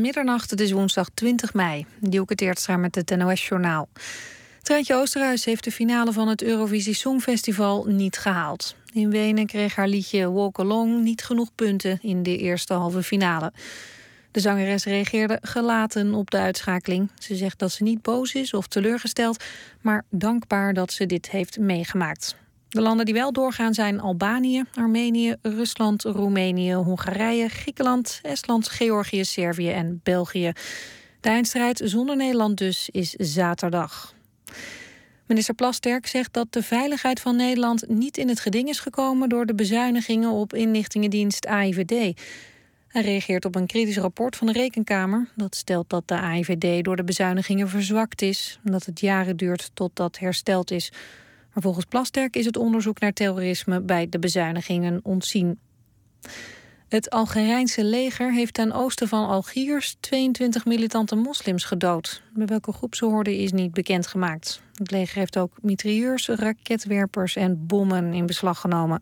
middernacht. Het is woensdag 20 mei. Dielke Teertstra met het NOS-journaal. Treintje Oosterhuis heeft de finale van het Eurovisie Songfestival niet gehaald. In Wenen kreeg haar liedje Walk Along niet genoeg punten in de eerste halve finale. De zangeres reageerde gelaten op de uitschakeling. Ze zegt dat ze niet boos is of teleurgesteld, maar dankbaar dat ze dit heeft meegemaakt. De landen die wel doorgaan zijn Albanië, Armenië, Rusland, Roemenië, Hongarije, Griekenland, Estland, Georgië, Servië en België. De eindstrijd zonder Nederland dus is zaterdag. Minister Plasterk zegt dat de veiligheid van Nederland niet in het geding is gekomen door de bezuinigingen op inlichtingendienst AIVD. Hij reageert op een kritisch rapport van de Rekenkamer. Dat stelt dat de AIVD door de bezuinigingen verzwakt is. En dat het jaren duurt tot dat hersteld is. Maar volgens Plasterk is het onderzoek naar terrorisme bij de bezuinigingen ontzien. Het Algerijnse leger heeft ten oosten van Algiers 22 militante moslims gedood. Bij welke groep ze hoorden is niet bekendgemaakt. Het leger heeft ook mitrailleurs, raketwerpers en bommen in beslag genomen.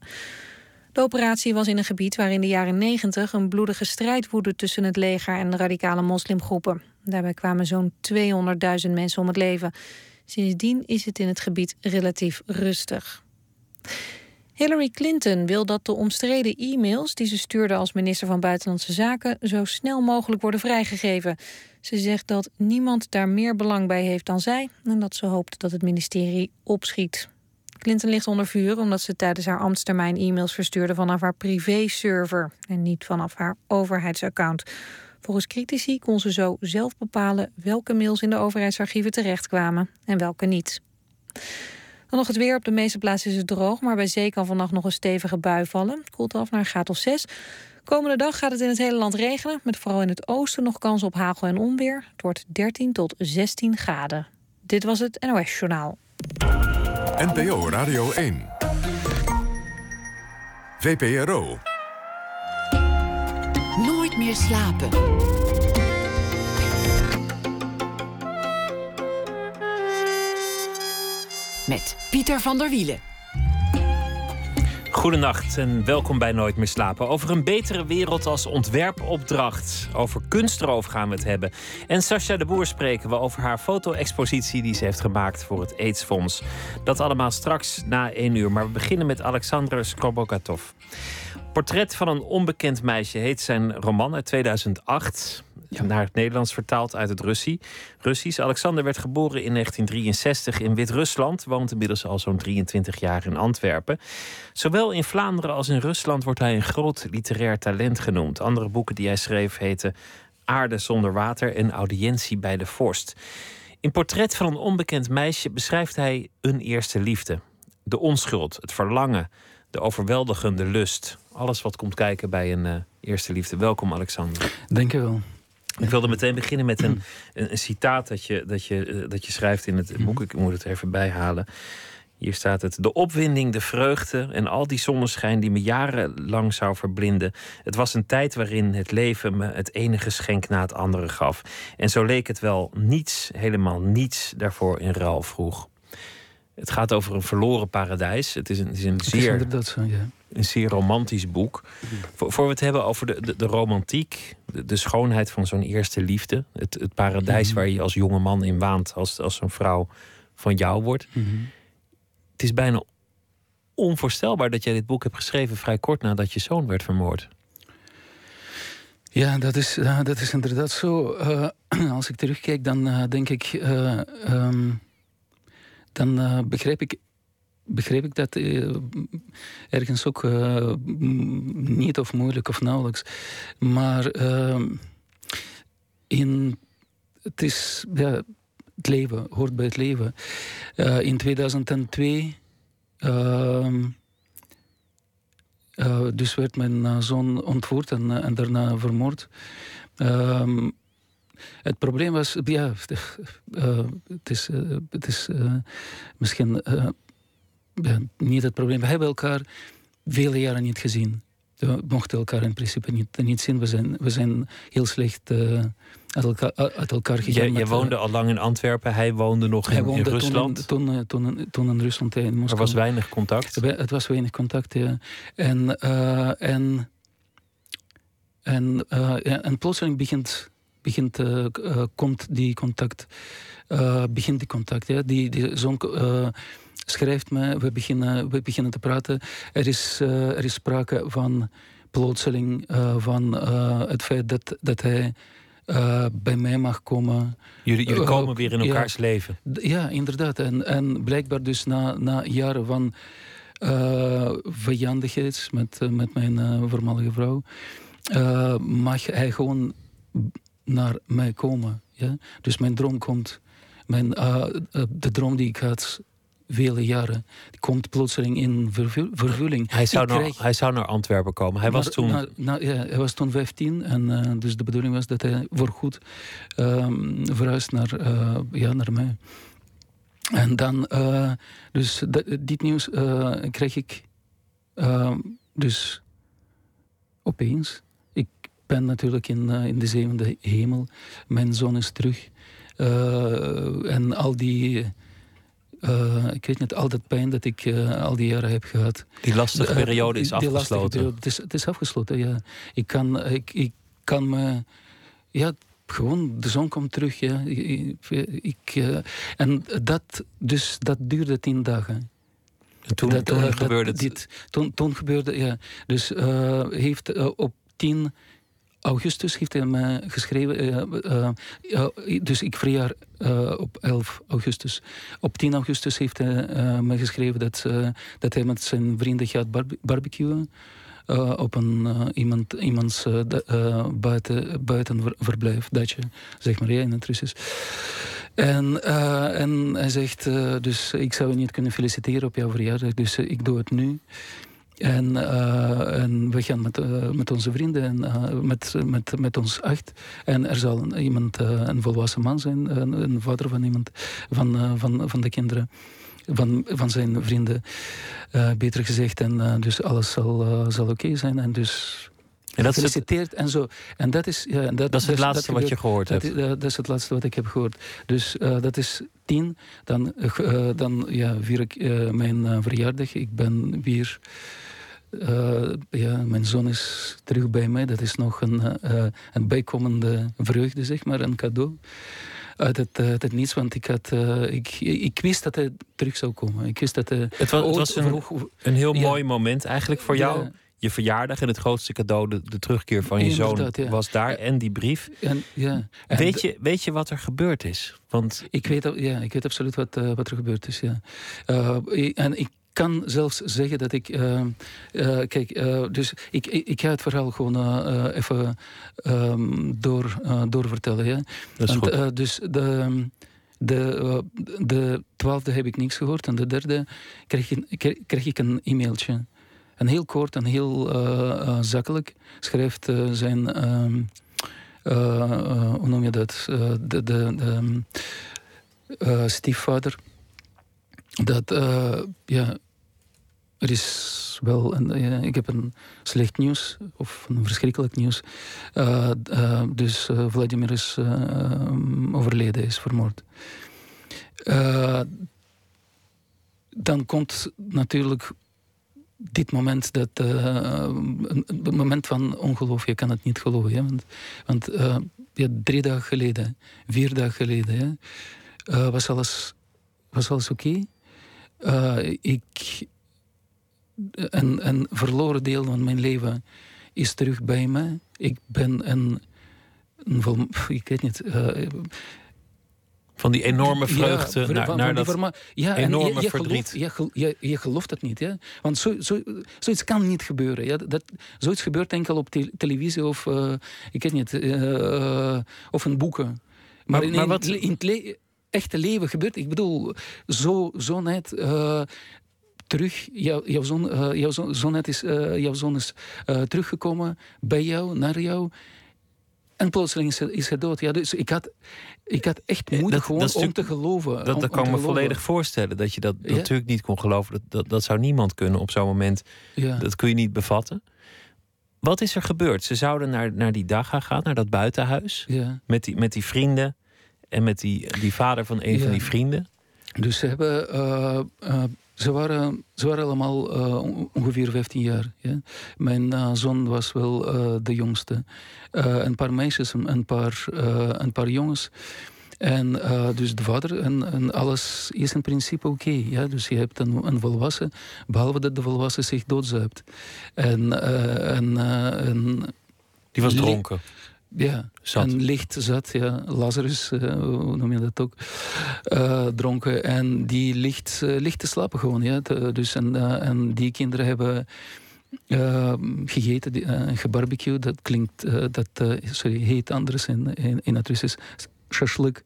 De operatie was in een gebied waar in de jaren 90 een bloedige strijd woedde tussen het leger en radicale moslimgroepen. Daarbij kwamen zo'n 200.000 mensen om het leven. Sindsdien is het in het gebied relatief rustig. Hillary Clinton wil dat de omstreden e-mails die ze stuurde als minister van Buitenlandse Zaken zo snel mogelijk worden vrijgegeven. Ze zegt dat niemand daar meer belang bij heeft dan zij en dat ze hoopt dat het ministerie opschiet. Clinton ligt onder vuur omdat ze tijdens haar ambtstermijn e-mails verstuurde vanaf haar privé-server en niet vanaf haar overheidsaccount. Volgens critici kon ze zo zelf bepalen welke mails in de overheidsarchieven terechtkwamen en welke niet. Dan nog het weer. Op de meeste plaatsen is het droog, maar bij zee kan vannacht nog een stevige bui vallen. Het koelt af naar een of 6. Komende dag gaat het in het hele land regenen, met vooral in het oosten nog kans op hagel en onweer. Het wordt 13 tot 16 graden. Dit was het NOS Journaal. NPO Radio 1. VPRO. Slapen. Met Pieter van der Wielen. Goedenacht en welkom bij Nooit meer slapen. Over een betere wereld als ontwerpopdracht. Over kunst erover gaan we het hebben. En Sascha de Boer spreken we over haar foto-expositie die ze heeft gemaakt voor het AIDS-fonds. Dat allemaal straks na één uur. Maar we beginnen met Alexander Skobokatov. Portret van een onbekend meisje heet zijn roman uit 2008. Naar het Nederlands vertaald uit het Russie. Russisch. Alexander werd geboren in 1963 in Wit-Rusland. Woont inmiddels al zo'n 23 jaar in Antwerpen. Zowel in Vlaanderen als in Rusland wordt hij een groot literair talent genoemd. Andere boeken die hij schreef heten Aarde zonder water en Audiëntie bij de Vorst. In Portret van een onbekend meisje beschrijft hij een eerste liefde. De onschuld, het verlangen, de overweldigende lust. Alles wat komt kijken bij een uh, eerste liefde. Welkom, Alexander. Dank je wel. Ik wilde meteen beginnen met een, een, een citaat dat je, dat, je, uh, dat je schrijft in het boek. Ik moet het er even bijhalen. Hier staat het. De opwinding, de vreugde en al die zonneschijn die me jarenlang zou verblinden. Het was een tijd waarin het leven me het ene geschenk na het andere gaf. En zo leek het wel niets, helemaal niets daarvoor in ruil vroeg. Het gaat over een verloren paradijs. Het is een, het is een is zeer zo, ja. Een zeer romantisch boek. Voor, voor we het hebben over de, de, de romantiek, de, de schoonheid van zo'n eerste liefde. Het, het paradijs Mhm. waar je als jonge man in waant als, als zo'n vrouw van jou wordt. Mhm. Het is bijna onvoorstelbaar dat jij dit boek hebt geschreven vrij kort nadat je zoon werd vermoord. Ja, dat is, dat is inderdaad zo. Eh, als ik terugkijk, dan eh, denk ik. eh, ehm, dan begrijp ik. Begreep ik dat eh, ergens ook eh, niet of moeilijk of nauwelijks. Maar ehm, in, het is ja, het leven, hoort bij het leven. Eh, in 2002 ehm, eh, dus werd mijn zoon ontvoerd en, en daarna vermoord. Ehm, het probleem was, ja, het is, het is misschien niet het probleem. We hebben elkaar vele jaren niet gezien. We mochten elkaar in principe niet, niet zien. We zijn, we zijn heel slecht eh, uit, elkaar, uit elkaar gegaan. Jij, met, jij eh, woonde al lang in Antwerpen, hij woonde nog hij in, in woonde toen Rusland. Toen, eh, toen, in- toen in Rusland, in er Moskou. was weinig contact. Het was weinig contact, ja. En, eh, en, en, eh, en plotseling begint begint, komt die contact. begint die contact. Ja? Die, die zoon schrijft me, we beginnen, we beginnen te praten. Er is, er is sprake van plotseling, van het feit dat, dat hij bij mij mag komen. Jullie, jullie komen weer in elkaars leven. Ja, inderdaad. En, en blijkbaar dus na, na jaren van vijandigheid met, met mijn voormalige vrouw, mag hij gewoon naar mij komen. Ja? Dus mijn droom komt. Mijn, de droom die ik had vele jaren. Die komt plotseling in vervulling. Hij zou, naar, hij zou naar Antwerpen komen. Hij, was toen... ja, hij was toen 15 en uh, dus de bedoeling was dat hij voorgoed um, verhuist naar, uh, ja, naar mij. En dan, uh, dus dit nieuws kreeg ik ehm, dus opeens. Ik ben natuurlijk in, in de zevende hemel. Mijn zoon is terug. en al die uh, ik weet niet, al dat pijn dat ik uh, al die jaren heb gehad. Die lastige eh, periode is afgesloten. Periode, het, is, het is afgesloten, ja. Ik kan, ik, ik kan me... Ja, gewoon, de zon komt terug. Ja. Ik, ik en dat, dus, dat duurde tien dagen. En toen, dat, toen gebeurde het? Dit, toen, toen gebeurde, ja. Dus heeft op tien augustus heeft hij me geschreven. Uh, uh, dus ik verjaar op 11 augustus. Op 10 augustus heeft hij me geschreven dat, dat hij met zijn vrienden gaat barbecuen. op een, iemand, iemands buiten, buitenverblijf, datje, zeg maar, ja, in het Russisch. En, en hij zegt, dus ik zou je niet kunnen feliciteren op jouw verjaardag, dus ik doe het nu. En, uh, en, we gaan met, uh, met onze vrienden en uh, met, met, met ons acht. En er zal iemand, een volwassen man zijn, een, een, vader van iemand, van, van, van de kinderen. Van, van zijn vrienden, beter gezegd. En dus alles zal, zal oké zijn. En dus en dat gefeliciteerd en zo. En dat is, ja, dat, dat is het laatste wat je gehoord dat, hebt. dat is het laatste wat ik heb gehoord. Dus uh, dat is tien. Dan, uh, dan ja, vier ik uh, mijn verjaardag. Ik ben weer uh, ja, mijn zoon is terug bij mij. Dat is nog een, uh, een bijkomende vreugde, zeg maar, een cadeau. Uit het, het niets, want ik, had, ik, ik wist dat hij terug zou komen. Ik wist dat hij het was, het was een, een heel mooi moment eigenlijk voor jou. Je verjaardag en het grootste cadeau, de, de terugkeer van je zoon, was daar. En die brief. En, ja. En weet, je, weet je wat er gebeurd is? Want... Ik, weet, ja, ik weet absoluut wat, wat er gebeurd is. Ja. en ik kan zelfs zeggen dat ik. Uh, uh, kijk, uh, dus ik, ik, ik, ga het verhaal gewoon even um, door, doorvertellen. Ja? Dat is Want, goed. dus de. De, de twaalfde heb ik niks gehoord. En de derde kreeg, ik, kreeg ik een e-mailtje. En heel kort en heel zakelijk schrijft zijn. Um, hoe noem je dat? de, de, de um, stiefvader dat uh, ja, er is wel een, ik heb een slecht nieuws of een verschrikkelijk nieuws. Uh, dus Vladimir is overleden, is vermoord. dan komt natuurlijk dit moment, dat, een moment van ongeloof, je kan het niet geloven. Ja? Want, want ja, drie dagen geleden, vier dagen geleden, was alles, was alles oké. Uh, ik, een, een verloren deel van mijn leven is terug bij me. Ik ben een, een ik weet niet. Uh, van die enorme vreugde ja, naar, van, naar dat ja, enorme je, je verdriet. Gelooft, je, je, gelooft het niet. Ja? Want zo, zo, zoiets kan niet gebeuren. Ja? Dat, zoiets gebeurt enkel op te, televisie of, uh, ik weet niet, uh, of in boeken. Maar, maar, in, maar wat... in, echte leven gebeurt. Ik bedoel, zo, zo net uh, terug. Jou, jouw, zoon, uh, jouw zoon, zo net is, uh, jouw zoon is teruggekomen bij jou, naar jou. En plotseling is is hij dood. Ja, dus ik had, ik had echt moeite dat, gewoon dat om te geloven. Dat, dat kan me volledig voorstellen. Dat je dat natuurlijk niet kon geloven. Dat, dat, dat zou niemand kunnen op zo'n moment. Ja. Dat kun je niet bevatten. Wat is er gebeurd? Ze zouden naar, naar die dag gaan, naar dat buitenhuis. Ja. Met, die, met die vrienden en met die, die vader van een van die vrienden. Dus ze hebben, uh, uh, ze, waren, ze waren allemaal ongeveer 15 jaar. Ja. Mijn zoon was wel de jongste. een paar meisjes, een paar, een paar jongens. En dus de vader en, en, alles is in principe oké. ja? Dus je hebt een, een, volwassen, behalve dat de volwassen zich doodzuipt. En, en, en die was dronken. Ja, zat. en licht zat, ja. Lazarus, uh, hoe noem je dat ook, uh, dronken. En die ligt, uh, ligt te slapen gewoon, ja. dus en, en die kinderen hebben gegeten, gebarbecue. Dat klinkt, dat sorry, heet anders in, in, in het Russisch shashlik.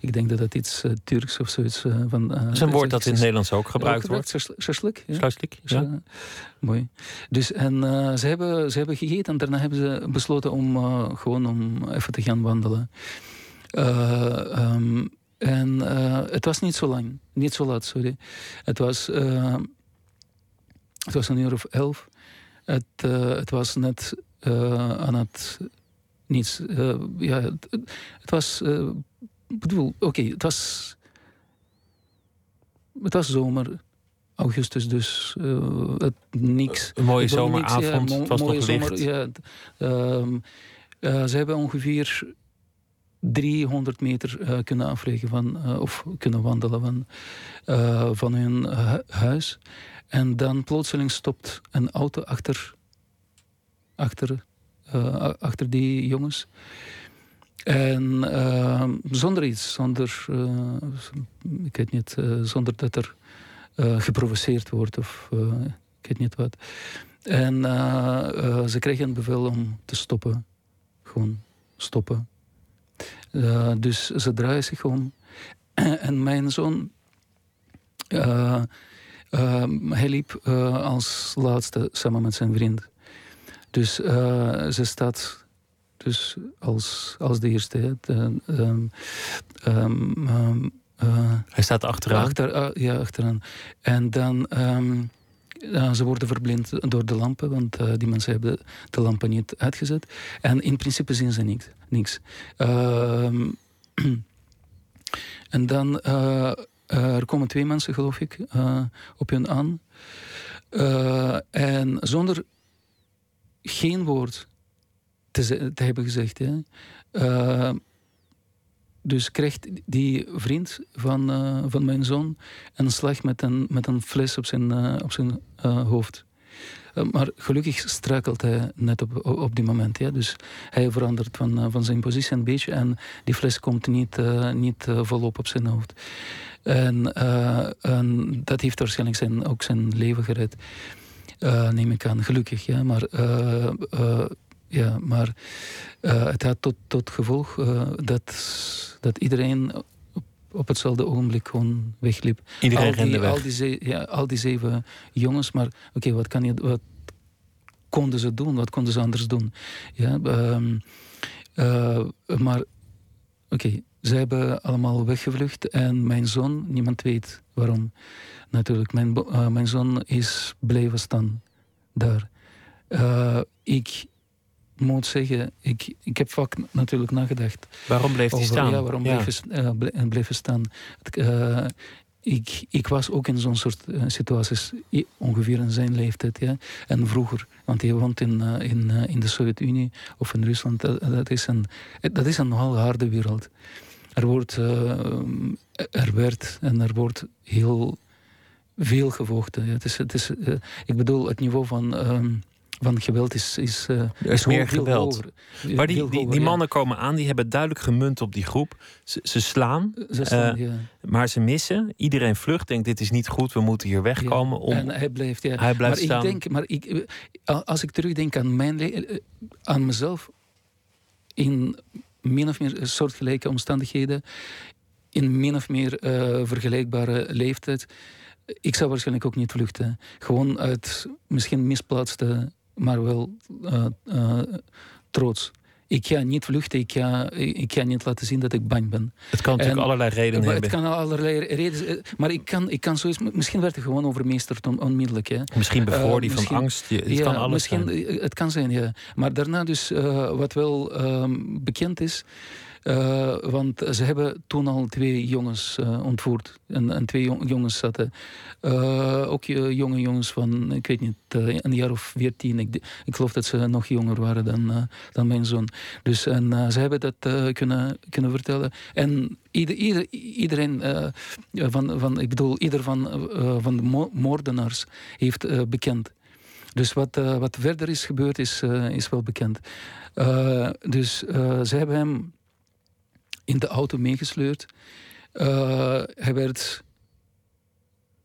Ik denk dat dat iets uh, Turks of zoiets uh, van. Uh, dat is een woord dat in het Nederlands ook gebruikt wordt. Shashlik. Ja. Shashlik, ja. ja. mooi. Dus en ze, hebben, ze hebben gegeten en daarna hebben ze besloten om gewoon om even te gaan wandelen. Um, en het was niet zo lang, niet zo laat, sorry. Het was, het was een uur of elf. Het, het was net aan het niets. Uh, ja, het, het was. Uh, bedoel, oké, het was. Het was zomer, augustus, dus uh, het, niks. Een mooie zomeravond, ja, was mooie zomer, licht. Ja, um, ze hebben ongeveer 300 meter kunnen afleggen van, of kunnen wandelen van, van hun huis. En dan plotseling stopt een auto achter, achter uh, achter die jongens. En uh, zonder iets, zonder, uh, ik weet niet, zonder dat er geprovoceerd wordt of ik weet niet wat. En ze kregen een bevel om te stoppen. Gewoon stoppen. dus ze draaien zich om. en mijn zoon, hij liep als laatste samen met zijn vriend. Dus uh, ze staat dus als, als de eerste. De, um, um, uh, Hij staat achteraan? Achter, uh, ja, achteraan. En dan... Um, ze worden verblind door de lampen, want uh, die mensen hebben de lampen niet uitgezet. En in principe zien ze niks. niks. Uh, en dan, er komen twee mensen, geloof ik, op hun aan. en zonder geen woord te, hebben gezegd. Hè. Uh, dus krijgt die vriend van, uh, van mijn zoon een slag met een, met een fles op zijn, uh, op zijn hoofd. maar gelukkig struikelt hij net op, op die moment. Dus hij verandert van, van zijn positie een beetje en die fles komt niet, niet volop op zijn hoofd. En, en dat heeft waarschijnlijk zijn, ook zijn leven gered. Uh, neem ik aan, gelukkig. Ja. Maar, uh, uh, ja, maar het had tot, tot gevolg dat, dat iedereen op, hetzelfde ogenblik gewoon wegliep. Iedereen al die, rende weg. Al die, ja, al die zeven jongens, maar oké, wat kan je... Wat, konden ze doen? Wat konden ze anders doen? Ja, um, maar oké, ze hebben allemaal weggevlucht en mijn zoon, niemand weet waarom natuurlijk. Mijn, uh, mijn zoon is blijven staan daar. Uh, ik moet zeggen, ik, ik heb vaak natuurlijk nagedacht. Waarom bleef hij staan? Ja, waarom ja. bleef, uh, bleef staan? Uh, ik, ik was ook in zo'n soort situaties, ongeveer in zijn leeftijd. Ja? En vroeger, want hij woont in, in, in de Sovjet-Unie of in Rusland. Dat, dat, is een, dat is een nogal harde wereld. Er, wordt, er werd en er wordt heel veel gevochten. Ja, het is, het is, uh, ik bedoel, het niveau van, uh, van geweld is, is, uh, er is meer geweld. Hoger. Maar die, die, die, mannen komen aan, die hebben duidelijk gemunt op die groep. Ze, ze slaan, ze slaan ja. maar ze missen. Iedereen vlucht, denkt dit is niet goed, we moeten hier wegkomen. Om... En hij blijft, ja. hij blijft maar staan. Ik denk, maar ik, als ik terugdenk aan, mijn aan mezelf, in min of meer soortgelijke omstandigheden, in min of meer vergelijkbare leeftijd ik zou waarschijnlijk ook niet vluchten. Gewoon uit misschien misplaatste, maar wel uh, uh, trots. Ik ga niet vluchten, ik ga, ik ga niet laten zien dat ik bang ben. Het kan natuurlijk allerlei redenen hebben. Het kan allerlei redenen Maar ik kan, ik kan zoiets... Misschien werd het gewoon overmeesterd on, onmiddellijk. Hè. Misschien bevroor die uh, van angst. het ja, kan alles misschien, zijn. Het kan zijn, ja. Maar daarna dus, wat wel um, bekend is... want ze hebben toen al twee jongens ontvoerd. En, twee jongens zaten. ook jonge jongens van, ik weet niet, een jaar of veertien. Ik, ik geloof dat ze nog jonger waren dan, dan mijn zoon. Dus en ze hebben dat kunnen, kunnen vertellen. En ieder, ieder, iedereen van, van, ik bedoel, ieder van, van de moordenaars heeft bekend. Dus wat, uh, wat verder is gebeurd, is, uh, is wel bekend. Uh, dus ze hebben hem in de auto meegesleurd. hij werd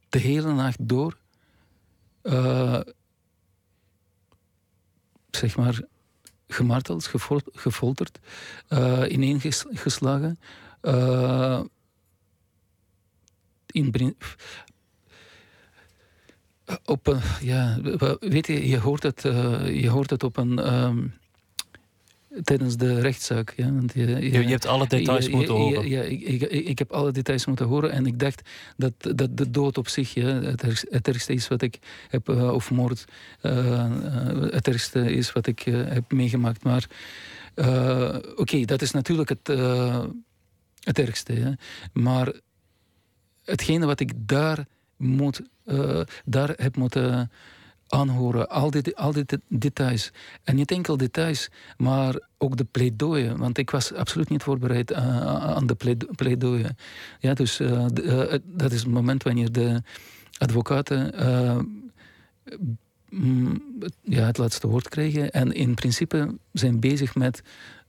de hele nacht door, zeg maar, gemarteld, gefolterd, ineengeslagen. in op een, ja, weet je, je hoort het, uh, je hoort het op een. Um, tijdens de rechtszaak. Ja, want je, je, je, hebt alle details moeten horen. Ja, ik, ik, ik, heb alle details moeten horen en ik dacht dat, dat de dood op zich ja, het, ergste, het ergste is wat ik heb, uh, of moord, uh, het ergste is wat ik heb meegemaakt. Maar oké, okay, dat is natuurlijk het, het ergste. Ja. Maar hetgene wat ik daar moet, daar heb moeten aanhoren. Al die, al die details. En niet enkel details, maar ook de pleidooien. Want ik was absoluut niet voorbereid uh, aan de pleidooien. Ja, dus uh, de, dat is het moment wanneer de advocaten mm, ja, het laatste woord krijgen. En in principe zijn bezig met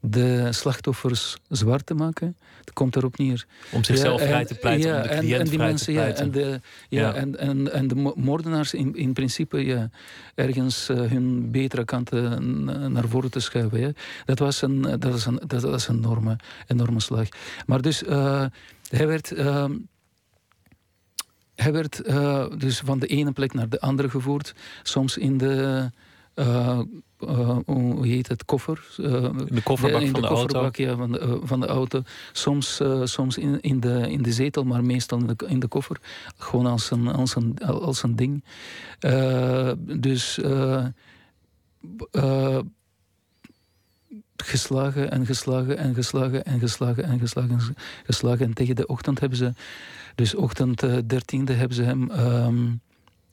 de slachtoffers zwart te maken. Het komt erop neer. Om zichzelf vrij te pleiten, ja, om de cliënt en, en die mensen, Ja, en de, ja, En, en, en de moordenaars in, in principe ja, ergens uh, hun betere kanten naar voren te schuiven. Ja. Dat, was een, dat, was een, dat was een enorme, enorme slag. Maar dus, uh, hij werd... Uh, hij werd uh, dus van de ene plek naar de andere gevoerd. Soms in de uh, uh, hoe heet het, koffer. Uh, de kofferbak in van de, de kofferbak, auto? Ja, van, de, van de auto. Soms, soms in, in, de, in de zetel, maar meestal in de, in de koffer. Gewoon als een, als een, als een ding. dus geslagen en geslagen en geslagen en geslagen en geslagen en geslagen. En tegen de ochtend hebben ze, dus ochtend dertiende, hebben ze hem... Um,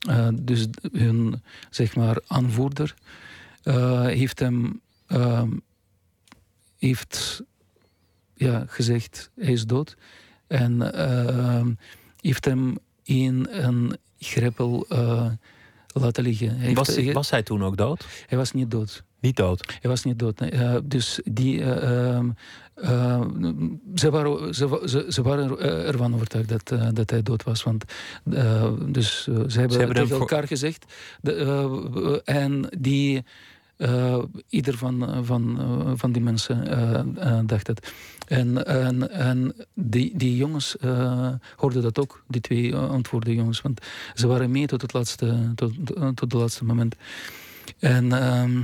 uh, dus hun zeg maar, aanvoerder uh, heeft hem uh, heeft, ja, gezegd hij is dood. En ehm, heeft hem in een greppel eh, laten liggen. Hij was, heeft, was hij toen ook dood? Hij was niet dood. Niet dood? Hij was niet dood. Nee. Uh, dus die, uh, uh, ze, waren, ze, ze, ze waren ervan overtuigd dat, dat hij dood was. Want, dus ze hebben, ze hebben tegen elkaar gezegd. De, en die, ieder van, van, van die mensen dacht het. En, en, en die, die jongens hoorden dat ook, die twee antwoorden jongens. Want ze waren mee tot het laatste, tot, tot het laatste moment. En... Ehm,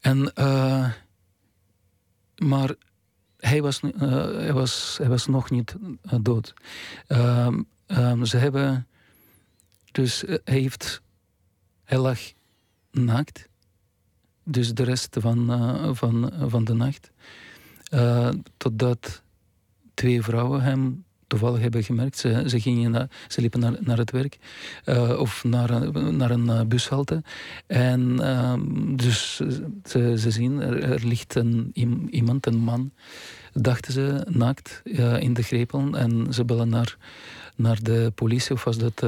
en, maar hij was, hij, was, hij was nog niet dood. Um, um, ze hebben. Dus hij heeft. Hij lag naakt. Dus de rest van, van, van de nacht. totdat twee vrouwen hem toevallig hebben gemerkt. Ze, ze, gingen ze liepen naar, naar het werk uh, of naar, naar een uh, bushalte. En uh, dus ze, zien, er, er ligt een, iemand, een man, dachten ze, naakt in de grepen. En ze bellen naar, naar de politie, of was dat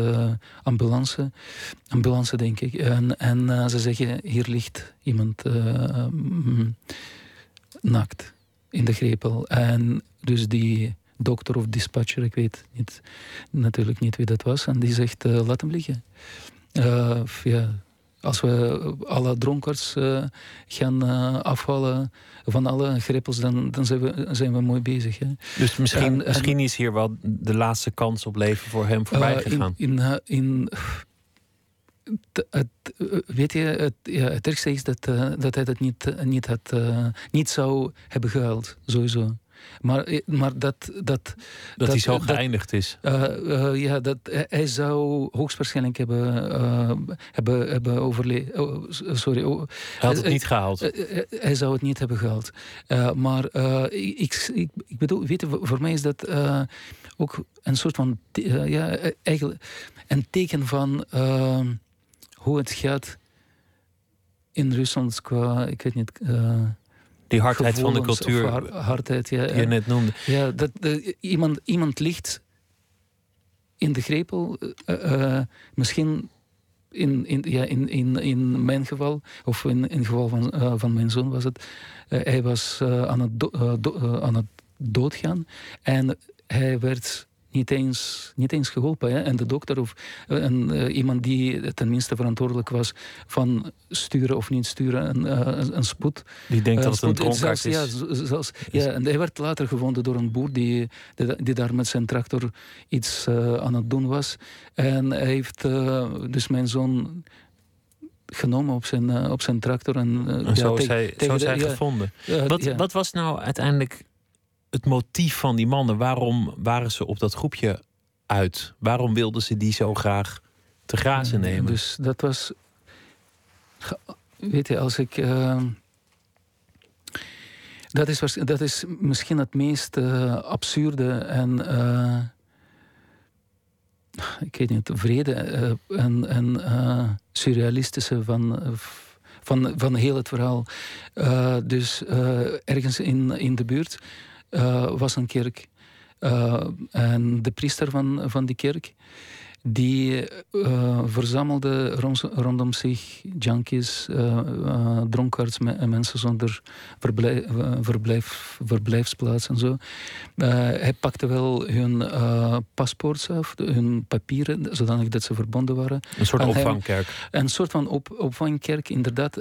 ambulance? Ambulance, denk ik. En, en ze zeggen, hier ligt iemand mm, naakt in de grepel. En dus die dokter of dispatcher, ik weet niet, natuurlijk niet wie dat was. En die zegt, uh, laat hem liggen. Uh, ja, als we alle dronkards uh, gaan afvallen van alle greppels, dan, dan zijn, we, zijn we mooi bezig. Hè. Dus misschien, en, misschien is hier wel de laatste kans op leven voor hem voorbij gegaan. in, in, in het, weet je, het, ja, het ergste is dat, uh, dat hij dat niet, niet, had, uh, niet zou hebben gehaald, sowieso. Maar, eh, maar dat... Dat, dat, dat hij zo geëindigd is. Uh, ja, dat, hij zou hoogstwaarschijnlijk hebben, hebben, hebben overleefd. Oh, sorry. Oh, hij had het niet gehaald. hij zou het niet hebben gehaald. maar ik, ik, ik bedoel, weet je, voor mij is dat ook een soort van... ja, eigenlijk een teken van hoe het gaat in Rusland qua, ik weet niet... Die hardheid van de cultuur hardheid, ja, die je net noemde. Ja, dat, iemand, iemand ligt in de grepel, uh, misschien in, in, ja, in, in, in mijn geval, of in, in het geval van, uh, van mijn zoon was het, hij was aan, het do, aan het doodgaan en hij werd niet eens, niet eens geholpen. Hè? En de dokter of uh, een, iemand die tenminste verantwoordelijk was van sturen of niet sturen, een, uh, een, spoed. Die denkt dat het een dronkaard is. Ja, zelfs, ja, en hij werd later gevonden door een boer die, die, die daar met zijn tractor iets aan het doen was. En hij heeft dus mijn zoon genomen op zijn, op zijn tractor. En, en zo is hij, zo is hij gevonden. wat, wat was nou uiteindelijk het motief van die mannen? Waarom waren ze op dat groepje uit? Waarom wilden ze die zo graag te grazen nemen? Dus dat was. Weet je, als ik. Uh, dat, is, dat is misschien het meest uh, absurde en. Uh, ik weet niet, vrede en, en surrealistische van, van, van heel het verhaal. dus ergens in, in de buurt uh, was een kerk. Uh, en de priester van, van die kerk, die uh, verzamelde rond, rondom zich junkies, dronkaards en mensen zonder verblijf, verblijf, verblijfsplaats en zo. hij pakte wel hun paspoorts af, hun papieren, zodanig dat ze verbonden waren. Een soort opvangkerk. een soort van op, opvangkerk, inderdaad.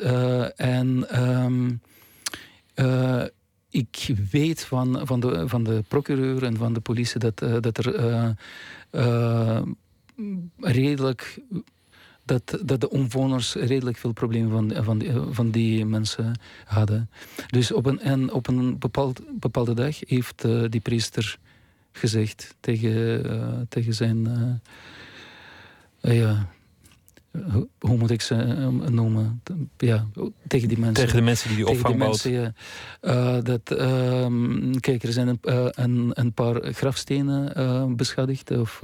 en um, ik weet van, van, de, van de procureur en van de politie dat, uh, dat er uh, uh, redelijk. Dat, dat de omwoners redelijk veel problemen van, van, die, van die mensen hadden. Dus op een, en op een bepaald, bepaalde dag heeft die priester gezegd tegen, tegen zijn ja, hoe moet ik ze eh, noemen? Ja, tegen die mensen. Tegen de mensen die die opvang boden. Ja. Uh, dat, uh, kijk, er zijn een, uh, een, een, paar grafstenen beschadigd of,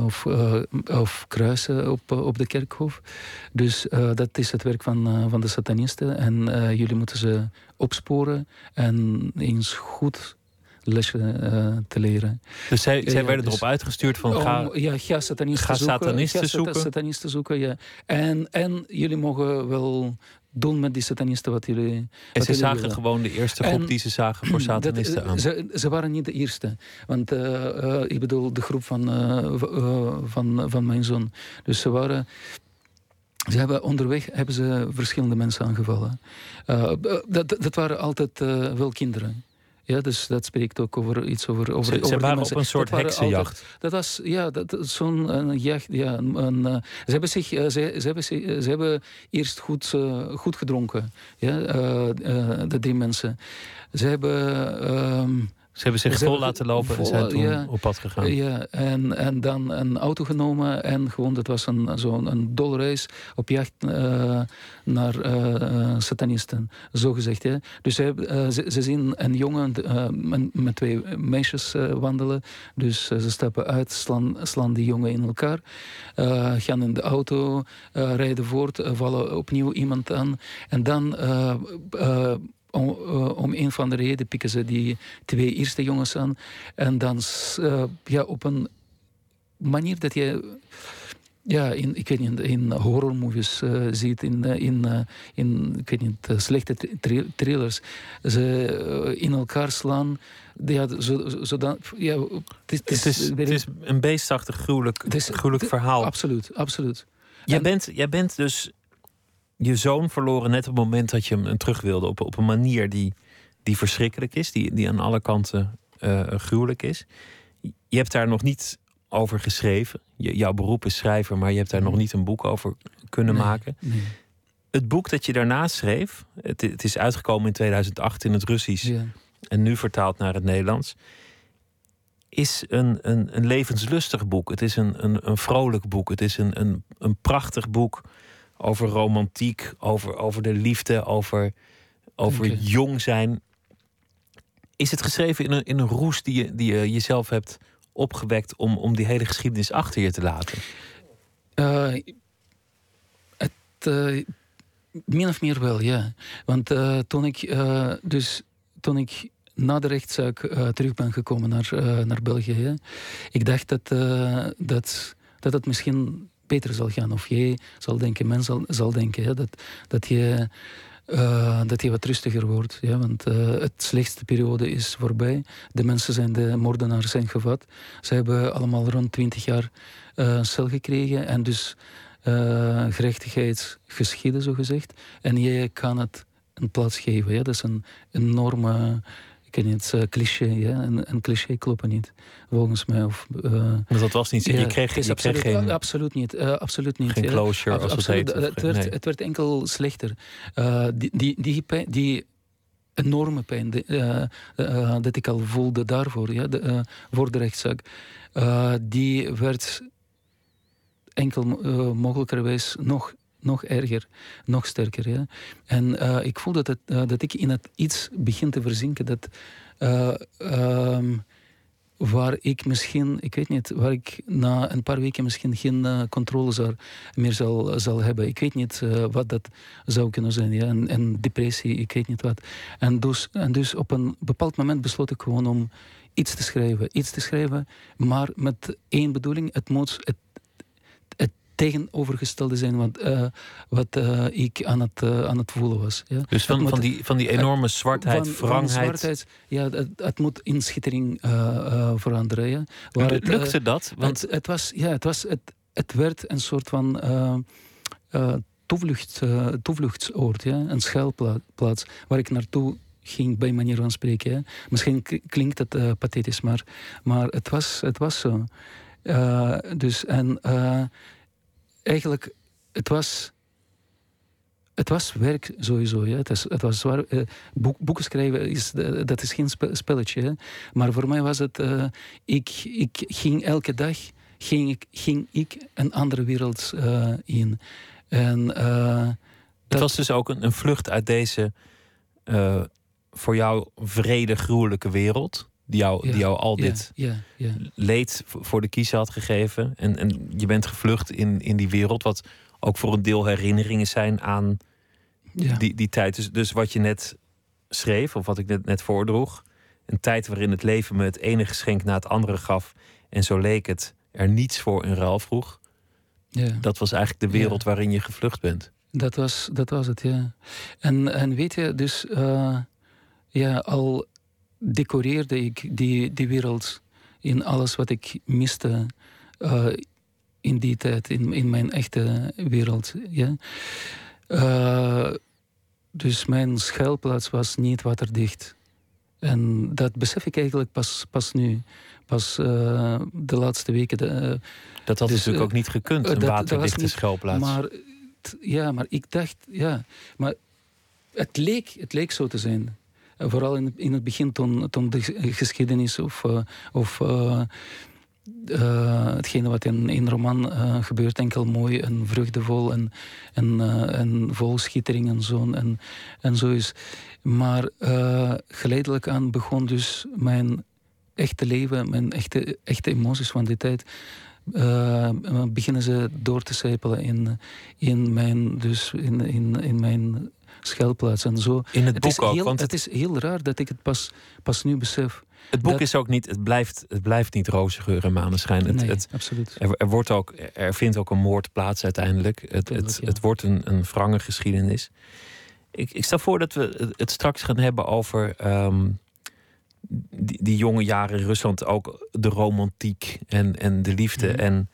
of, of, kruisen op, op de kerkhof. Dus dat is het werk van, van de satanisten. En jullie moeten ze opsporen en eens goed lessen uh, te leren. Dus zij, zij werden dus erop uitgestuurd van ga, ja, ga satanisten ga zoeken. Satanisten zoeken. satanisten zoeken, ja. En, en jullie mogen wel doen met die satanisten wat jullie. En ze zagen gewoon de eerste groep en, die ze zagen voor satanisten dat, aan. Ze, ze, waren niet de eerste. Want uh, uh, ik bedoel de groep van, van, van mijn zoon. Dus ze waren. Ze hebben onderweg hebben ze verschillende mensen aangevallen. dat, dat waren altijd wel kinderen. Ja, dus dat spreekt ook over iets over. over ze, over waren op een soort heksenjacht. dat was, ja, dat, zo'n jacht. Ja, een, uh, ze, hebben zich, uh, ze, ze, hebben, ze, ze hebben eerst goed, uh, goed gedronken, ja, de drie mensen. Ze hebben. Ehm, ze hebben zich vol laten lopen en zijn toen op pad gegaan. Ja, en, en dan een auto genomen en gewoon, dat was een, zo'n een dolreis op jacht uh, naar uh, satanisten, zo gezegd. Ja. Dus ze, uh, ze, ze, zien een jongen met, met, twee meisjes wandelen, dus ze stappen uit, slaan, slaan die jongen in elkaar, gaan in de auto, rijden voort, vallen opnieuw iemand aan en dan om, uh, om een van de reden pikken ze die twee eerste jongens aan. En dan uh, ja, op een manier dat je. Ja, in, ik weet niet, in horrormovies uh, ziet, in, in, in ik weet niet, slechte tra trailers. Ze in elkaar slaan. Ja, zo, zo dan, ja, het, is, het, is, het is een beestachtig gruwelijk, gruwelijk verhaal. Absoluut, absoluut. Jij, en, bent, jij bent dus je zoon verloren net op het moment dat je hem terug wilde. Op, op een manier die, die verschrikkelijk is, die, die aan alle kanten uh, gruwelijk is. Je hebt daar nog niet over geschreven. Je, jouw beroep is schrijver, maar je hebt daar nog niet een boek over kunnen maken. Het boek dat je daarna schreef, het, het, is uitgekomen in 2008 in het Russisch. Ja. en nu vertaald naar het Nederlands, is een, een, een levenslustig boek. Het is een, een, een vrolijk boek. Het is een, een, een prachtig boek over romantiek, over, over de liefde, over, over jong zijn. Is het geschreven in een, in een roes die je, die je jezelf hebt opgewekt om, om die hele geschiedenis achter je te laten? Uh, het, uh, min of meer wel, ja. Want uh, toen ik dus toen ik na de rechtszaak terug ben gekomen naar, naar België, ik dacht dat, dat, dat het misschien beter zal gaan. Of jij zal denken, men zal, denken dat, dat je uh, dat hij wat rustiger wordt. Ja, want uh, het slechtste periode is voorbij. De mensen zijn, de moordenaars zijn gevat. Ze hebben allemaal rond 20 jaar uh, cel gekregen en dus gerechtigheid geschieden, zo gezegd. En jij kan het een plaats geven. Dat is een enorme ken je het uh, cliché, ja? een, een cliché kloppen niet, volgens mij. Of, uh, dat was niet zo, je kreeg, je absoluut, kreeg geen... Absoluut niet, uh, absoluut niet. Geen closure, als absoluut, het heet. Het werd, het werd enkel slechter. die, die, die, die enorme pijn dat ik al voelde daarvoor, ja, de, voor de rechtszaak, die werd enkel mogelijkerwijs nog nog erger, nog sterker. En uh, ik voel dat, het, uh, dat ik in het iets begin te verzinken dat uh, um, waar ik misschien, ik weet niet, waar ik na een paar weken misschien geen controle zou, meer zal, zal hebben. Ik weet niet wat dat zou kunnen zijn. Ja? En, en, depressie, ik weet niet wat. En dus, en dus op een bepaald moment besloot ik gewoon om iets te schrijven. Iets te schrijven, maar met één bedoeling. Het moet, het, tegenovergestelde zijn wat, uh, wat uh, ik aan het, uh, aan het voelen was. Ja. Dus van, van, die, van die enorme zwartheid, van, wrangheid? Van zwartheid, ja, het, het moet in schittering veranderen. Ja. Waar het, lukte dat? Want... Het, het, was, ja, het, was, het, het werd een soort van toevlucht, toevluchtsoord, ja. een schuilplaats waar ik naartoe ging bij manier van spreken. Ja. Misschien klinkt het pathetisch, maar, maar het, was, het was zo. Dus en eigenlijk, het was, het was werk sowieso. Ja. Het, is, het was zwaar. Uh, boek, boeken schrijven, is, dat is geen spelletje. Hè. Maar voor mij was het, uh, ik, ik ging elke dag ging ik, ging ik een andere wereld uh, in. En, het was dus ook een, een vlucht uit deze voor jou vrede, gruwelijke wereld die jou, die jou al dit ja, leed voor de kiezer had gegeven. En, en je bent gevlucht in, in die wereld, wat ook voor een deel herinneringen zijn aan die, die tijd. Dus, dus wat je net schreef, of wat ik net, net voordroeg. Een tijd waarin het leven me het ene geschenk na het andere gaf. En zo leek het er niets voor in ruil vroeg. Ja. Dat was eigenlijk de wereld waarin je gevlucht bent. Dat was, dat was het, ja. En, en weet je, dus uh, ja, al decoreerde ik die, die wereld in alles wat ik miste uh, in die tijd, in, in mijn echte wereld. Ja? Uh, dus mijn schuilplaats was niet waterdicht. En dat besef ik eigenlijk pas, pas nu. Pas uh, de laatste weken. De, dat had dus, natuurlijk ook niet gekund, een waterdichte schuilplaats. Maar, ja, maar ik dacht, ja. Maar het leek, het leek zo te zijn. Eh, vooral in, in het begin, toen, toen de geschiedenis of, uh, of uh, hetgene wat in een roman gebeurt, enkel mooi en vreugdevol en, en, en vol schittering en zo, en, en zo is. Maar geleidelijk aan begon dus mijn echte leven, mijn echte, echte emoties van die tijd. beginnen ze door te sijpelen in, in mijn, dus in, in, in mijn schuilplaats en zo. In het, boek is ook. Heel, want het... is heel raar dat ik het pas, pas nu besef. Het boek is ook niet, het blijft, het blijft niet roze geur en maneschijn. Het, nee, het, absoluut. Er, er, wordt ook, er vindt ook een moord plaats uiteindelijk. Het, het, het wordt een, een wrange geschiedenis. Ik, ik stel voor dat we het straks gaan hebben over um, die, die, jonge jaren in Rusland. Ook de romantiek en, en de liefde mm. en,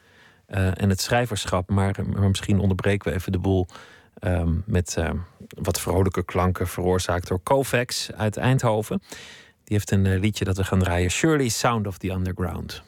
uh, en het schrijverschap. Maar, maar misschien onderbreken we even de boel um, met uh, wat vrolijke klanken veroorzaakt door Kovacs uit Eindhoven. Die heeft een uh, liedje dat we gaan draaien: Shirley Sound of the Underground.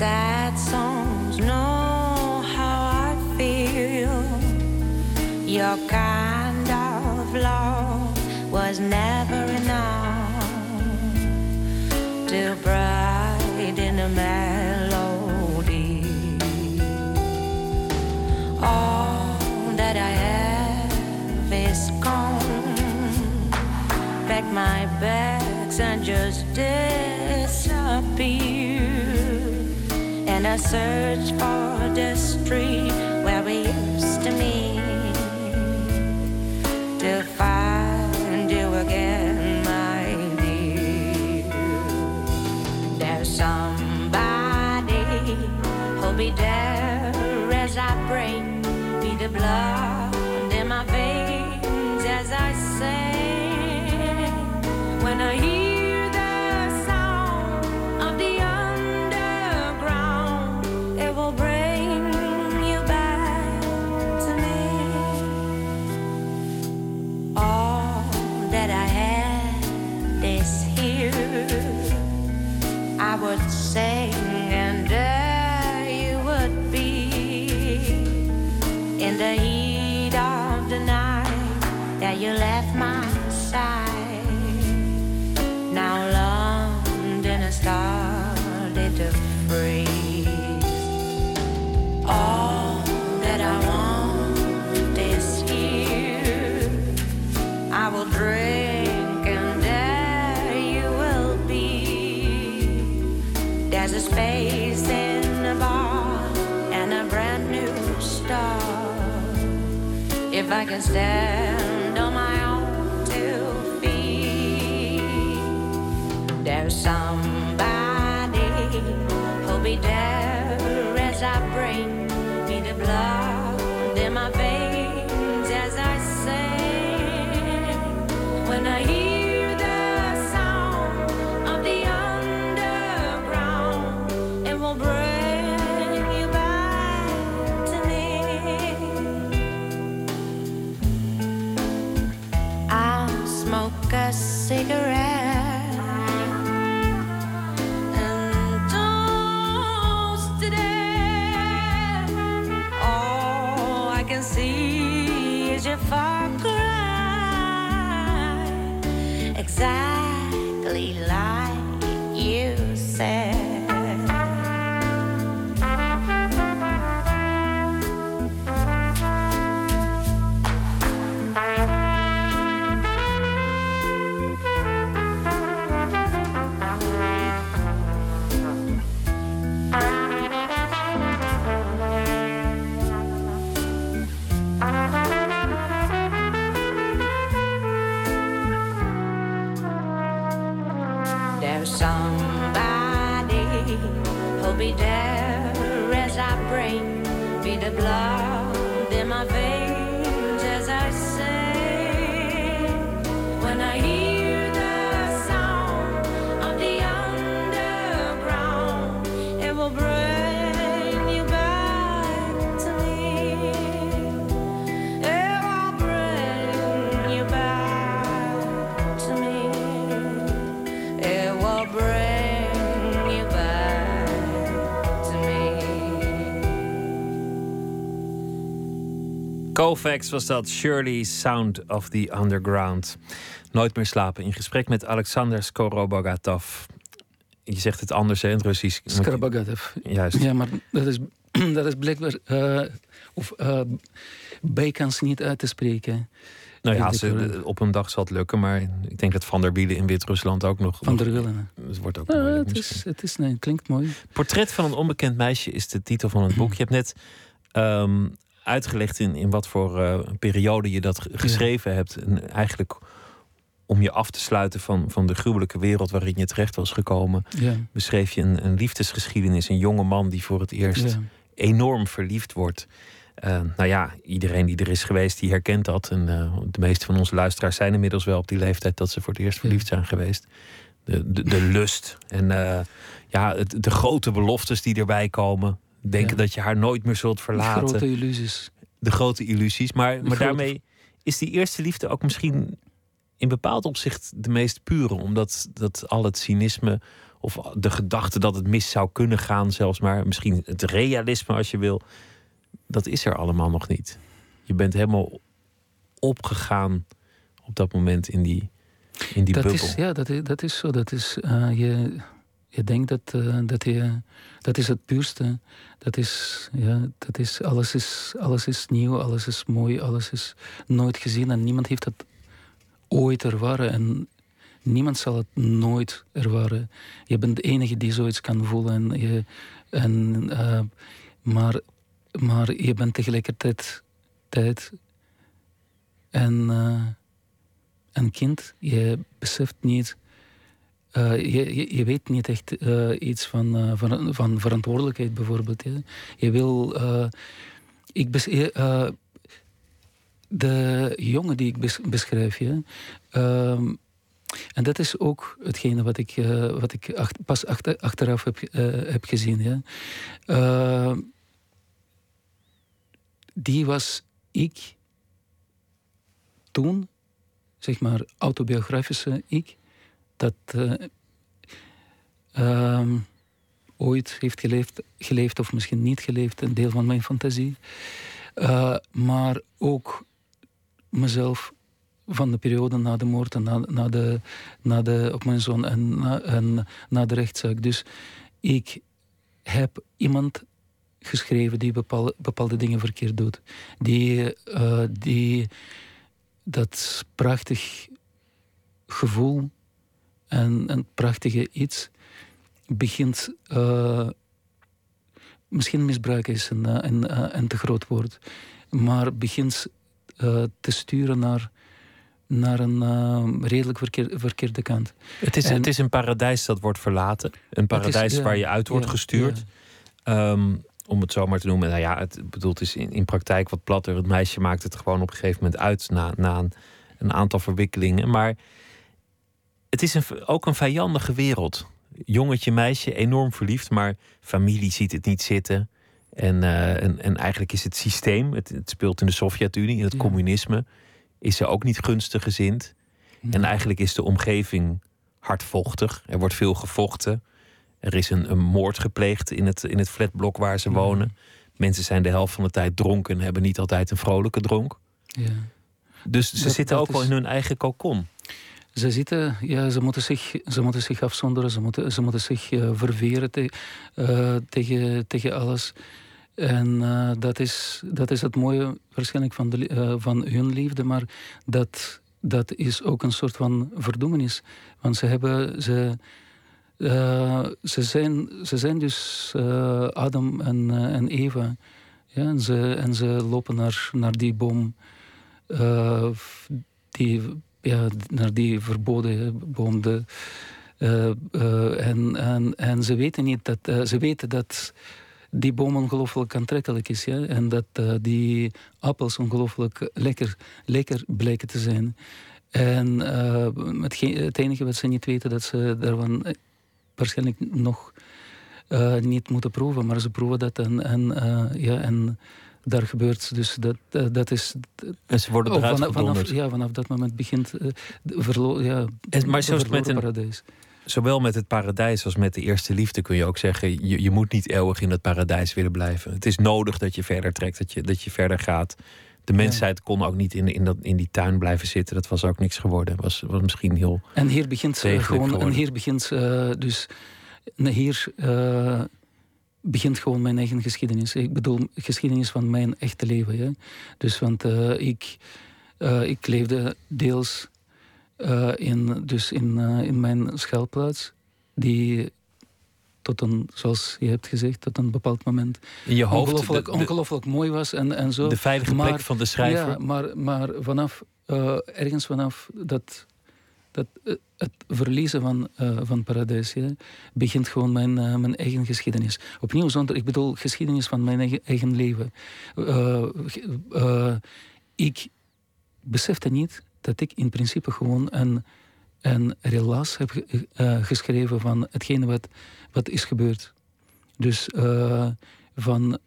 sad songs know how I feel. Your kind of love was never enough to brighten a melody. All that I have is gone. Pack my bags and just disappear. And I search for the street where we used to meet to find you again, my dear. There's somebody who'll be there as I break, be the blood stand on my own two feet, there's somebody who'll be there Was dat Shirley Sound of the Underground. Nooit meer slapen. In gesprek met Alexander Skorobogatov. Je zegt het anders hè, in het Russisch. Skarabagatov. Juist. Ja, maar dat is, dat is blijkbaar. eh of uh, niet uit te spreken. Nou ja, ze, op een dag zal het lukken. Maar ik denk dat Van der Wielen in Wit-Rusland ook nog... Van der Willen. Het wordt ook moeilijk het, is, het is, nee, het klinkt mooi. Portret van een onbekend meisje is de titel van het boek. Je hebt net ehm, uitgelegd in, in wat voor eh, periode je dat ge- geschreven hebt. En eigenlijk om je af te sluiten van, van de gruwelijke wereld waarin je terecht was gekomen, Ja, beschreef je een, een liefdesgeschiedenis. Een jonge man die voor het eerst ja. enorm verliefd wordt. Eh, nou ja, iedereen die er is geweest, die herkent dat. En eh, de meeste van onze luisteraars zijn inmiddels wel op die leeftijd dat ze voor het eerst verliefd zijn geweest. De, de, de lust en ja, het, de grote beloftes die erbij komen. Denken Ja. dat je haar nooit meer zult verlaten. Grote illusies. De grote illusies. Maar, maar grote- daarmee is die eerste liefde ook misschien in bepaald opzicht de meest pure. Omdat dat al het cynisme of de gedachte dat het mis zou kunnen gaan, zelfs maar misschien het realisme als je wil, dat is er allemaal nog niet. Je bent helemaal opgegaan op dat moment in die, in die dat bubbel? Is, ja, dat is, dat is zo. Dat is, eh, je, je denkt dat, eh, dat je... Dat is het puurste. Dat is... Ja, dat is alles, is... alles is nieuw, alles is mooi, alles is nooit gezien. En niemand heeft het ooit ervaren. En niemand zal het nooit ervaren. Je bent de enige die zoiets kan voelen. En je, en, eh, maar, maar je bent tegelijkertijd tijd en eh, een kind. Je beseft niet, eh, je, je, je weet niet echt eh, iets van, eh, van, van verantwoordelijkheid bijvoorbeeld. hè. Je wil, ik de jongen die ik bes- beschrijf, ja, ehm, en dat is ook hetgene wat ik, wat ik pas achter, achteraf heb, heb gezien. Ja. Eh, die was ik toen, zeg maar, autobiografische ik, dat eh, ehm, ooit heeft geleefd, geleefd of misschien niet geleefd, een deel van mijn fantasie. Eh, maar ook mezelf van de periode na de moord en na, de, na de, op mijn zoon en na, en na de rechtszaak. Dus ik heb iemand geschreven die bepaalde, bepaalde dingen verkeerd doet. Die, eh, die dat prachtig gevoel en een prachtige iets begint. eh, misschien misbruiken is een, eh, een, eh, een te groot woord, maar begint te sturen naar, naar een redelijk verkeer, verkeerde kant. Het is, En- het is een paradijs dat wordt verlaten. Een paradijs ja, waar je uit wordt ja, gestuurd. Ehm, om het zo maar te noemen. Nou ja, het bedoelt is in, in praktijk wat platter. Het meisje maakt het gewoon op een gegeven moment uit na, na een, een aantal verwikkelingen. Maar het is een, ook een vijandige wereld. Jongetje, meisje, enorm verliefd, maar familie ziet het niet zitten. En, eh, en, en eigenlijk is het systeem, het, het speelt in de Sovjet-Unie, in het Ja. communisme, is ze ook niet gunstig gezind. En eigenlijk is de omgeving hardvochtig. Er wordt veel gevochten. Er is een, een moord gepleegd in het, in het flatblok waar ze wonen. Mensen zijn de helft van de tijd dronken en hebben niet altijd een vrolijke dronk. Ja. Dus ze Dat- zitten dat ook wel in hun eigen kokon. Ze zitten, ja, ze moeten zich, ze moeten zich afzonderen, ze moeten, ze moeten zich eh, verweren eh, tegen, tegen alles. En eh, dat, is, dat is het mooie waarschijnlijk van, de, van hun liefde, maar dat, dat is ook een soort van verdoemenis. Want ze hebben, ze, ze, zijn, ze zijn dus Adam en, en Eva. Ja, en, ze, en ze lopen naar, naar die boom, die ja, naar die verboden boom. De, eh, eh, en, en, en ze weten niet dat eh, ze weten dat die boom ongelooflijk aantrekkelijk is. Ja? En dat die appels ongelooflijk lekker, lekker blijken te zijn. En het, het enige wat ze niet weten, dat ze daarvan waarschijnlijk nog niet moeten proeven. Maar ze proeven dat en, en, ja, en daar gebeurt. Dus dat, eh, dat is En ze worden Oh, eruit vanaf, vanaf, ja, vanaf dat moment begint uh, verlo ja, En- maar zoals met een- paradijs. Zowel met het paradijs als met de eerste liefde kun je ook zeggen... je, je moet niet eeuwig in het paradijs willen blijven. Het is nodig dat je verder trekt, dat je, dat je verder gaat. De mensheid kon ook niet in, in, dat, in die tuin blijven zitten. Dat was ook niks geworden. Was, was misschien heel... En hier begint eh, Degelijk gewoon, en hier begint eh, dus, hier eh, begint gewoon mijn eigen geschiedenis. Ik bedoel, geschiedenis van mijn echte leven. Ja? Dus, want eh, ik, eh, ik leefde deels eh, in, dus in, in mijn schuilplaats, die tot een, zoals je hebt gezegd, tot een bepaald moment In je hoofd, ongelooflijk, de, de, ongelooflijk mooi was en, en zo. de veilige Maar- plek van de schrijver. Ja, maar, maar vanaf, ergens vanaf dat, dat, eh, het verliezen van, eh, van paradijs, begint gewoon mijn, eh, mijn eigen geschiedenis. Opnieuw zonder, ik bedoel, geschiedenis van mijn eigen, leven. Ik besefte niet dat ik in principe gewoon een, een relaas heb ge- geschreven van hetgene wat, wat is gebeurd. Dus van,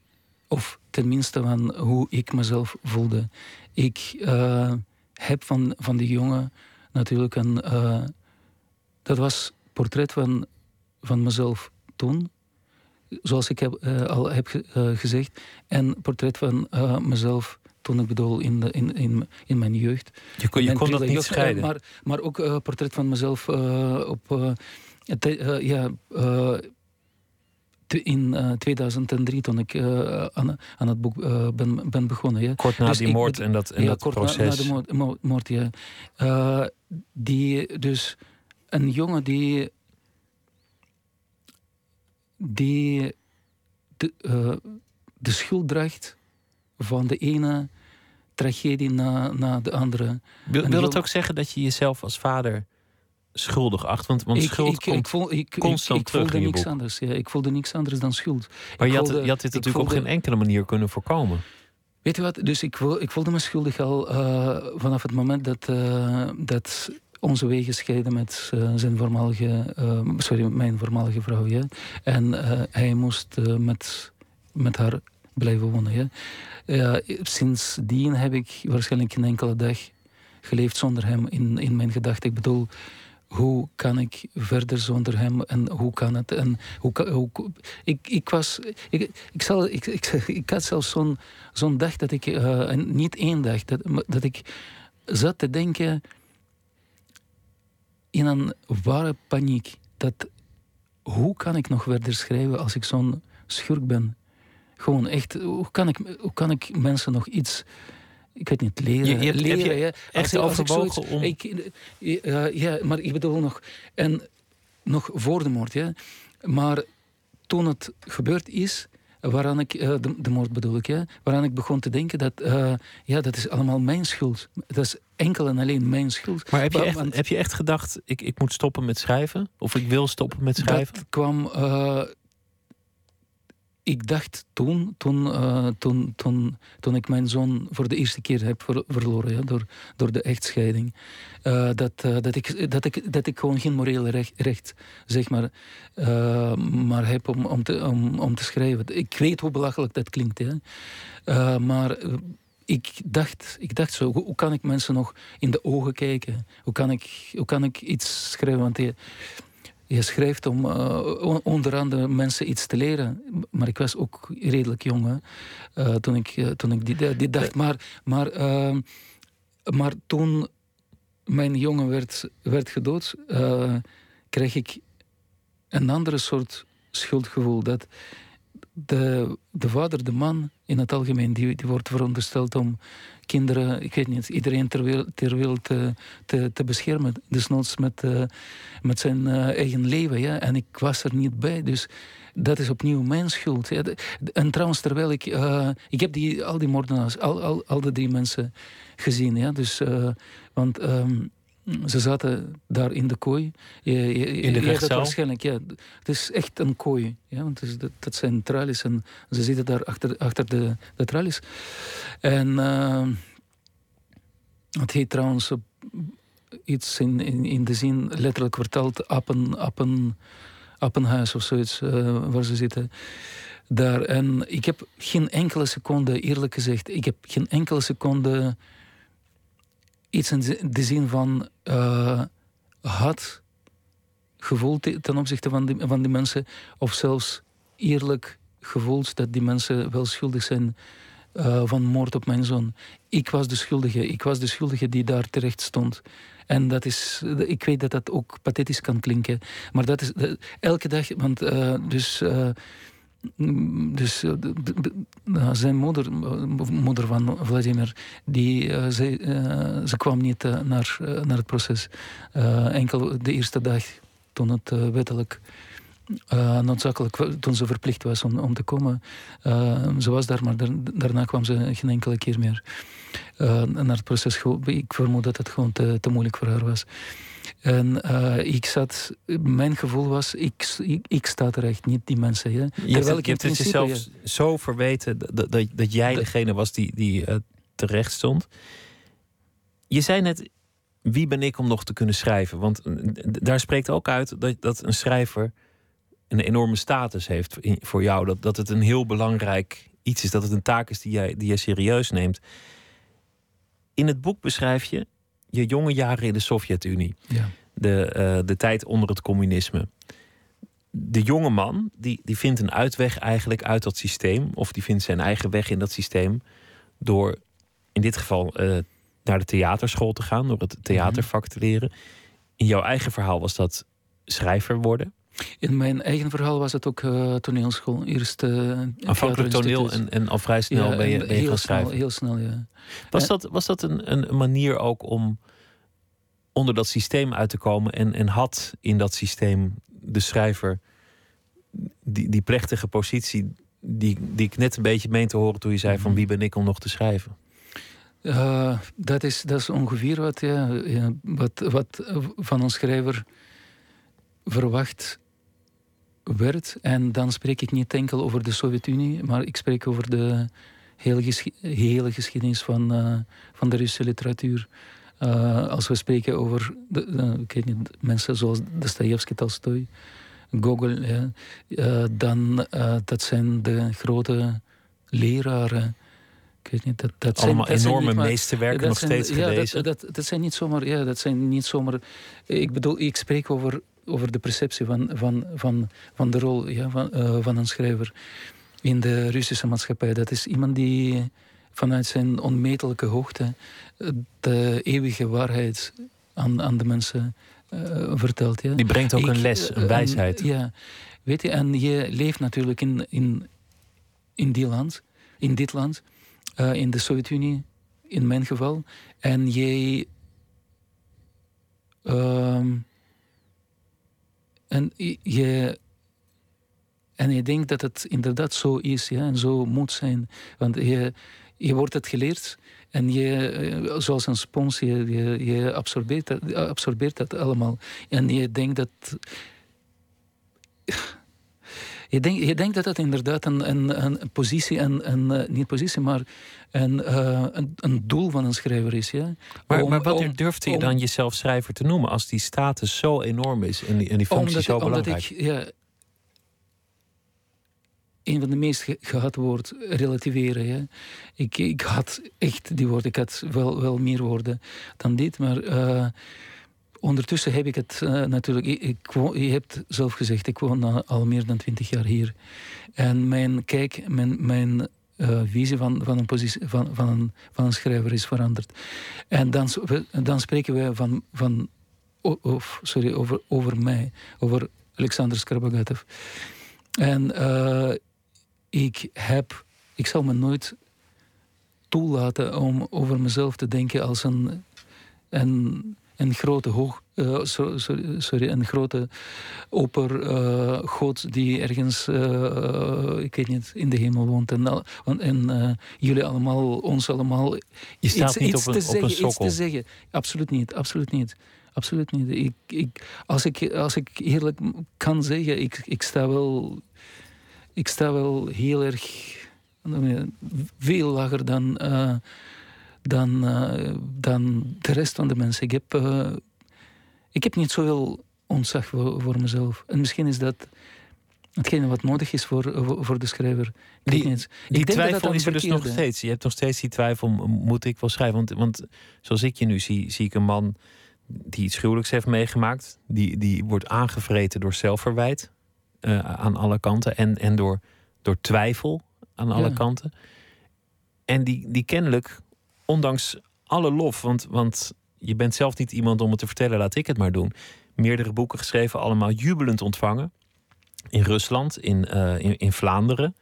of tenminste van hoe ik mezelf voelde. Ik heb van, van die jongen natuurlijk een. eh, dat was portret van, van mezelf toen, zoals ik heb, eh, al heb eh, gezegd, en portret van mezelf toen ik bedoel in, de, in, in, in mijn jeugd. Je kon, je kon dat niet scheiden. Maar, maar ook portret van mezelf op... het, ja, eh, te- in eh, 2003, toen ik eh, aan, aan het boek eh, ben, ben begonnen. Ja. Kort na Dus die moord en dat, en ja, dat kort na- proces. Na, de moord, mo- moord, ja. Eh, die, dus een jongen die. die de, eh, de schuld draagt van de ene tragedie na, na de andere. Wil, wil dat ook zeggen dat je jezelf als vader schuldig acht? Want, want ik, schuld ik, komt... ik, voel, ik, ik, constant ik terug voelde in niks anders. Ja. Ik voelde niks anders dan schuld. maar je had, je had dit natuurlijk op geen enkele manier kunnen voorkomen. Weet je wat? Dus ik, ik voelde me schuldig al eh, vanaf het moment dat, eh, dat onze wegen scheiden met eh, zijn voormalige, sorry, mijn voormalige vrouw. Ja? En hij moest met, met haar blijven wonen. Ja? Ja, sindsdien heb ik waarschijnlijk geen enkele dag geleefd zonder hem in, in mijn gedachten. Ik bedoel, hoe kan ik verder zonder hem en hoe kan het? En hoe, ik, ik was, ik, ik, zal, ik, ik, ik had zelfs zo'n zo'n dag dat ik, eh, niet één dag, dat, dat ik zat te denken in een ware paniek. Dat, hoe kan ik nog verder schrijven als ik zo'n schurk ben? Gewoon echt, hoe kan ik, hoe kan ik mensen nog iets, ik weet niet, leren? Je- je hebt- heb leren je ja. echt Als- als ik overwogen zoiets- om- Ik, eh, ja, maar ik bedoel nog, en nog voor de moord, ja. Maar toen het gebeurd is, waaraan ik, eh, de, de moord bedoel ik, ja, waaraan ik begon te denken dat, eh, ja, dat is allemaal mijn schuld. Dat is enkel en alleen mijn schuld. Maar heb je, echt, want heb je echt gedacht, ik, ik moet stoppen met schrijven? Of ik wil stoppen met schrijven? Dat kwam. eh, ik dacht toen, toen, eh, toen, toen, toen ik mijn zoon voor de eerste keer heb ver- verloren door, door de echtscheiding, eh, dat, eh, dat, ik, dat, ik, dat ik gewoon geen morele recht, zeg maar, maar heb om, om, te, om, om te schrijven. Ik weet hoe belachelijk dat klinkt, hè. Maar ik dacht, ik dacht zo, hoe, kan ik mensen nog in de ogen kijken? Hoe kan ik, hoe kan ik iets schrijven? Want je, je schrijft om eh, on- onder andere mensen iets te leren. Maar ik was ook redelijk jong hè, eh, toen ik, eh, toen ik dit, dacht. Maar, maar, ehm, maar toen mijn jongen werd, werd gedood, kreeg ik een andere soort schuldgevoel. Dat de, de vader, de man in het algemeen, die, die wordt verondersteld om kinderen, ik weet niet, iedereen ter wereld, ter wereld te, te, te beschermen. Desnoods met, eh, met zijn eh, eigen leven. Ja? En ik was er niet bij. Dus dat is opnieuw mijn schuld. En trouwens, terwijl ik... eh, ik heb die, al die moordenaars, al, al, al de drie mensen gezien. Ja? Dus, eh, want ehm, ze zaten daar in de kooi. Je, je, In de rechtszaal? waarschijnlijk, ja. Het is echt een kooi. Ja? Want is, dat, dat zijn tralies. En ze zitten daar achter, achter de, de tralies. En... ehm, het heet trouwens iets in, in, in de zin, letterlijk vertaald, appen, appen, appenhuis of zoiets, eh, waar ze zitten. Daar. En ik heb geen enkele seconde, eerlijk gezegd, ik heb geen enkele seconde iets in de- zin van eh had gevoeld te- ten opzichte van die, van die mensen, of zelfs eerlijk gevoeld dat die mensen wel schuldig zijn eh, van moord op mijn zoon. Ik was de schuldige. Ik was de schuldige die daar terecht stond. En dat is, ik weet dat dat ook pathetisch kan klinken. Maar dat is elke dag, want eh, dus. Eh, dus eh, nou, zijn moeder, eh, moeder van Vladimir, die, eh, ze, eh, ze kwam niet eh, naar, eh, naar het proces. Eh, enkel de eerste dag toen het eh, wettelijk eh, noodzakelijk, toen ze verplicht was om, om te komen. Eh, ze was daar, maar daar- daarna kwam ze geen enkele keer meer eh, naar het proces. Ik vermoed dat het gewoon te, te moeilijk voor haar was. En eh, ik zat, mijn gevoel was, ik, ik, ik sta terecht, niet die mensen. Hè. Je hebt, het, je hebt jezelf zo verweten dat, dat, dat jij degene was die, die eh, terecht stond. Je zei net, wie ben ik om nog te kunnen schrijven? Want eh, daar spreekt ook uit dat, dat een schrijver een enorme status heeft voor jou. Dat, dat het een heel belangrijk iets is. Dat het een taak is die jij, die jij serieus neemt. In het boek beschrijf je je jonge jaren in de Sovjet-Unie Ja. de, eh, de tijd onder het communisme. De jonge man die, die vindt een uitweg eigenlijk uit dat systeem, of die vindt zijn eigen weg in dat systeem, door in dit geval eh, naar de theaterschool te gaan, door het theatervak te leren. In jouw eigen verhaal was dat schrijver worden. In mijn eigen verhaal was het ook eh, toneelschool. Eerst uh, Afhankelijk toneel en, en al vrij snel Ja, ben je, en ben je gaan snel, schrijven. heel snel, ja. Was dat, was dat een, een manier ook om onder dat systeem uit te komen? En, en had in dat systeem de schrijver die, die plechtige positie... Die, die ik net een beetje meen te horen toen je zei... Mhm. van wie ben ik om nog te schrijven? Eh, dat, is, dat is ongeveer wat, ja, ja, wat, wat van een schrijver verwacht werd. En dan spreek ik niet enkel over de Sovjet-Unie, maar ik spreek over de hele, geschi- hele geschiedenis van, eh, van de Russische literatuur. Eh, als we spreken over de, de- ik weet niet, mensen zoals Dostoevsky, Tolstoy, Gogol, ja, eh, dan dat zijn de grote leraren. Ik weet niet, dat, dat zijn, Allemaal dat zijn enorme niet maar- meesterwerken nog zijn- steeds ja, gelezen. Dat, dat, dat zijn niet zomaar, ja, dat zijn niet zomaar. Ik bedoel, ik spreek over, over de perceptie van, van, van, van de rol ja, van, eh, van een schrijver in de Russische maatschappij. Dat is iemand die vanuit zijn onmetelijke hoogte eh, de eeuwige waarheid aan, aan de mensen eh, vertelt. Ja. Die brengt ook Ik, een les, een wijsheid. en, ja, weet je, en je leeft natuurlijk in, in, in, die land, in dit land, in de Sovjet-Unie, in mijn geval. En jij. ehm, en je-. En je denkt dat het inderdaad zo is, ja, en zo moet zijn. Want je, je wordt het geleerd en je, eh, zoals een spons, je, je, absorbeert, dat, absorbeert dat allemaal. En je denkt dat. Je denkt, je denkt dat dat inderdaad een, een, een positie, een, een, eh, niet positie, maar een, eh, een, een doel van een schrijver is. Ja? Maar, Om- maar wat om- durfde je om- dan jezelf schrijver te noemen als die status zo enorm is en die, en die functie omdat, zo omdat belangrijk? ik ja, een van de meest ge- gehad woord relativeren. Ja. Ik, ik had echt die woorden. Ik had wel, wel meer woorden dan dit, maar eh, ondertussen heb ik het eh, natuurlijk. Ik, je hebt zelf gezegd, ik woon al meer dan twintig jaar hier. En mijn kijk, mijn, mijn eh, visie van, van, een positie, van, van, een, van een schrijver is veranderd. En dan, dan spreken we van, van of, sorry, over, over mij, over Alexander Skarbagatov. En eh, ik heb, ik zal me nooit toelaten om over mezelf te denken als een, een, een grote hoog, so- sorry, sorry, een grote oper eh, god die ergens, eh, ik weet niet, in de hemel woont. En, en, jullie allemaal, ons allemaal. Je staat iets, niet iets op een, te op een zeggen, iets sokkel. te zeggen. Absoluut niet, absoluut niet. Absoluut niet. Ik, ik, als, ik, als ik eerlijk kan zeggen, ik, ik sta wel. Ik sta wel heel erg. veel lager dan. Dan, eh, dan de rest van de mensen. Ik heb, eh, ik heb niet zoveel ontzag voor, voor mezelf. En misschien is dat hetgene wat nodig is voor, voor, de schrijver. Ik Die- niet. Die ik denk dat twijfel dat is er dus nog steeds. Je hebt nog steeds die twijfel, moet ik wel schrijven? Want, want zoals ik je nu zie, zie ik een man die iets gruwelijks heeft meegemaakt. Die, die wordt aangevreten door zelfverwijt eh, aan alle kanten. En, en door, door twijfel aan alle Ja. kanten. En die, die kennelijk, ondanks alle lof... Want, want je bent zelf niet iemand om het te vertellen, laat ik het maar doen. Meerdere boeken geschreven, allemaal jubelend ontvangen. In Rusland, in, eh, in, in Vlaanderen.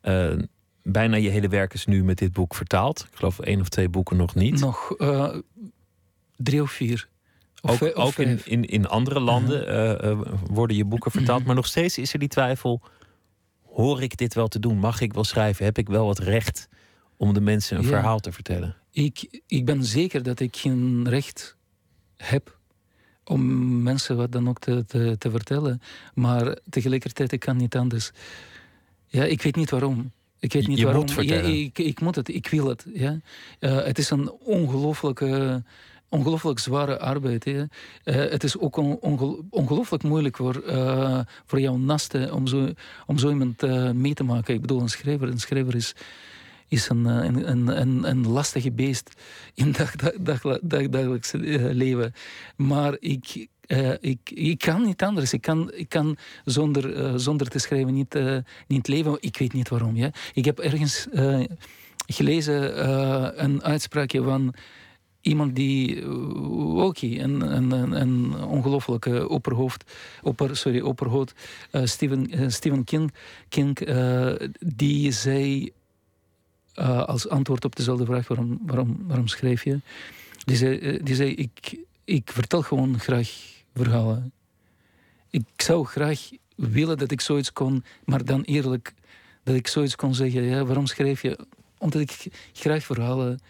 Eh, bijna je hele werk is nu met dit boek vertaald. Ik geloof één of twee boeken nog niet. Nog eh, drie of vier. Of ook ook in, in, in andere landen eh, eh, worden je boeken vertaald. Maar nog steeds is er die twijfel. Hoor ik dit wel te doen? Mag ik wel schrijven? Heb ik wel het recht om de mensen een Ja. verhaal te vertellen? Ik, ik ben zeker dat ik geen recht heb om mensen wat dan ook te, te, te vertellen. Maar tegelijkertijd, ik kan niet anders. Ja, ik weet niet waarom. Ik weet niet je waarom. moet. Ja, ik, ik moet het, ik wil het. Ja. Eh, het is een ongelooflijke, ongelooflijk zware arbeid. Eh, het is ook on, onge- ongelooflijk moeilijk voor, eh, voor jouw nasten om zo, om zo iemand mee te maken. Ik bedoel, een schrijver, een schrijver is, is een, eh, een, een, een, een lastige beest in dag, dag, dag, dag- dagelijks eh, leven. Maar ik, eh, ik, ik kan niet anders. Ik kan, ik kan zonder, zonder te schrijven niet, niet leven. Ik weet niet waarom. Ja. Ik heb ergens. gelezen een uitspraakje van iemand die uh, een, een, een, ongelofelijke opperhoofd, opper, sorry, opperhoofd, Stephen, Stephen King, King die zei als antwoord op dezelfde vraag: waarom, waarom, waarom schrijf je? Die zei, die zei ik, ik vertel gewoon graag verhalen. Ik zou graag willen dat ik zoiets kon, maar dan eerlijk dat ik zoiets kon zeggen. Ja, waarom schrijf je? Omdat ik graag verhalen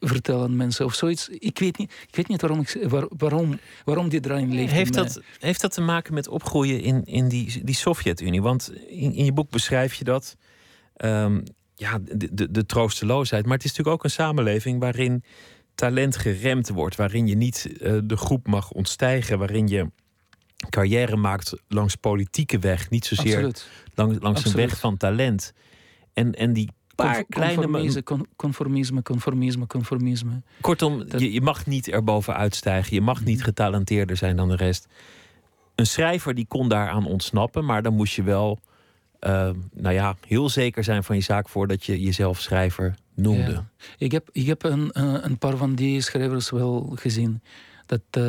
vertel aan mensen of zoiets. Ik weet niet, ik weet niet waarom, ik, waar, waarom, waarom die draai leeft. Heeft dat, heeft dat te maken met opgroeien in, in die, die Sovjet-Unie? Want in, in je boek beschrijf je dat. Um, ja, de, de, de troosteloosheid. Maar het is natuurlijk ook een samenleving waarin talent geremd wordt. Waarin je niet uh, de groep mag ontstijgen. Waarin je carrière maakt langs politieke weg. Niet zozeer lang, langs Absoluut. een weg van talent. En, en die paar kleine... Conformisme, conformisme, conformisme, conformisme. Kortom, je, je mag niet erboven uitstijgen. Je mag niet mhm. getalenteerder zijn dan de rest. Een schrijver die kon daaraan ontsnappen. Maar dan moest je wel... Uh, nou ja, heel zeker zijn van je zaak voordat je jezelf schrijver noemde. Ik heb, ik heb een, een paar van die schrijvers wel gezien. Dat uh,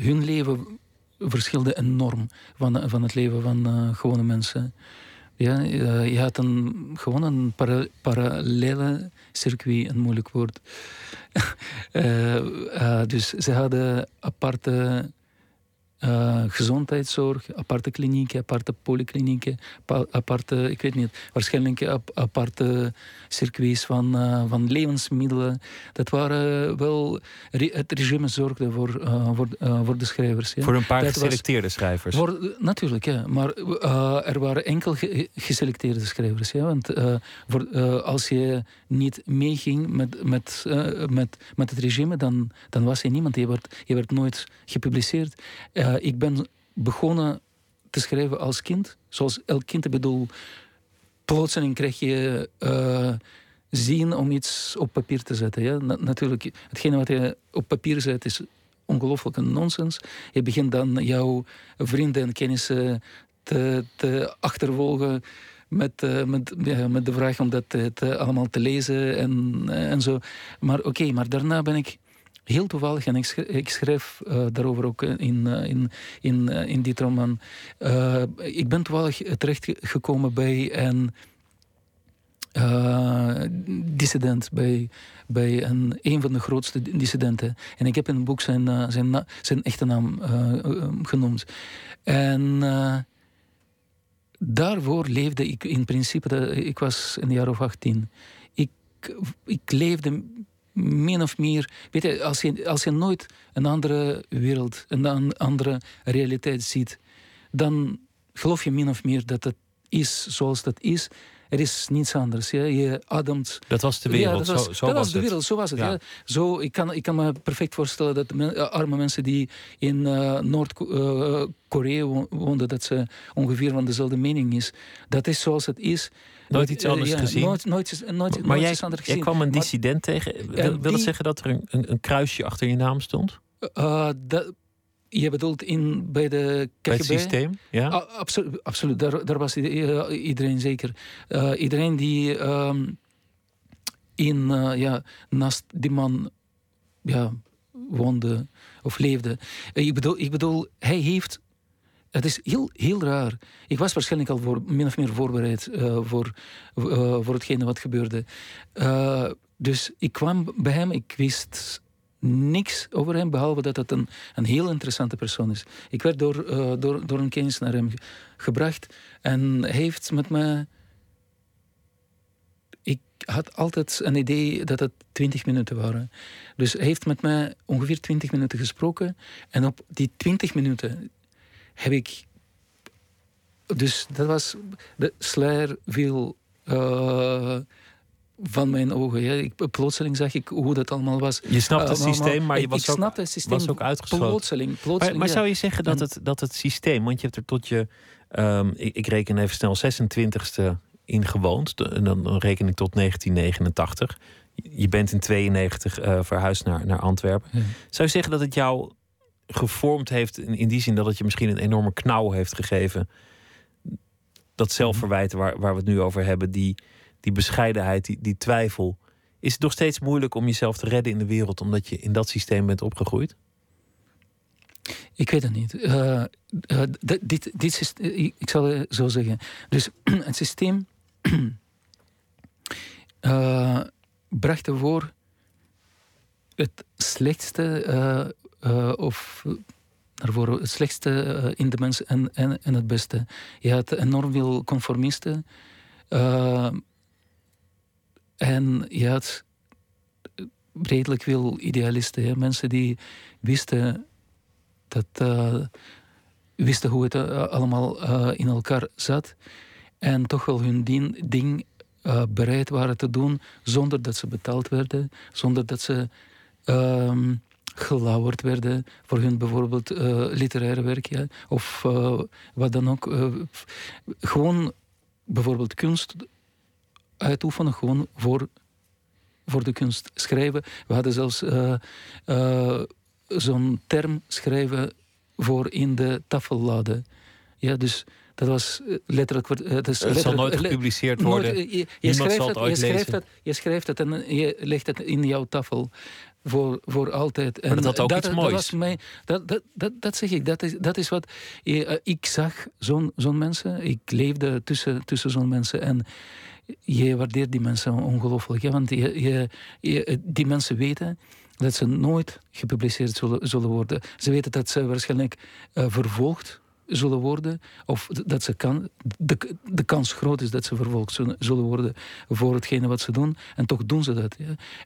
hun leven verschilde enorm van, van het leven van uh, gewone mensen. Ja, je had een, gewoon een para, parallele circuit, een moeilijk woord. dus ze hadden aparte uh, gezondheidszorg, aparte klinieken, aparte polyklinieken, aparte, ik weet niet, waarschijnlijk aparte circuits van, uh, van levensmiddelen. Dat waren wel, het regime zorgde voor, uh, voor, voor de schrijvers. Ja. Voor een paar dat geselecteerde schrijvers? Voor, natuurlijk, ja. Maar er waren enkel ge geselecteerde schrijvers. Ja, want voor, als je niet meeging met, met, met, met het regime, dan, dan was je niemand. Je werd, je werd nooit gepubliceerd. Uh, ik ben begonnen te schrijven als kind. Zoals elk kind, ik bedoel, plotseling krijg je uh, zin om iets op papier te zetten. Natuurlijk, hetgene wat je op papier zet is ongelooflijk een nonsens. Je begint dan jouw vrienden en kennissen te, te achtervolgen met, uh, met, met de vraag om dat allemaal te lezen en, en zo. Maar oké, maar daarna ben ik heel toevallig, en ik ik schrijf uh, daarover ook in, in, in, uh, in dit roman. ik ben toevallig terechtgekomen bij een dissident, bij, bij een, een van de grootste dissidenten. En ik heb in het boek zijn, zijn, zijn echte naam genoemd. En daarvoor leefde ik in principe, ik was een jaar of 18. Ik, ik leefde min of meer. Weet je, als je, als je nooit een andere wereld, een andere realiteit ziet, dan geloof je min of meer dat het is zoals dat is. Er is niets anders. Ja. Je ademt. Dat was de wereld. Ja, dat was, zo, zo dat was, was de wereld. Zo was het. Ja. Zo, ik, kan, ik kan me perfect voorstellen dat men, arme mensen die in uh, Noord-Korea uh, woonden, dat ze ongeveer van dezelfde mening is. Dat is zoals het is. Nooit iets anders ja, gezien? Nooit, nooit, nooit, maar jij, iets anders gezien. jij kwam een dissident maar, tegen. Wil, wil die, dat zeggen dat er een, een, een, kruisje achter je naam stond? Uh, dat, je bedoelt in, bij de KGB? Bij het systeem, ja? Uh, absoluut, absoluut. Daar, daar was iedereen zeker. Uh, iedereen die um, in, ja, naast die man ja, woonde of leefde. ik, bedoel, ik bedoel, hij heeft het is heel, heel raar. Ik was waarschijnlijk al voor, min of meer voorbereid uh, voor, uh, voor hetgene wat gebeurde. Uh, dus ik kwam bij hem, ik wist niks over hem, behalve dat het een, een heel interessante persoon is. Ik werd door, door, door een kennis naar hem gebracht en hij heeft met me. Ik had altijd een idee dat het twintig minuten waren. Dus hij heeft met mij ongeveer twintig minuten gesproken. En op die twintig minuten heb ik. Dus dat was. De sluier viel. Uh, van mijn ogen. Ja. Ik, plotseling zag ik hoe dat allemaal was. Je snapt het uh, systeem, maar je was, ik ook, het systeem was ook uitgesloten. Plotseling, plotseling, maar, maar zou je zeggen dat het, dat het systeem, want je hebt er tot je, um, ik, ik, reken even snel, 26e in gewoond. En dan, dan reken ik tot 1989. Je bent in 92 uh, verhuisd naar, naar Antwerpen. Ja. Zou je zeggen dat het jou gevormd heeft. In, die zin dat het je misschien een enorme knauw heeft gegeven. Dat zelfverwijten waar, waar we het nu over hebben, die, die bescheidenheid, die, die twijfel. Is het nog steeds moeilijk om jezelf te redden in de wereld omdat je in dat systeem bent opgegroeid? Ik weet het niet. Uh, uh, dit, dit is, ik zal zo zeggen. Dus het systeem bracht ervoor het slechtste of daarvoor het slechtste in de mensen en, en, en het beste. Je had enorm veel conformisten en je had redelijk veel idealisten. Mensen die wisten dat wisten hoe het allemaal in elkaar zat. En toch wel hun ding, bereid waren te doen zonder dat ze betaald werden, zonder dat ze ehm, gelauwerd werden voor hun bijvoorbeeld literaire werk ja, of wat dan ook. gewoon bijvoorbeeld kunst uitoefenen, gewoon voor, voor de kunst schrijven. We hadden zelfs zo'n term schrijven voor in de tafellade. Ja, dus dat was eh, letterlijk... Eh, het, is het zal nooit gepubliceerd worden. Nooit, je, je, schrijft zal het, je schrijft het, je schrijft het en je legt het in jouw tafel. Voor, voor altijd. Maar dat had ook dat, iets moois. Dat, was mij, dat, dat, dat, dat zeg ik. Dat is, dat is wat... Uh, ik zag zo'n zo'n mensen. Ik leefde tussen, tussen zo'n mensen. En je waardeert die mensen ongelooflijk. Ja, want je, je, je, die mensen weten dat ze nooit gepubliceerd zullen, zullen worden. Ze weten dat ze waarschijnlijk uh, vervolgd zullen worden, of dat ze kan, de, de kans groot is dat ze vervolgd zullen worden voor hetgene wat ze doen. En toch doen ze dat.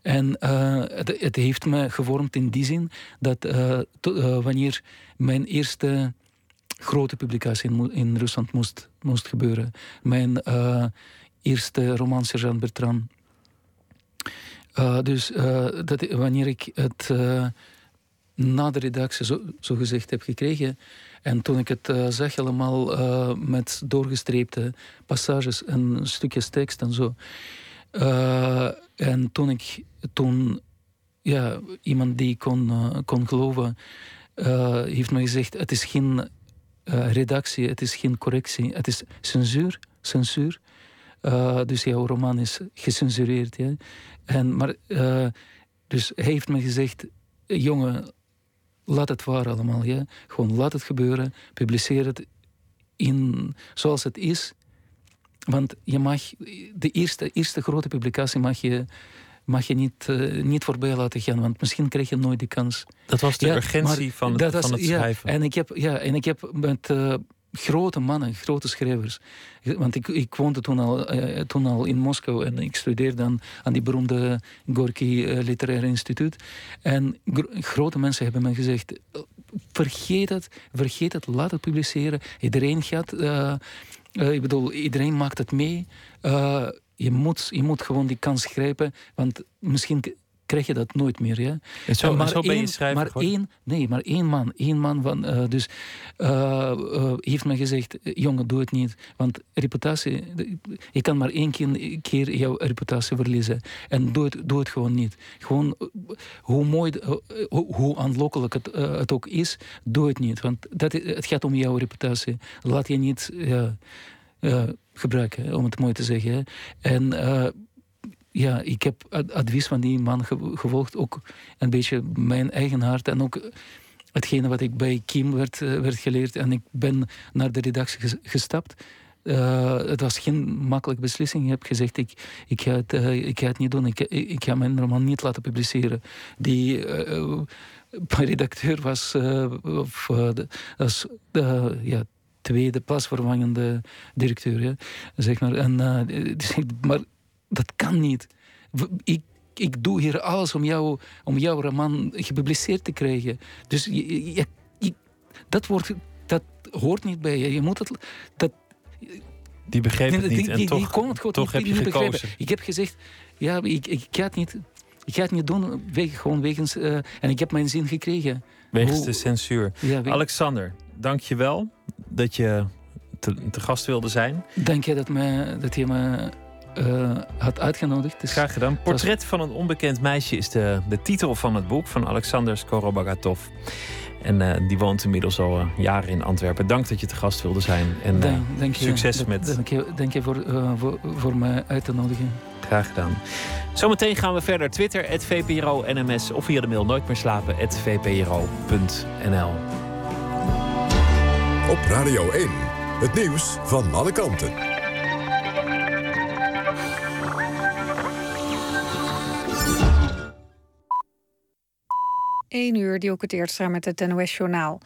En uh, het, het, heeft me gevormd in die zin dat uh, to, wanneer mijn eerste grote publicatie in, in, Rusland moest, moest gebeuren, mijn eerste roman Sergeant Bertrand dus dat, wanneer ik het na de redactie zo, zo, gezegd heb gekregen en toen ik het zag allemaal met doorgestreepte passages en stukjes tekst en zo. en toen ik toen ja, iemand die kon, kon geloven, heeft me gezegd: het is geen redactie, het is geen correctie, het is censuur. censuur. dus jouw roman is gecensureerd. Ja? En, maar, uh, dus hij heeft me gezegd, jongen, laat het waar allemaal. Ja? Gewoon laat het gebeuren, publiceer het in, zoals het is. Want je mag, de eerste, eerste grote publicatie mag je, mag je niet, uh, niet voorbij laten gaan, want misschien krijg je nooit die kans. Dat was de urgentie van het, van het schrijven. Ja, en ik heb, ja, en ik heb met... Uh, grote mannen, grote schrijvers. Want ik, ik woonde toen al, uh, toen al in Moskou en ik studeerde dan aan die beroemde Gorky uh, Literaire Instituut. En grote mensen hebben me gezegd: vergeet het, vergeet het, laat het publiceren. Iedereen gaat, uh, ik bedoel, iedereen maakt het mee. je, moet, je moet gewoon die kans grijpen, want misschien krijg je dat nooit meer. Ja? En zo, maar zo ben je schrijver maar één, Nee, maar één man. Één man van, uh, dus, uh, uh, heeft me gezegd, jongen, doe het niet. Want reputatie, je kan maar één keer, keer jouw reputatie verliezen. En doe het, doe het gewoon niet. Gewoon, hoe mooi, hoe, hoe aanlokkelijk het, het ook is, doe het niet. Want dat, het gaat om jouw reputatie. Laat je niet... gebruiken, om het mooi te zeggen. En ja, ik heb advies van die man gevolgd. Ook een beetje mijn eigen hart. En ook hetgene wat ik bij Kim werd, eh, werd geleerd. En ik ben naar de redactie gestapt. Uh, het was geen makkelijke beslissing. Ik heb gezegd, ik, ik, ga, het, uh, ik ga het niet doen. Ik, ik ga mijn roman niet laten publiceren. Die uh, redacteur was, of, de, was ja, tweede plasvervangende directeur. Zeg maar. En, maar dat kan niet. Ik, ik doe hier alles om, jou, om jouw roman gepubliceerd te krijgen. Dus je, je, dat, wordt, dat hoort niet bij je. Je moet het... Dat, die begreep het niet die, en toch, die kon het goed toch heb je gekozen. Ik heb gezegd, ja, ik, ik, ga het niet, ik ga het niet doen, weg, gewoon wegens... Uh, en ik heb mijn zin gekregen. Wegens Hoe, de censuur. Ja, Alexander, dank je wel dat je te, te, gast wilde zijn. Dank je dat, me, dat je me uh, had uitgenodigd. Dus Graag gedaan. Portret van een onbekend meisje is de, de titel van het boek van Alexander Skorobagatov. En eh, die woont inmiddels al eh, jaren in Antwerpen. Dank dat je te gast wilde zijn. En eh, Dank- dank je. succes met... Dank je, dank je voor, eh, voor, voor me uit te nodigen. Graag gedaan. Zometeen gaan we verder. Twitter, het VPRO NMS of via de mail nooit meer slapen, VPRO.nl. Op Radio 1. Het nieuws van alle kanten. 1 uur, die ook het eerst staan met het NOS-journaal.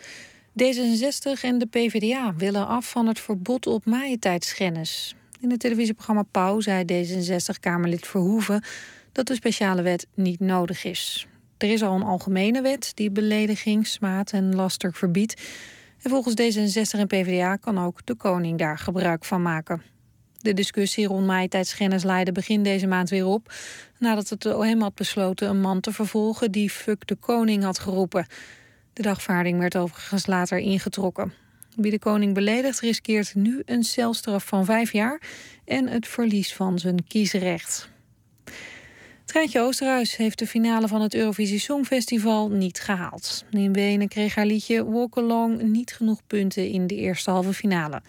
D66 en de PvdA willen af van het verbod op maaientijdschennis. In het televisieprogramma Pauw zei D66-Kamerlid Verhoeven... dat de speciale wet niet nodig is. Er is al een algemene wet die belediging, smaad en laster verbiedt. En volgens D66 en PvdA kan ook de koning daar gebruik van maken. De discussie rond maaitijdschennis leidde begin deze maand weer op... nadat het OM had besloten een man te vervolgen... die fuck de koning had geroepen. De dagvaarding werd overigens later ingetrokken. Wie de koning beledigt riskeert nu een celstraf van vijf jaar... en het verlies van zijn kiesrecht. Treintje Oosterhuis heeft de finale van het Eurovisie Songfestival niet gehaald. In Wenen kreeg haar liedje Walk Along niet genoeg punten in de eerste halve finale.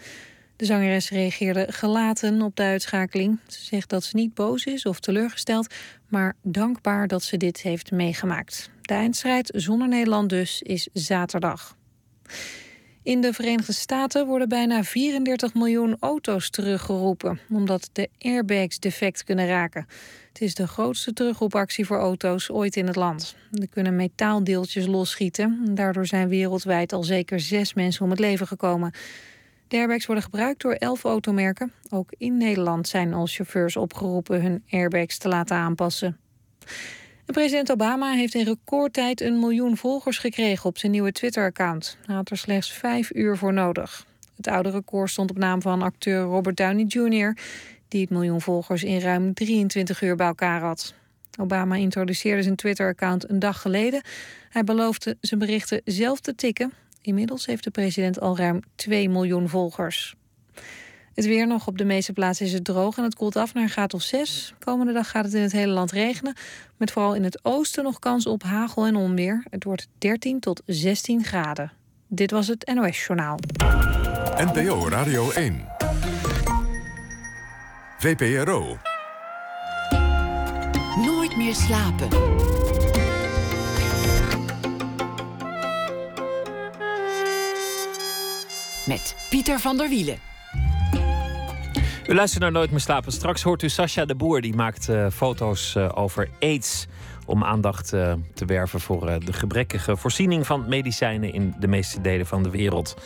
De zangeres reageerde gelaten op de uitschakeling. Ze zegt dat ze niet boos is of teleurgesteld, maar dankbaar dat ze dit heeft meegemaakt. De eindstrijd zonder Nederland dus is zaterdag. In de Verenigde Staten worden bijna 34 miljoen auto's teruggeroepen, omdat de airbags defect kunnen raken. Het is de grootste terugroepactie voor auto's ooit in het land. Er kunnen metaaldeeltjes losschieten. Daardoor zijn wereldwijd al zeker zes mensen om het leven gekomen. De airbags worden gebruikt door elf automerken. Ook in Nederland zijn al chauffeurs opgeroepen hun airbags te laten aanpassen. En president Obama heeft in recordtijd een miljoen volgers gekregen op zijn nieuwe Twitter-account. Hij had er slechts vijf uur voor nodig. Het oude record stond op naam van acteur Robert Downey Jr., die het miljoen volgers in ruim 23 uur bij elkaar had. Obama introduceerde zijn Twitter-account een dag geleden. Hij beloofde zijn berichten zelf te tikken. Inmiddels heeft de president al ruim 2 miljoen volgers. Het weer nog op de meeste plaatsen is het droog en het koelt af naar een graad of 6. Komende dag gaat het in het hele land regenen. Met vooral in het oosten nog kans op hagel en onweer. Het wordt 13 tot 16 graden. Dit was het NOS Journaal. NPO Radio 1. VPRO. Nooit meer slapen. Met Pieter van der Wielen. U luistert naar Nooit meer slapen. Straks hoort u Sascha de Boer. Die maakt eh, foto's eh, over aids. Om aandacht eh, te werven voor de gebrekkige voorziening van medicijnen in de meeste delen van de wereld.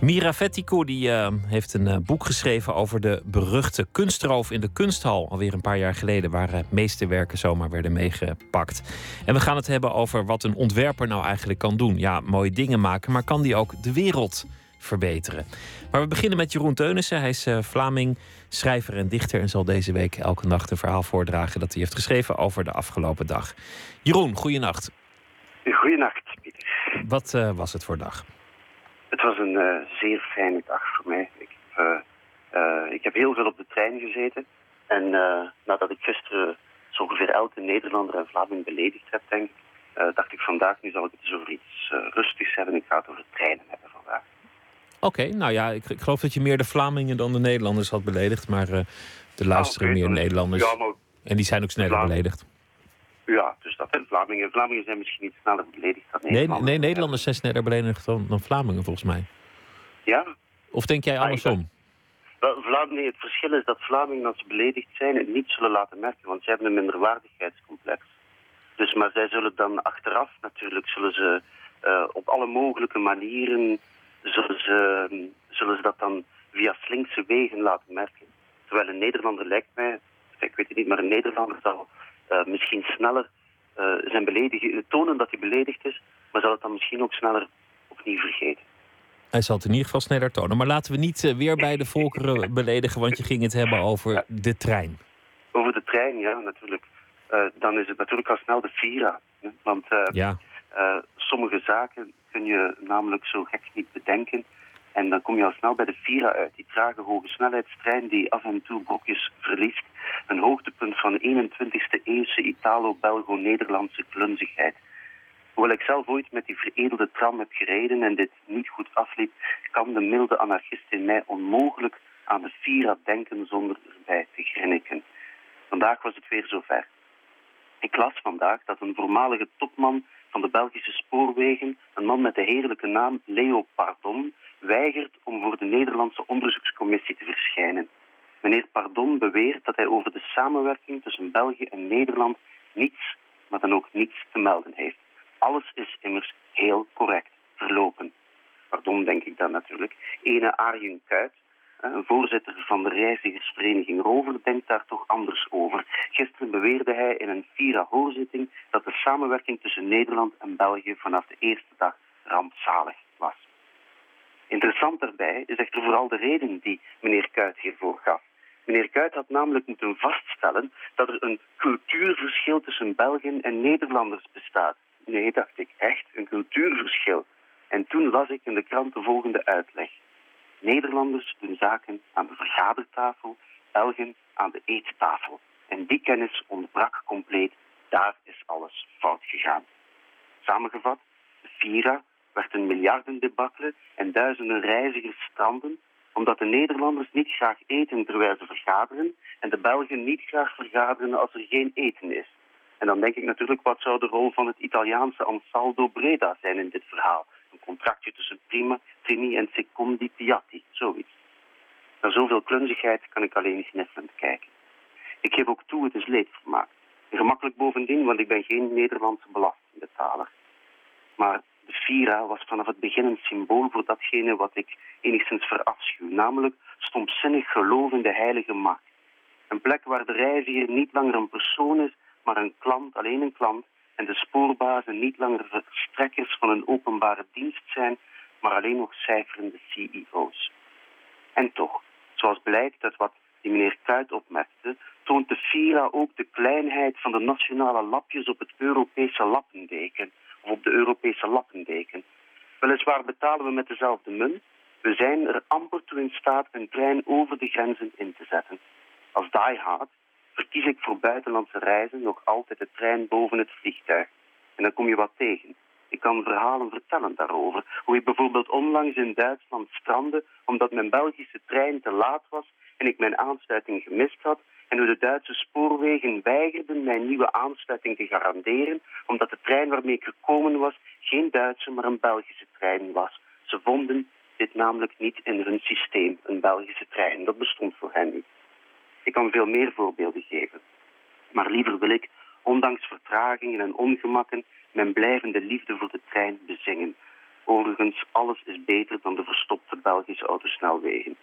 Mira Vettico die, heeft een boek geschreven over de beruchte kunstroof in de kunsthal. Alweer een paar jaar geleden, waar eh, meesterwerken zomaar werden meegepakt. En we gaan het hebben over wat een ontwerper nou eigenlijk kan doen. Ja, mooie dingen maken, maar kan die ook de wereld verbeteren? Maar we beginnen met Jeroen Teunissen. Hij is eh, Vlaming, schrijver en dichter en zal deze week elke nacht een verhaal voordragen dat hij heeft geschreven over de afgelopen dag. Jeroen, goeienacht. Goedenacht, Pieter. Wat eh, was het voor dag? Het was een eh, zeer fijne dag voor mij. Ik heb, ik heb heel veel op de trein gezeten. En nadat ik gisteren zo ongeveer elke Nederlander en Vlaming beledigd heb, denk ik, dacht ik vandaag, nu zal ik het eens over iets rustigs hebben. Ik ga het over treinen hebben Oké, nou ja, ik, ik geloof dat je meer de Vlamingen dan de Nederlanders had beledigd. Maar eh er luisteren meer Nederlanders. Ja, maar En die zijn ook sneller Vlamingen. beledigd. ja, dus dat zijn Vlamingen. Vlamingen zijn misschien niet sneller beledigd dan Nee, Nederlanders. nee, Nederlanders zijn sneller beledigd dan, dan Vlamingen, volgens mij. Ja, Of denk jij andersom? Vlamingen, nee, het verschil is dat Vlamingen, als ze beledigd zijn, het niet zullen laten merken, want ze hebben een minderwaardigheidscomplex. Dus, maar zij zullen dan achteraf natuurlijk, zullen ze eh, op alle mogelijke manieren, zullen ze, zullen ze dat dan via slinkse wegen laten merken. Terwijl een Nederlander lijkt mij, ik weet het niet, maar een Nederlander zal eh, misschien sneller eh, zijn beledigen, tonen dat hij beledigd is, maar zal het dan misschien ook sneller opnieuw vergeten. Hij zal het in ieder geval sneller tonen. Maar laten we niet eh, weer bij de volkeren beledigen, want je ging het hebben over de trein. Over de trein, ja, natuurlijk. Eh, dan is het natuurlijk al snel de Vira. hè. Want eh, Ja, eh, sommige zaken kun je namelijk zo gek niet bedenken. En dan kom je al snel bij de Vira uit. Die trage hoge snelheidstrein die af en toe brokjes verliest. Een hoogtepunt van 21e eeuwse Italo-Belgo-Nederlandse klunzigheid. Hoewel ik zelf ooit met die veredelde tram heb gereden en dit niet goed afliep, kan de milde anarchist in mij onmogelijk aan de Vira denken zonder erbij te grinniken. Vandaag was het weer zover. Ik las vandaag dat een voormalige topman van de Belgische spoorwegen, een man met de heerlijke naam Leo Pardon, weigert om voor de Nederlandse onderzoekscommissie te verschijnen. Meneer Pardon beweert dat hij over de samenwerking tussen België en Nederland niets, maar dan ook niets te melden heeft. Alles is immers heel correct verlopen. Pardon, denk ik dan natuurlijk. Ene Arjen Kuit, een voorzitter van de reizigersvereniging Rover, denkt daar toch anders over. Gisteren beweerde hij in een Vira-hoorzitting dat de samenwerking tussen Nederland en België vanaf de eerste dag rampzalig was. Interessant daarbij is echter vooral de reden die meneer Kuit hiervoor gaf. Meneer Kuit had namelijk moeten vaststellen dat er een cultuurverschil tussen Belgen en Nederlanders bestaat. Nee, dacht ik, echt een cultuurverschil. En toen las ik in de krant de volgende uitleg. Nederlanders doen zaken aan de vergadertafel, Belgen aan de eettafel. En die kennis ontbrak compleet. Daar is alles fout gegaan. Samengevat, de Vira werd een miljardendebakkelen en duizenden reizigers stranden omdat de Nederlanders niet graag eten terwijl ze vergaderen en de Belgen niet graag vergaderen als er geen eten is. En dan denk ik natuurlijk, wat zou de rol van het Italiaanse Ansaldo Breda zijn in dit verhaal? Contractje tussen prima, primi en secondi piatti, zoiets. Naar zoveel klunzigheid kan ik alleen sniffelend kijken. Ik geef ook toe, het is leedvermaak. Gemakkelijk bovendien, want ik ben geen Nederlandse belastingbetaler. Maar de Vira was vanaf het begin een symbool voor datgene wat ik enigszins verafschuw, namelijk stomzinnig geloof in de heilige macht. Een plek waar de reiziger niet langer een persoon is, maar een klant, alleen een klant, en de spoorbazen niet langer verstrekkers van een openbare dienst zijn, maar alleen nog cijferende CEO's. En toch, zoals blijkt uit wat die meneer Kuit opmerkte, toont de Vira ook de kleinheid van de nationale lapjes op het Europese lappendeken of op de Europese lappendeken. Weliswaar betalen we met dezelfde munt, we zijn er amper toe in staat een trein over de grenzen in te zetten. Als diehard verkies ik voor buitenlandse reizen nog altijd de trein boven het vliegtuig. En dan kom je wat tegen. Ik kan verhalen vertellen daarover. Hoe ik bijvoorbeeld onlangs in Duitsland strandde omdat mijn Belgische trein te laat was en ik mijn aansluiting gemist had. En hoe de Duitse spoorwegen weigerden mijn nieuwe aansluiting te garanderen omdat de trein waarmee ik gekomen was geen Duitse, maar een Belgische trein was. Ze vonden dit namelijk niet in hun systeem, een Belgische trein. Dat bestond voor hen niet. Ik kan veel meer voorbeelden geven. Maar liever wil ik, ondanks vertragingen en ongemakken, mijn blijvende liefde voor de trein bezingen. Overigens, alles is beter dan de verstopte Belgische autosnelwegen.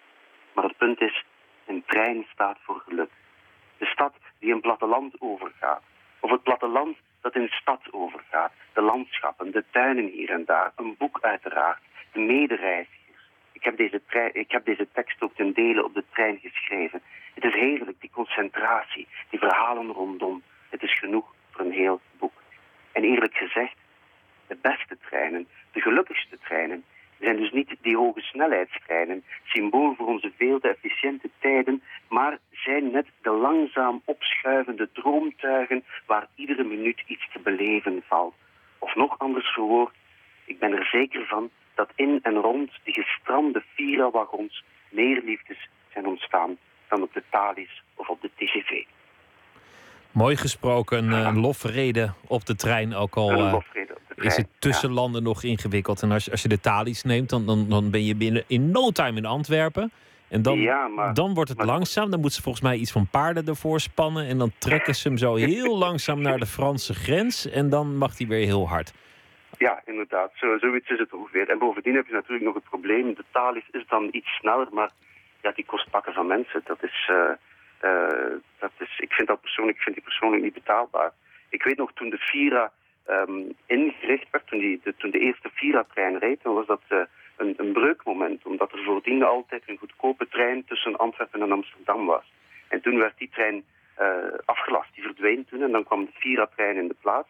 Maar het punt is, een trein staat voor geluk. De stad die een platteland overgaat. Of het platteland dat in stad overgaat. De landschappen, de tuinen hier en daar. Een boek uiteraard. De medereizigers. Ik heb, deze ik heb deze tekst ook ten dele op de trein geschreven. Het is heerlijk, die concentratie, die verhalen rondom. Het is genoeg voor een heel boek. En eerlijk gezegd, de beste treinen, de gelukkigste treinen, zijn dus niet die hoge snelheidstreinen, symbool voor onze veel te efficiënte tijden, maar zijn net de langzaam opschuivende droomtuigen waar iedere minuut iets te beleven valt. Of nog anders verwoord, ik ben er zeker van dat in en rond de gestrande Vira-wagons meer liefdes zijn ontstaan dan op de Thalys of op de TGV. Mooi gesproken, een lofrede op de trein. Ook al eh, is het tussen landen nog ingewikkeld. En als, als je de Thalys neemt, dan, dan, dan ben je binnen in no time in Antwerpen. En dan, Ja, maar- dan wordt het maar- langzaam. Dan moeten ze volgens mij iets van paarden ervoor spannen. En dan trekken ze hem zo heel langzaam naar de Franse grens. En dan mag hij weer heel hard. Ja, inderdaad. Zo, zoiets is het ongeveer. En bovendien heb je natuurlijk nog het probleem. De Thalys is dan iets sneller, maar ja, die kost pakken van mensen. Dat is, eh, eh, dat is, ik vind dat persoonlijk, ik vind die persoonlijk niet betaalbaar. Ik weet nog toen de Vira ehm, ingericht werd, toen, die, de, toen de eerste Vira-trein reed, was dat eh, een, een breukmoment. Omdat er voordien altijd een goedkope trein tussen Antwerpen en Amsterdam was. En toen werd die trein afgelast. Die verdween toen en dan kwam de Vira-trein in de plaats.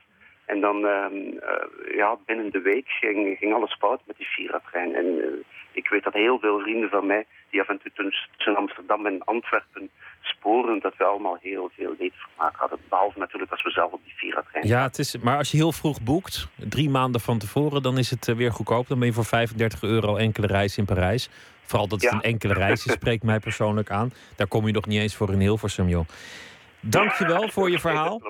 En dan, ehm, eh, ja, binnen de week ging, ging alles fout met die Vira-trein. En ik weet dat heel veel vrienden van mij, die af en toe tussen Amsterdam en Antwerpen sporen dat we allemaal heel veel leedvermaak hadden. Behalve natuurlijk als we zelf op die Vira-trein Ja, het is, maar als je heel vroeg boekt, drie maanden van tevoren, dan is het eh, weer goedkoop. Dan ben je voor 35 euro enkele reis in Parijs. Vooral dat het Ja. een enkele reis is, spreekt mij persoonlijk aan. Daar kom je nog niet eens voor in Hilversum, joh. Dankjewel voor je verhaal,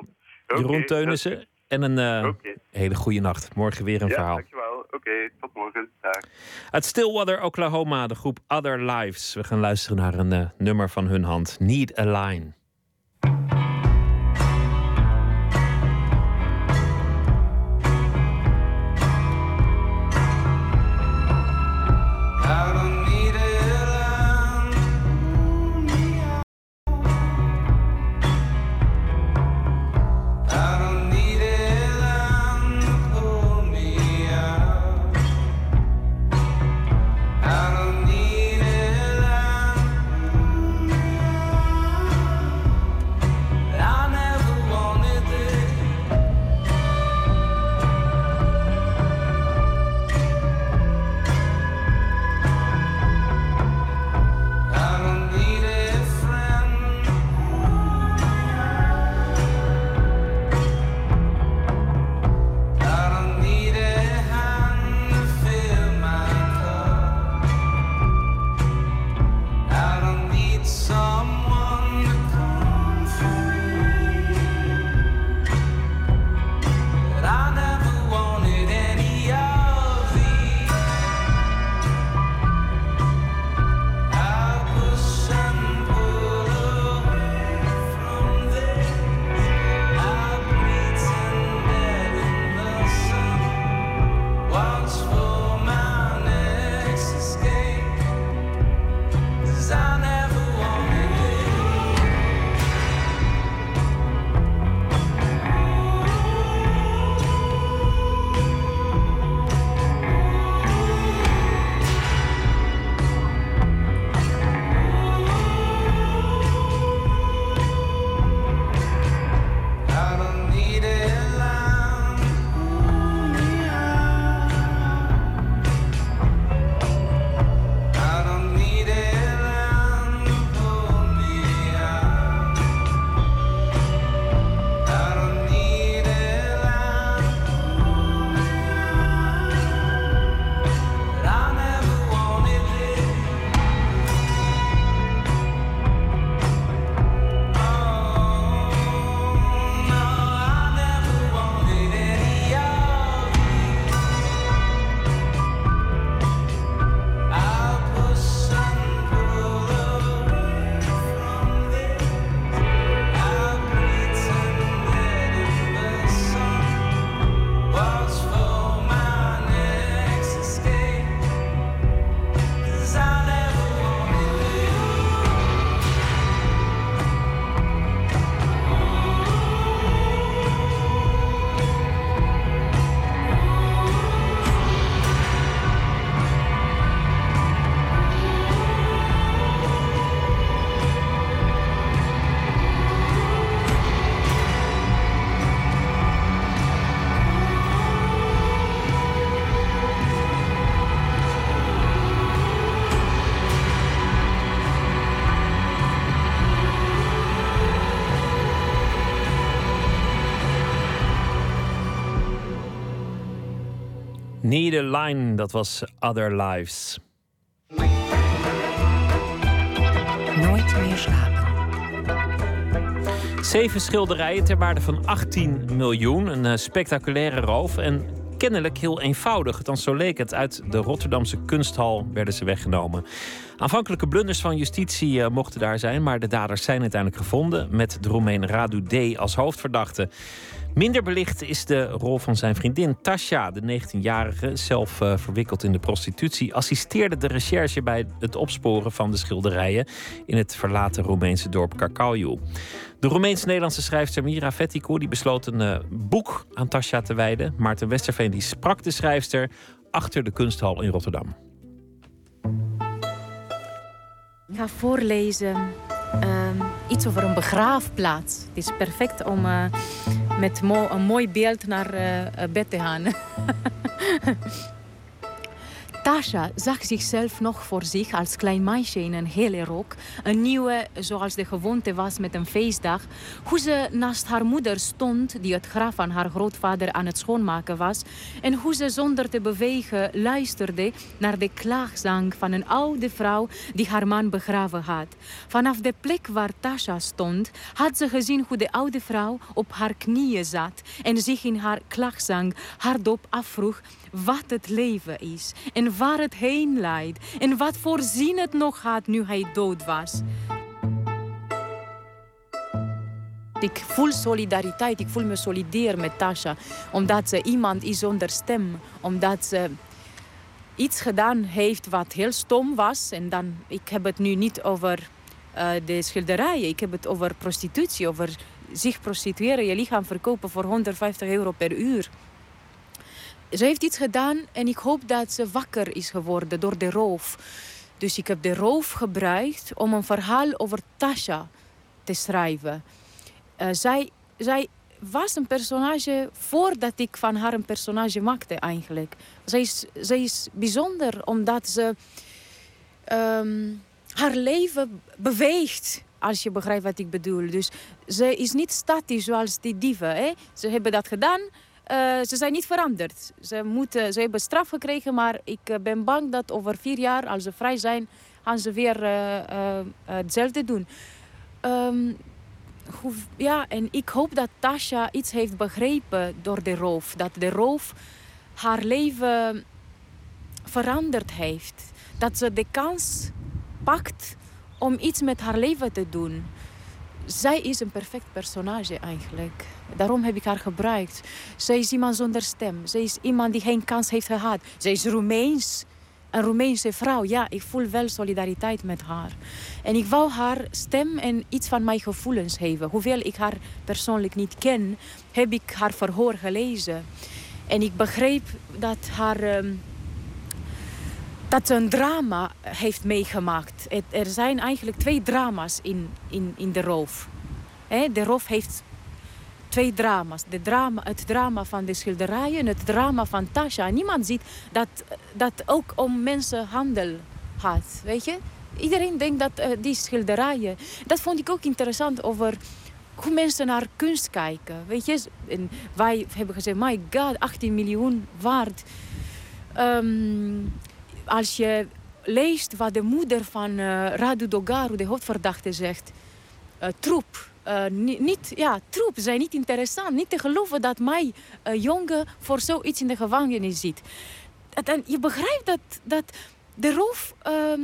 Jeroen Teunissen. En een eh, hele goede nacht. Morgen weer een Ja, verhaal. dankjewel. Oké, tot morgen. Dag. Uit Stillwater, Oklahoma, de groep Other Lives. We gaan luisteren naar een eh, nummer van hun hand. Need a Line. Need a Line, dat was Other Lives. Nooit meer slapen. Zeven schilderijen ter waarde van 18 miljoen. Een eh, spectaculaire roof. En kennelijk heel eenvoudig. Althans, zo leek het. Uit de Rotterdamse kunsthal werden ze weggenomen. Aanvankelijke blunders van justitie eh, mochten daar zijn. Maar de daders zijn uiteindelijk gevonden. Met de Roemeen Radu D. als hoofdverdachte. Minder belicht is de rol van zijn vriendin Tasja, de 19-jarige, zelf eh, verwikkeld in de prostitutie, assisteerde de recherche bij het opsporen van de schilderijen in het verlaten Roemeense dorp Kakauju. De Roemeens-Nederlandse schrijfster Mira Vettico die besloot een eh, boek aan Tasja te wijden. Maarten Westerveen die sprak de schrijfster achter de kunsthal in Rotterdam. Ik ga voorlezen ehm, iets over een begraafplaats. Het is perfect om eh, met een mooi beeld naar eh, eh, bed te gaan. Tasha zag zichzelf nog voor zich als klein meisje in een hele rok. Een nieuwe, zoals de gewoonte was met een feestdag. Hoe ze naast haar moeder stond, die het graf van haar grootvader aan het schoonmaken was. En hoe ze zonder te bewegen luisterde naar de klaagzang van een oude vrouw die haar man begraven had. Vanaf de plek waar Tasha stond, had ze gezien hoe de oude vrouw op haar knieën zat en zich in haar klaagzang hardop afvroeg wat het leven is en waar het heen leidt en wat voor zin het nog had nu hij dood was. Ik voel solidariteit, ik voel me solidair met Tasha, omdat ze iemand is zonder stem, omdat ze iets gedaan heeft wat heel stom was. En dan, ik heb het nu niet over eh, de schilderijen, ik heb het over prostitutie, over zich prostitueren, je lichaam verkopen voor 150 euro per uur. Ze heeft iets gedaan en ik hoop dat ze wakker is geworden door de roof. Dus ik heb de roof gebruikt om een verhaal over Tasha te schrijven. Eh, zij, zij was een personage voordat ik van haar een personage maakte eigenlijk. Zij is, zij is bijzonder omdat ze ehm, haar leven beweegt. Als je begrijpt wat ik bedoel. Dus ze is niet statisch zoals die dieven. Hè? Ze hebben dat gedaan. Eh, ze zijn niet veranderd. Ze, moeten, ze hebben straf gekregen, maar ik eh, ben bang dat over vier jaar, als ze vrij zijn, gaan ze weer eh, hetzelfde doen. Ehm, ja, en ik hoop dat Tasha iets heeft begrepen door de roof. Dat de roof haar leven veranderd heeft. Dat ze de kans pakt om iets met haar leven te doen. Zij is een perfect personage eigenlijk. Daarom heb ik haar gebruikt. Zij is iemand zonder stem. Zij is iemand die geen kans heeft gehad. Zij is Roemeens. Een Roemeense vrouw. Ja, ik voel wel solidariteit met haar. En ik wou haar stem en iets van mijn gevoelens geven. Hoewel ik haar persoonlijk niet ken, heb ik haar verhoor gelezen. En ik begreep dat haar... ehm, dat ze een drama heeft meegemaakt. Er zijn eigenlijk twee drama's in, in, in de roof. De roof heeft twee drama's. De drama, het drama van de schilderijen en het drama van Tasha. Niemand ziet dat dat ook om mensenhandel gaat. Weet je? Iedereen denkt dat eh, die schilderijen... Dat vond ik ook interessant over hoe mensen naar kunst kijken. Weet je? En wij hebben gezegd, my god, 18 miljoen waard. Ehm, als je leest wat de moeder van eh, Radu Dogaru, de hoofdverdachte, zegt... eh, troep. Eh, ni- niet, ja, troep, zijn niet interessant. Niet te geloven dat mijn eh, jongen voor zoiets in de gevangenis zit. En je begrijpt dat, dat de roof ehm,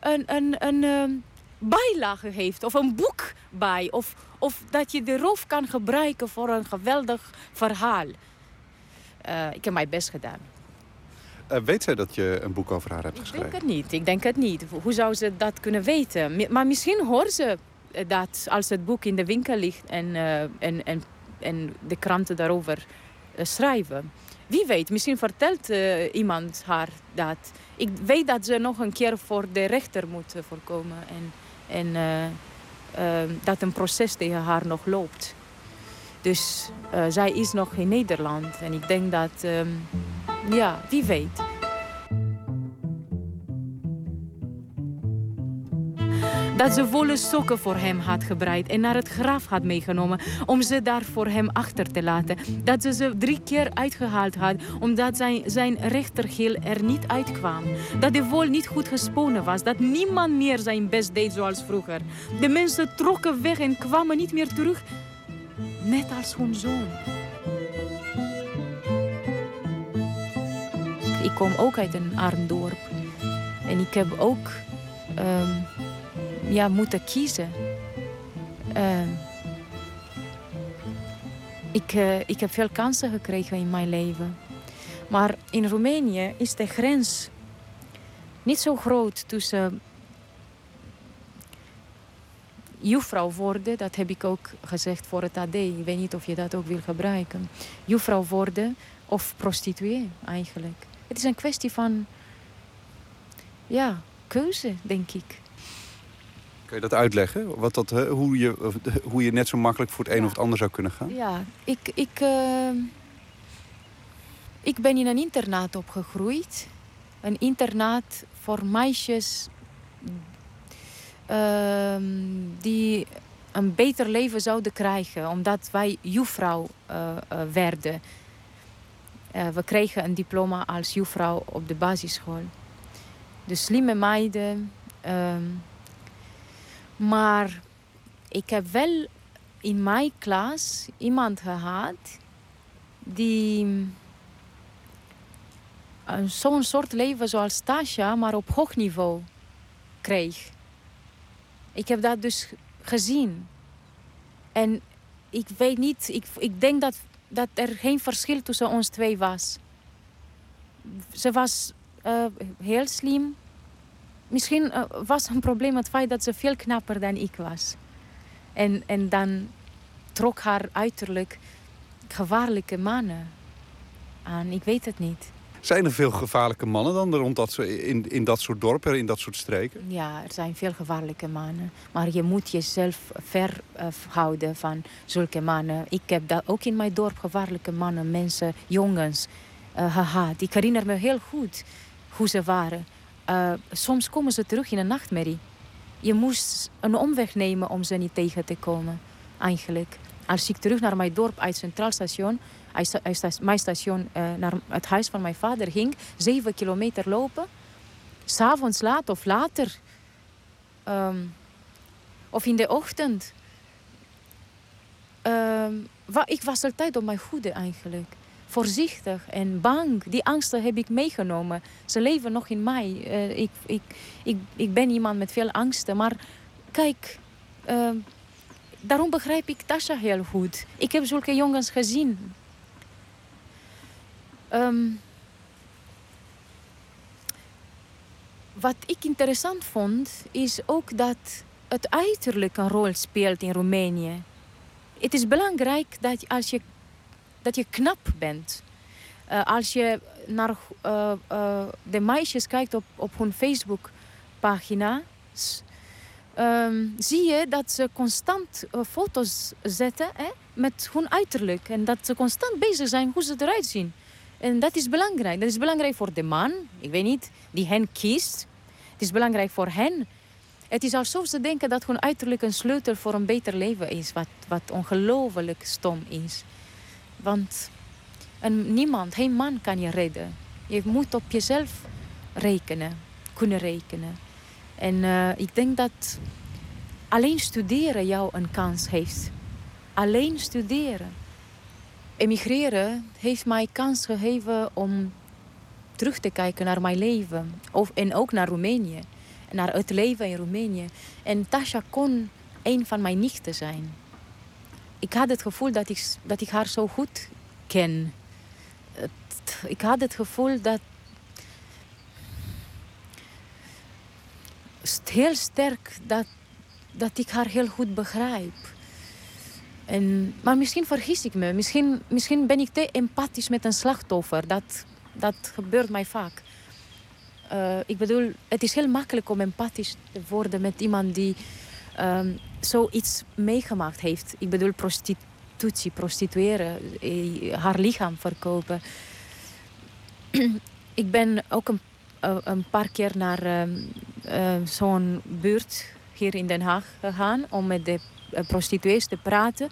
een, een, een ehm, bijlage heeft of een boek bij. Of, of dat je de roof kan gebruiken voor een geweldig verhaal. Eh, ik heb mijn best gedaan. Weet zij dat je een boek over haar hebt Ik geschreven? denk het niet. Ik denk het niet. Hoe zou ze dat kunnen weten? Maar misschien hoort ze dat als het boek in de winkel ligt en, eh, en, en, en de kranten daarover eh, schrijven. Wie weet, misschien vertelt eh, iemand haar dat. Ik weet dat ze nog een keer voor de rechter moet eh, voorkomen en, en eh, eh, dat een proces tegen haar nog loopt. Dus eh, zij is nog in Nederland en ik denk dat, ehm, ja, wie weet. Dat ze volle sokken voor hem had gebreid en naar het graf had meegenomen om ze daar voor hem achter te laten. Dat ze ze drie keer uitgehaald had omdat zijn, zijn rechtergeel er niet uitkwam. Dat de wol niet goed gesponnen was. Dat niemand meer zijn best deed zoals vroeger. De mensen trokken weg en kwamen niet meer terug. Net als hun zoon. Ik kom ook uit een arm dorp. En ik heb ook ehm, ja, moeten kiezen. Ehm, ik, eh, ik heb veel kansen gekregen in mijn leven. Maar in Roemenië is de grens niet zo groot tussen juffrouw worden, dat heb ik ook gezegd voor het AD. Ik weet niet of je dat ook wil gebruiken. Juffrouw worden of prostituee eigenlijk. Het is een kwestie van ja, keuze, denk ik. Kun je dat uitleggen? Wat dat, hoe, je, hoe je net zo makkelijk voor het een of het ander zou kunnen gaan? Ja, ik, ik, eh, ik ben in een internaat opgegroeid. een internaat voor meisjes ehm, die een beter leven zouden krijgen, omdat wij juffrouw eh, eh, werden. We kregen een diploma als juffrouw op de basisschool. Dus slimme meiden. ehm, maar ik heb wel in mijn klas iemand gehad die een- zo'n soort leven zoals Tasha, maar op hoog niveau kreeg. Ik heb dat dus gezien. En ik weet niet, ik, ik denk dat, dat er geen verschil tussen ons twee was. Ze was eh, heel slim. Misschien eh, was een probleem het feit dat ze veel knapper dan ik was. En, en dan trok haar uiterlijk gevaarlijke mannen aan. Ik weet het niet. Zijn er veel gevaarlijke mannen dan rond dat, in, in dat soort dorpen, in dat soort streken? Ja, er zijn veel gevaarlijke mannen. Maar je moet jezelf ver eh, houden van zulke mannen. Ik heb dat ook in mijn dorp gevaarlijke mannen, mensen, jongens eh, gehad. Ik herinner me heel goed hoe ze waren. Eh, soms komen ze terug in een nachtmerrie. Je moest een omweg nemen om ze niet tegen te komen, eigenlijk. Als ik terug naar mijn dorp uit Centraal Station, uit mijn station eh, naar het huis van mijn vader ging, zeven kilometer lopen, s'avonds laat of later, ehm, of in de ochtend. Ehm, ik was altijd op mijn goede eigenlijk. Voorzichtig en bang. Die angsten heb ik meegenomen. Ze leven nog in mij. Eh, ik, ik, ik, ik ben iemand met veel angsten. Maar kijk, ehm, daarom begrijp ik Tasha heel goed. Ik heb zulke jongens gezien. Ehm, wat ik interessant vond, is ook dat het uiterlijk een rol speelt in Roemenië. Het is belangrijk dat als je, dat je knap bent. Eh, als je naar eh, eh, de meisjes kijkt op, op hun Facebook-pagina's, ehm, zie je dat ze constant foto's zetten hè, met hun uiterlijk. En dat ze constant bezig zijn hoe ze eruit zien. En dat is belangrijk. Dat is belangrijk voor de man, ik weet niet, die hen kiest. Het is belangrijk voor hen. Het is alsof ze denken dat hun uiterlijk een sleutel voor een beter leven is. Wat, wat ongelooflijk stom is. Want niemand, geen man kan je redden. Je moet op jezelf rekenen, kunnen rekenen. En eh, ik denk dat alleen studeren jou een kans heeft. Alleen studeren. Emigreren heeft mij kans gegeven om terug te kijken naar mijn leven. Of, en ook naar Roemenië. Naar het leven in Roemenië. En Tasha kon een van mijn nichten zijn. Ik had het gevoel dat ik, dat ik haar zo goed ken. Ik had het gevoel dat... Heel sterk dat, dat ik haar heel goed begrijp. En, maar misschien vergis ik me. Misschien, misschien ben ik te empathisch met een slachtoffer. Dat, dat gebeurt mij vaak. Eh, ik bedoel, het is heel makkelijk om empathisch te worden met iemand die ehm, zoiets meegemaakt heeft. Ik bedoel, prostitutie, prostitueren, eh, haar lichaam verkopen. ik ben ook een, eh, een paar keer naar eh, zo'n buurt hier in Den Haag gegaan om met de prostituees te praten.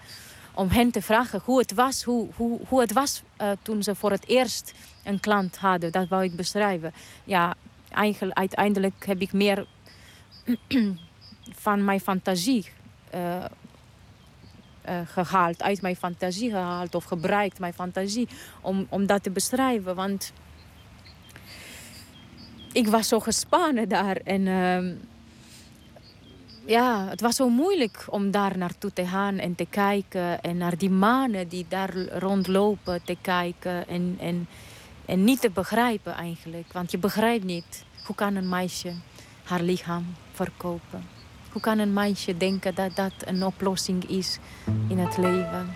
Om hen te vragen hoe het was, hoe, hoe, hoe het was toen ze voor het eerst een klant hadden. Dat wou ik beschrijven. Ja, eigenlijk, uiteindelijk heb ik meer van mijn fantasie eh, eh, gehaald. Uit mijn fantasie gehaald of gebruikt mijn fantasie om, om dat te beschrijven. Want ik was zo gespannen daar. En ehm, ja, het was zo moeilijk om daar naartoe te gaan en te kijken. En naar die manen die daar rondlopen te kijken. En, en, en niet te begrijpen eigenlijk. Want je begrijpt niet. Hoe kan een meisje haar lichaam verkopen? Hoe kan een meisje denken dat dat een oplossing is in het leven?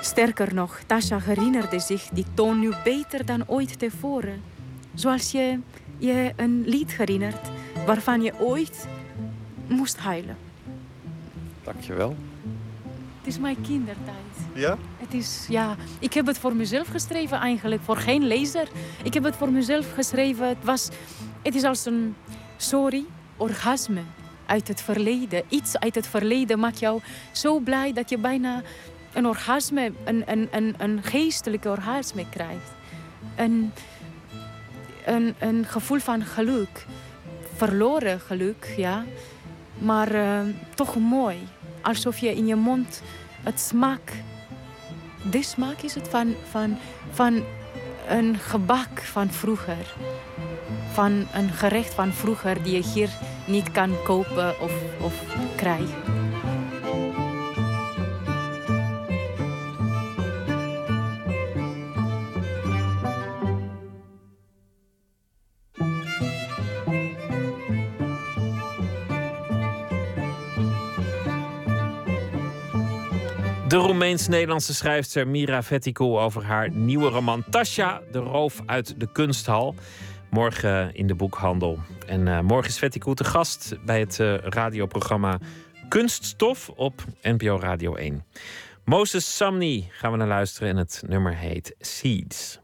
Sterker nog, Tasha herinnerde zich die toon nu beter dan ooit tevoren. Zoals je je een lied herinnert waarvan je ooit moest huilen. Dankjewel. Het is mijn kindertijd. Ja? Het is, ja, ik heb het voor mezelf geschreven eigenlijk, voor geen lezer. Ik heb het voor mezelf geschreven. Het, was, het is als een, sorry, orgasme uit het verleden. Iets uit het verleden maakt jou zo blij dat je bijna een orgasme, een, een, een, geestelijke orgasme krijgt. Een, een, een gevoel van geluk. Verloren geluk, ja. Maar eh, toch mooi. Alsof je in je mond het smaak de smaak is het van, van, van een gebak van vroeger. Van een gerecht van vroeger die je hier niet kan kopen of, of krijgen. De Roemeens-Nederlandse schrijfster Mira Vettico over haar nieuwe roman Tasja, de roof uit de kunsthal. Morgen in de boekhandel. En eh, morgen is Vettico te gast bij het eh, radioprogramma Kunststof op NPO Radio 1. Moses Samni gaan we naar luisteren en het nummer heet Seeds.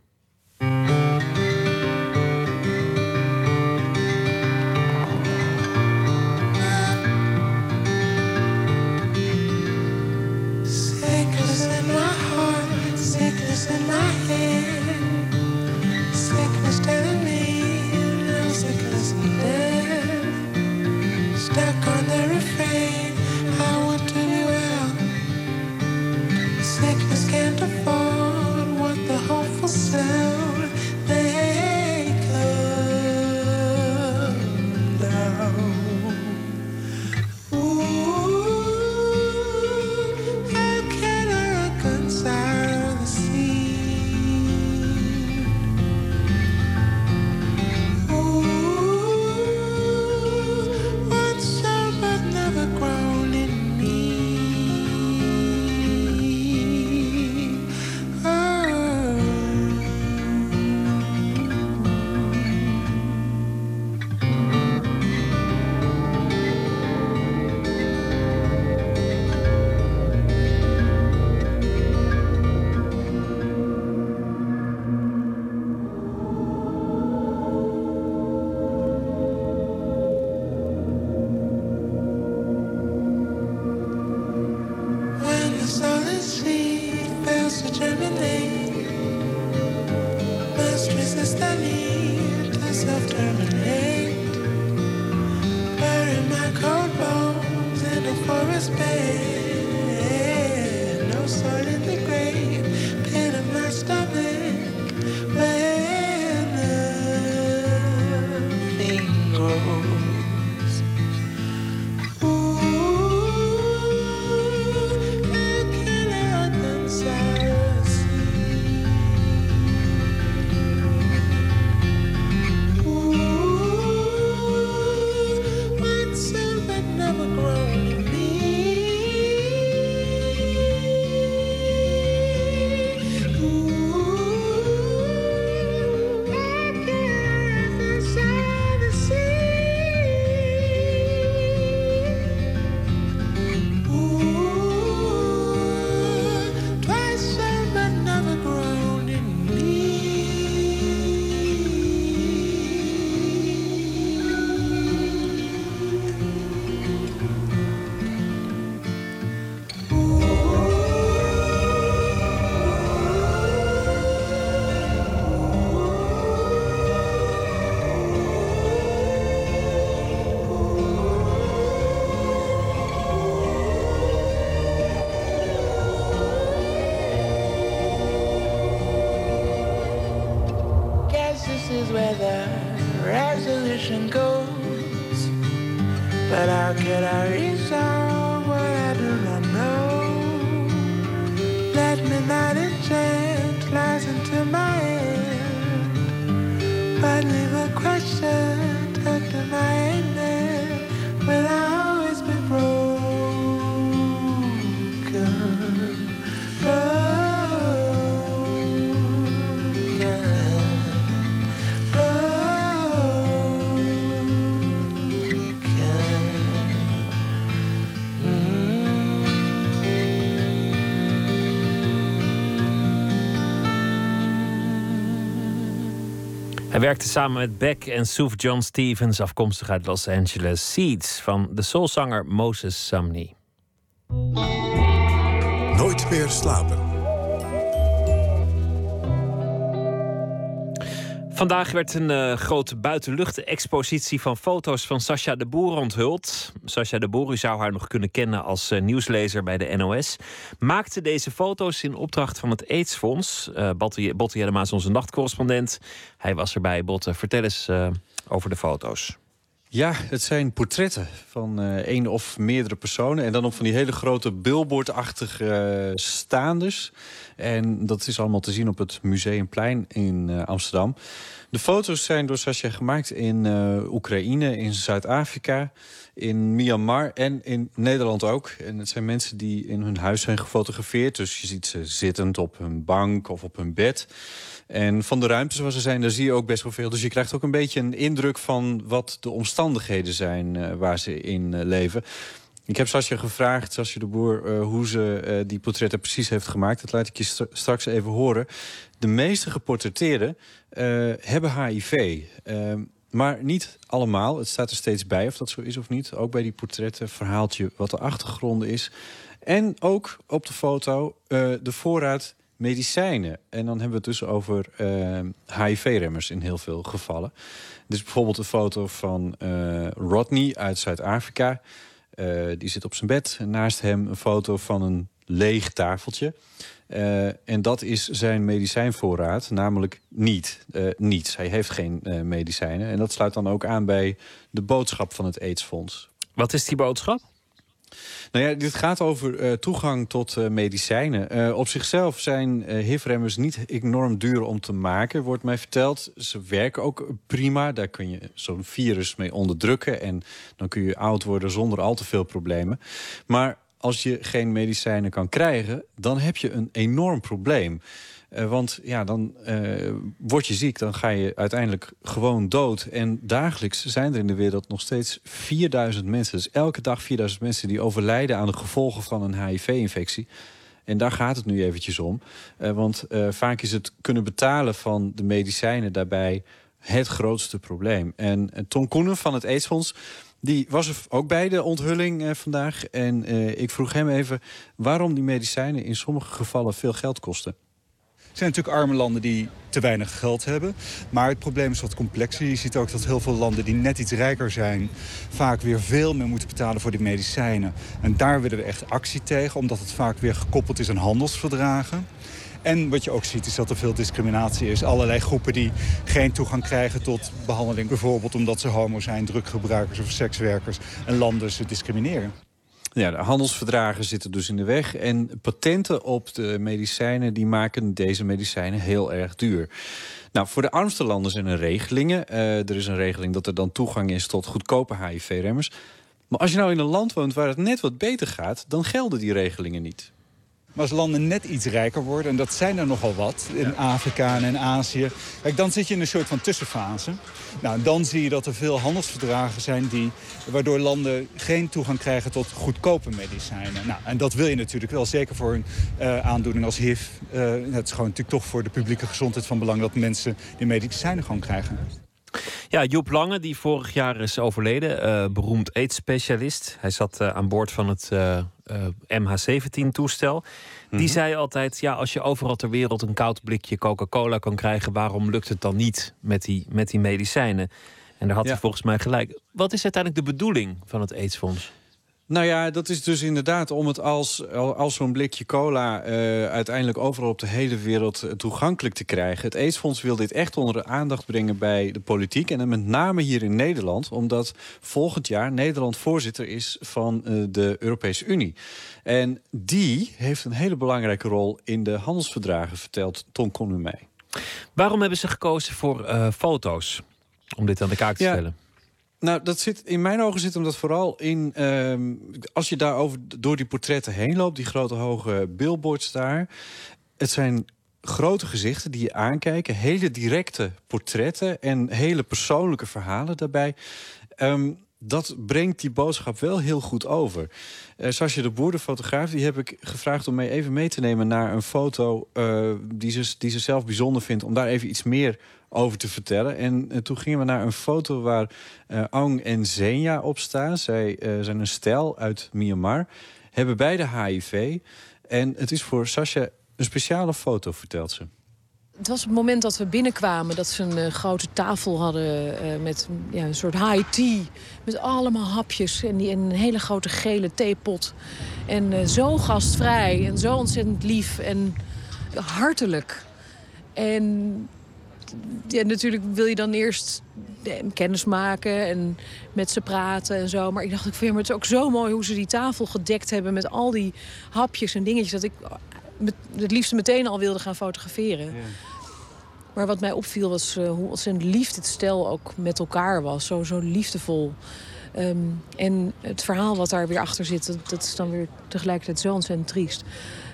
Hij werkte samen met Beck en Suf John Stevens, afkomstig uit Los Angeles. Seeds van de soulzanger Moses Sumney. Nooit meer slapen. Vandaag werd een uh, grote buitenlucht-expositie van foto's van Sascha de Boer onthuld. Sascha de Boer, u zou haar nog kunnen kennen als uh, nieuwslezer bij de NOS, maakte deze foto's in opdracht van het AIDS-fonds. Uh, Botte, Jellema is onze nachtcorrespondent. Hij was erbij. Botte, vertel eens over de foto's. Ja, het zijn portretten van uh, één of meerdere personen. En dan op van die hele grote billboardachtige staanders. En dat is allemaal te zien op het Museumplein in uh, Amsterdam. De foto's zijn door Sascha gemaakt in Oekraïne, in Zuid-Afrika, in Myanmar en in Nederland ook. En het zijn mensen die in hun huis zijn gefotografeerd. Dus je ziet ze zittend op hun bank of op hun bed. En van de ruimte zoals ze zijn, daar zie je ook best wel veel. Dus je krijgt ook een beetje een indruk van wat de omstandigheden zijn uh, waar ze in leven. Ik heb Sascha gevraagd, Sascha de Boer, uh, hoe ze die portretten precies heeft gemaakt. Dat laat ik je st straks even horen. De meeste geportretteerden hebben HIV. maar niet allemaal. Het staat er steeds bij of dat zo is of niet. Ook bij die portretten verhaalt je wat de achtergrond is. En ook op de foto de voorraad medicijnen. En dan hebben we het dus over HIV-remmers in heel veel gevallen. Dus bijvoorbeeld een foto van Rodney uit Zuid-Afrika. Uh, die zit op zijn bed. Naast hem een foto van een leeg tafeltje. en dat is zijn medicijnvoorraad, namelijk niet. niets. Hij heeft geen medicijnen. En dat sluit dan ook aan bij de boodschap van het AIDS-fonds. Wat is die boodschap? Nou ja, dit gaat over uh, toegang tot uh, medicijnen. Uh, op zichzelf zijn HIV-remmers niet enorm duur om te maken, wordt mij verteld. Ze werken ook prima. Daar kun je zo'n virus mee onderdrukken. En dan kun je oud worden zonder al te veel problemen. Maar als je geen medicijnen kan krijgen, dan heb je een enorm probleem. Uh, want ja, dan uh, word je ziek, dan ga je uiteindelijk gewoon dood. En dagelijks zijn er in de wereld nog steeds 4000 mensen. Dus elke dag 4000 mensen die overlijden aan de gevolgen van een HIV-infectie. En daar gaat het nu eventjes om. Uh, want vaak is het kunnen betalen van de medicijnen daarbij het grootste probleem. En Tom Koenen van het AIDS-fonds... Die was er ook bij de onthulling vandaag. En ik vroeg hem even waarom die medicijnen in sommige gevallen veel geld kosten. Zijn natuurlijk arme landen die te weinig geld hebben. Maar het probleem is wat complexer. Je ziet ook dat heel veel landen die net iets rijker zijn... vaak weer veel meer moeten betalen voor die medicijnen. En daar willen we echt actie tegen. Omdat het vaak weer gekoppeld is aan handelsverdragen. En wat je ook ziet is dat er veel discriminatie is. Allerlei groepen die geen toegang krijgen tot behandeling. Bijvoorbeeld omdat ze homo zijn, druggebruikers of sekswerkers. En landen ze discrimineren. Ja, de handelsverdragen zitten dus in de weg. En patenten op de medicijnen die maken deze medicijnen heel erg duur. Nou, voor de armste landen zijn er regelingen. Uh, er is een regeling dat er dan toegang is tot goedkope HIV-remmers. Maar als je nou in een land woont waar het net wat beter gaat... dan gelden die regelingen niet. Maar als landen net iets rijker worden, en dat zijn er nogal wat in Afrika en in Azië... Kijk, dan zit je in een soort van tussenfase. Nou, dan zie je dat er veel handelsverdragen zijn... Die, waardoor landen geen toegang krijgen tot goedkope medicijnen. Nou, en dat wil je natuurlijk wel, zeker voor een uh, aandoening als HIV. Uh, het is gewoon natuurlijk toch voor de publieke gezondheid van belang... dat mensen die medicijnen gewoon krijgen. Ja, Joep Lange, die vorig jaar is overleden, uh, beroemd aids-specialist. Hij zat uh, aan boord van het uh, MH17-toestel. Die -hmm. zei altijd, ja, als je overal ter wereld een koud blikje Coca-Cola kan krijgen... waarom lukt het dan niet met die, met die medicijnen? En daar had ja. hij volgens mij gelijk. Wat is uiteindelijk de bedoeling van het AIDS-fonds? Nou ja, dat is dus inderdaad om het als, als zo'n blikje cola... Uh, uiteindelijk overal op de hele wereld toegankelijk te krijgen. Het AIDS-fonds wil dit echt onder de aandacht brengen bij de politiek. En met name hier in Nederland. Omdat volgend jaar Nederland voorzitter is van uh, de Europese Unie. En die heeft een hele belangrijke rol in de handelsverdragen, vertelt Tom Connu mij. Waarom hebben ze gekozen voor uh, foto's? Om dit aan de kaak te ja. stellen. Nou, dat zit, in mijn ogen zit hem dat vooral in... Uh, als je daar over, door die portretten heen loopt... die grote hoge billboards daar... het zijn grote gezichten die je aankijken. Hele directe portretten en hele persoonlijke verhalen daarbij. Um, dat brengt die boodschap wel heel goed over. Uh, de Boer, de fotograaf, die heb ik gevraagd om mee even mee te nemen naar een foto uh, die, ze, die ze zelf bijzonder vindt, om daar even iets meer over te vertellen. En uh, toen gingen we naar een foto waar Aung en Zenya op staan. Zij zijn een stel uit Myanmar, hebben beide HIV. En het is voor Sascha een speciale foto, vertelt ze. Het was het moment dat we binnenkwamen dat ze een uh, grote tafel hadden uh, met ja, een soort high tea. Met allemaal hapjes en, die, en een hele grote gele theepot. En uh, zo gastvrij en zo ontzettend lief en hartelijk. En ja, natuurlijk wil je dan eerst kennis maken en met ze praten en zo. Maar ik dacht, ik vind het ook zo mooi hoe ze die tafel gedekt hebben... met al die hapjes en dingetjes... dat ik het liefst meteen al wilde gaan fotograferen. Maar wat mij opviel was uh, hoe ontzettend lief dit stel ook met elkaar was. Zo, zo liefdevol. Um, en het verhaal wat daar weer achter zit, dat, dat, is dan weer tegelijkertijd zo ontzettend triest.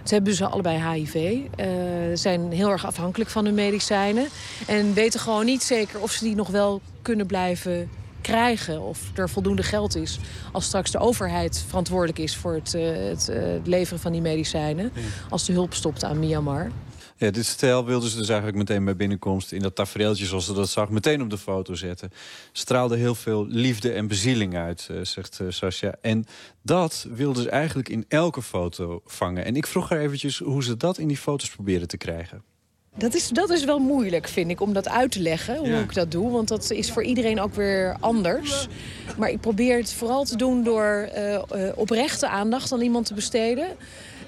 Ze hebben dus allebei HIV. Uh, zijn heel erg afhankelijk van hun medicijnen. En weten gewoon niet zeker of ze die nog wel kunnen blijven krijgen. Of er voldoende geld is als straks de overheid verantwoordelijk is... voor het, uh, het uh, leveren van die medicijnen. Als de hulp stopt aan Myanmar. Ja, dit stijl wilden ze dus eigenlijk meteen bij binnenkomst... in dat tafereeltje zoals ze dat zag, meteen op de foto zetten. Straalde heel veel liefde en bezieling uit, uh, zegt uh, Sascha. En dat wilden ze eigenlijk in elke foto vangen. En ik vroeg haar eventjes hoe ze dat in die foto's proberen te krijgen. Dat is, dat is wel moeilijk, vind ik, om dat uit te leggen, hoe ja. ik dat doe. Want dat is voor iedereen ook weer anders. Maar ik probeer het vooral te doen door uh, oprechte aandacht aan iemand te besteden.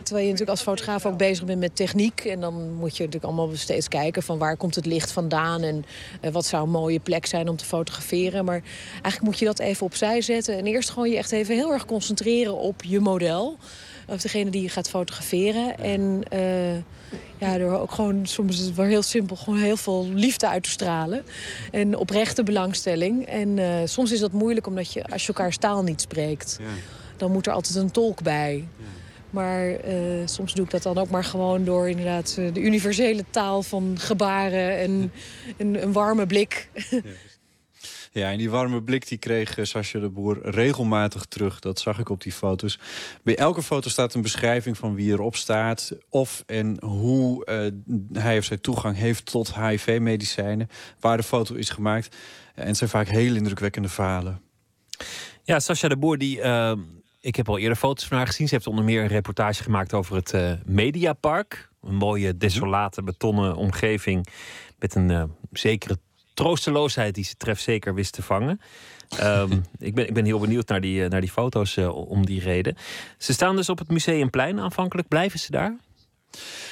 Terwijl je natuurlijk als fotograaf ook bezig bent met techniek. En dan moet je natuurlijk allemaal steeds kijken van waar komt het licht vandaan. En uh, wat zou een mooie plek zijn om te fotograferen. Maar eigenlijk moet je dat even opzij zetten. En eerst gewoon je echt even heel erg concentreren op je model. Of degene die je gaat fotograferen. En uh, ja, door ook gewoon, soms is het wel heel simpel, gewoon heel veel liefde uit te stralen. En oprechte belangstelling. En uh, soms is dat moeilijk omdat je, als je elkaars taal niet spreekt, ja. dan moet er altijd een tolk bij. Ja. Maar uh, soms doe ik dat dan ook maar gewoon door inderdaad de universele taal van gebaren en een, een warme blik. Ja. Ja, en die warme blik die kreeg uh, Sascha de Boer regelmatig terug. Dat zag ik op die foto's. Bij elke foto staat een beschrijving van wie erop staat... of en hoe uh, hij of zij toegang heeft tot HIV-medicijnen... waar de foto is gemaakt. En het zijn vaak heel indrukwekkende verhalen. Ja, Sascha de Boer die... Uh... Ik heb al eerder foto's van haar gezien. Ze heeft onder meer een reportage gemaakt over het uh, Mediapark. Een mooie, desolate, betonnen omgeving. Met een uh, zekere troosteloosheid die ze trefzeker wist te vangen. Um, ik, ben, ik ben heel benieuwd naar die, naar die foto's uh, om die reden. Ze staan dus op het Museumplein aanvankelijk. Blijven ze daar?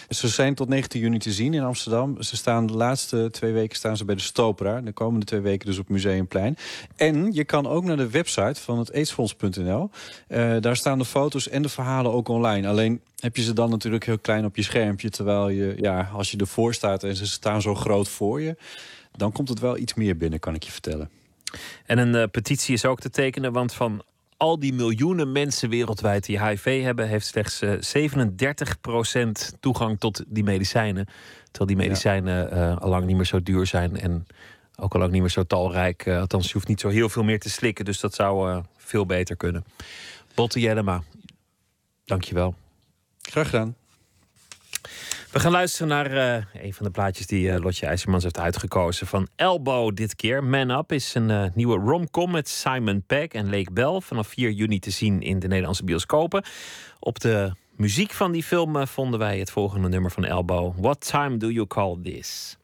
Ze zijn tot 19 juni te zien in Amsterdam. Ze staan de laatste twee weken staan ze bij de Stopera. De komende twee weken dus op Museumplein. En je kan ook naar de website van het aidsfonds.nl. Uh, daar staan de foto's en de verhalen ook online. Alleen heb je ze dan natuurlijk heel klein op je schermpje. Terwijl je, ja, als je ervoor staat en ze staan zo groot voor je... dan komt het wel iets meer binnen, kan ik je vertellen. En een uh, petitie is ook te tekenen, want van al die miljoenen mensen wereldwijd die HIV hebben, heeft slechts uh, 37% toegang tot die medicijnen. Terwijl die medicijnen ja. uh, al lang niet meer zo duur zijn en ook al lang niet meer zo talrijk. Uh, althans, je hoeft niet zo heel veel meer te slikken, dus dat zou uh, veel beter kunnen. Botte Jellema, dankjewel. Graag gedaan. We gaan luisteren naar uh, een van de plaatjes die uh, Lotje IJzermans heeft uitgekozen. Van Elbow dit keer. Man Up is een uh, nieuwe romcom met Simon Pegg en Lake Bell. Vanaf 4 juni te zien in de Nederlandse bioscopen. Op de muziek van die film vonden wij het volgende nummer van Elbow. What time do you call this?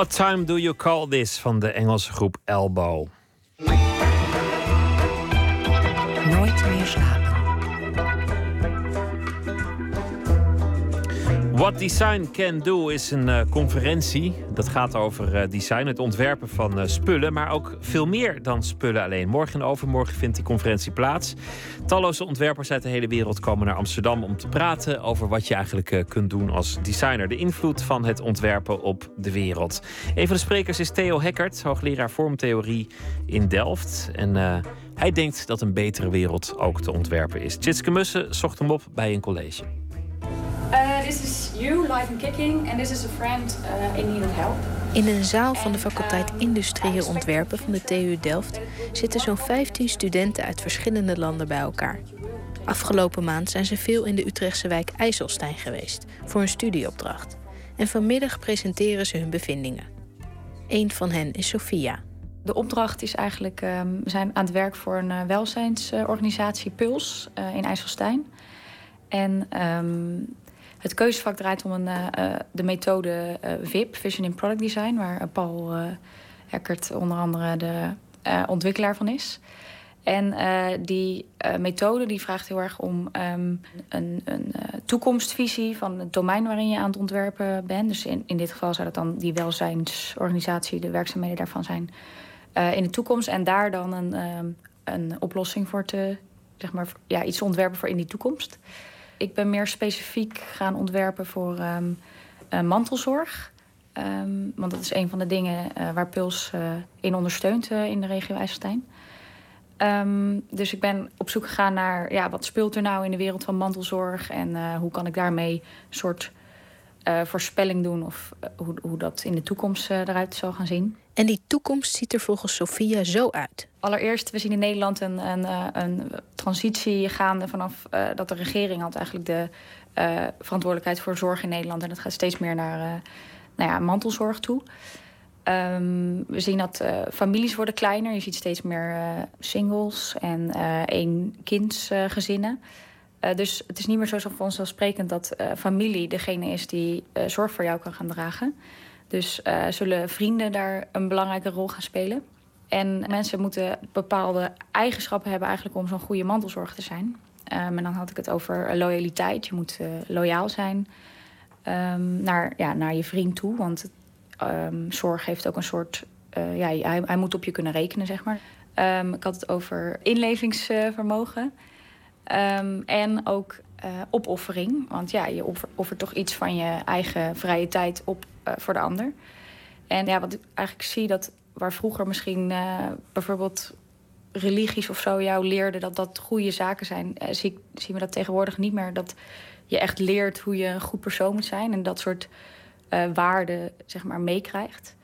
What time do you call this van de Engelse groep Elbow? Nooit meer slapen. What Design Can Do is een eh, conferentie. Dat gaat over eh, design, het ontwerpen van eh, spullen, maar ook veel meer dan spullen alleen. Morgen en overmorgen vindt die conferentie plaats. Talloze ontwerpers uit de hele wereld komen naar Amsterdam om te praten over wat je eigenlijk eh, kunt doen als designer. De invloed van het ontwerpen op de wereld. Een van de sprekers is Theo Heckert, hoogleraar vormtheorie in Delft. En eh, hij denkt dat een betere wereld ook te ontwerpen is. Tjitske Mussen zocht hem op bij een college. Uh, this is you, live and kicking, and this is a friend in need of help. In een zaal van de faculteit Industrieel Ontwerpen van de TU Delft zitten zo'n 15 studenten uit verschillende landen bij elkaar. Afgelopen maand zijn ze veel in de Utrechtse wijk IJsselstein geweest voor een studieopdracht. En vanmiddag presenteren ze hun bevindingen. Een van hen is Sophia. De opdracht is eigenlijk, um, we zijn aan het werk voor een uh, welzijnsorganisatie Puls uh, in IJsselstein. En um, het keuzevak draait om een, uh, de methode VIP, Vision in Product Design, waar Paul Eckert onder andere de ontwikkelaar van is. En die methode die vraagt heel erg om um, een, een toekomstvisie van het domein waarin je aan het ontwerpen bent. Dus in, in dit geval zou dat dan die welzijnsorganisatie, de werkzaamheden daarvan zijn in de toekomst. En daar dan een, um, een oplossing voor te, zeg maar, ja, iets ontwerpen voor in die toekomst. Ik ben meer specifiek gaan ontwerpen voor um, mantelzorg. want dat is een van de dingen waar Puls in ondersteunt in de regio IJsselstein. Um, dus ik ben op zoek gegaan naar ja, wat speelt er nou in de wereld van mantelzorg en hoe kan ik daarmee een soort voorspelling doen of hoe, hoe dat in de toekomst eruit zal gaan zien. En die toekomst ziet er volgens Sophia zo uit. Allereerst, we zien in Nederland een, een, een transitie gaande vanaf dat de regering had eigenlijk de verantwoordelijkheid voor zorg in Nederland. En dat gaat steeds meer naar nou ja, mantelzorg toe. Um, we zien dat uh, families worden kleiner. Je ziet steeds meer singles en uh, één kindsgezinnen. dus het is niet meer zo vanzelfsprekend dat familie degene is die zorg voor jou kan gaan dragen. Dus zullen vrienden daar een belangrijke rol gaan spelen. En mensen moeten bepaalde eigenschappen hebben eigenlijk om zo'n goede mantelzorg te zijn. Um, en dan had ik het over loyaliteit. Je moet loyaal zijn um, naar, ja, naar je vriend toe. Want um, zorg heeft ook een soort... Uh, ja, hij, hij, moet op je kunnen rekenen, zeg maar. Ik had het over inlevingsvermogen. En ook uh, opoffering. Want ja, je offert toch iets van je eigen vrije tijd op uh, voor de ander. En ja, wat ik eigenlijk zie, dat waar vroeger misschien bijvoorbeeld religies of zo jou leerden dat dat goede zaken zijn, zie, zien we dat tegenwoordig niet meer. Dat je echt leert hoe je een goed persoon moet zijn. En dat soort uh, waarde zeg maar, meekrijgt.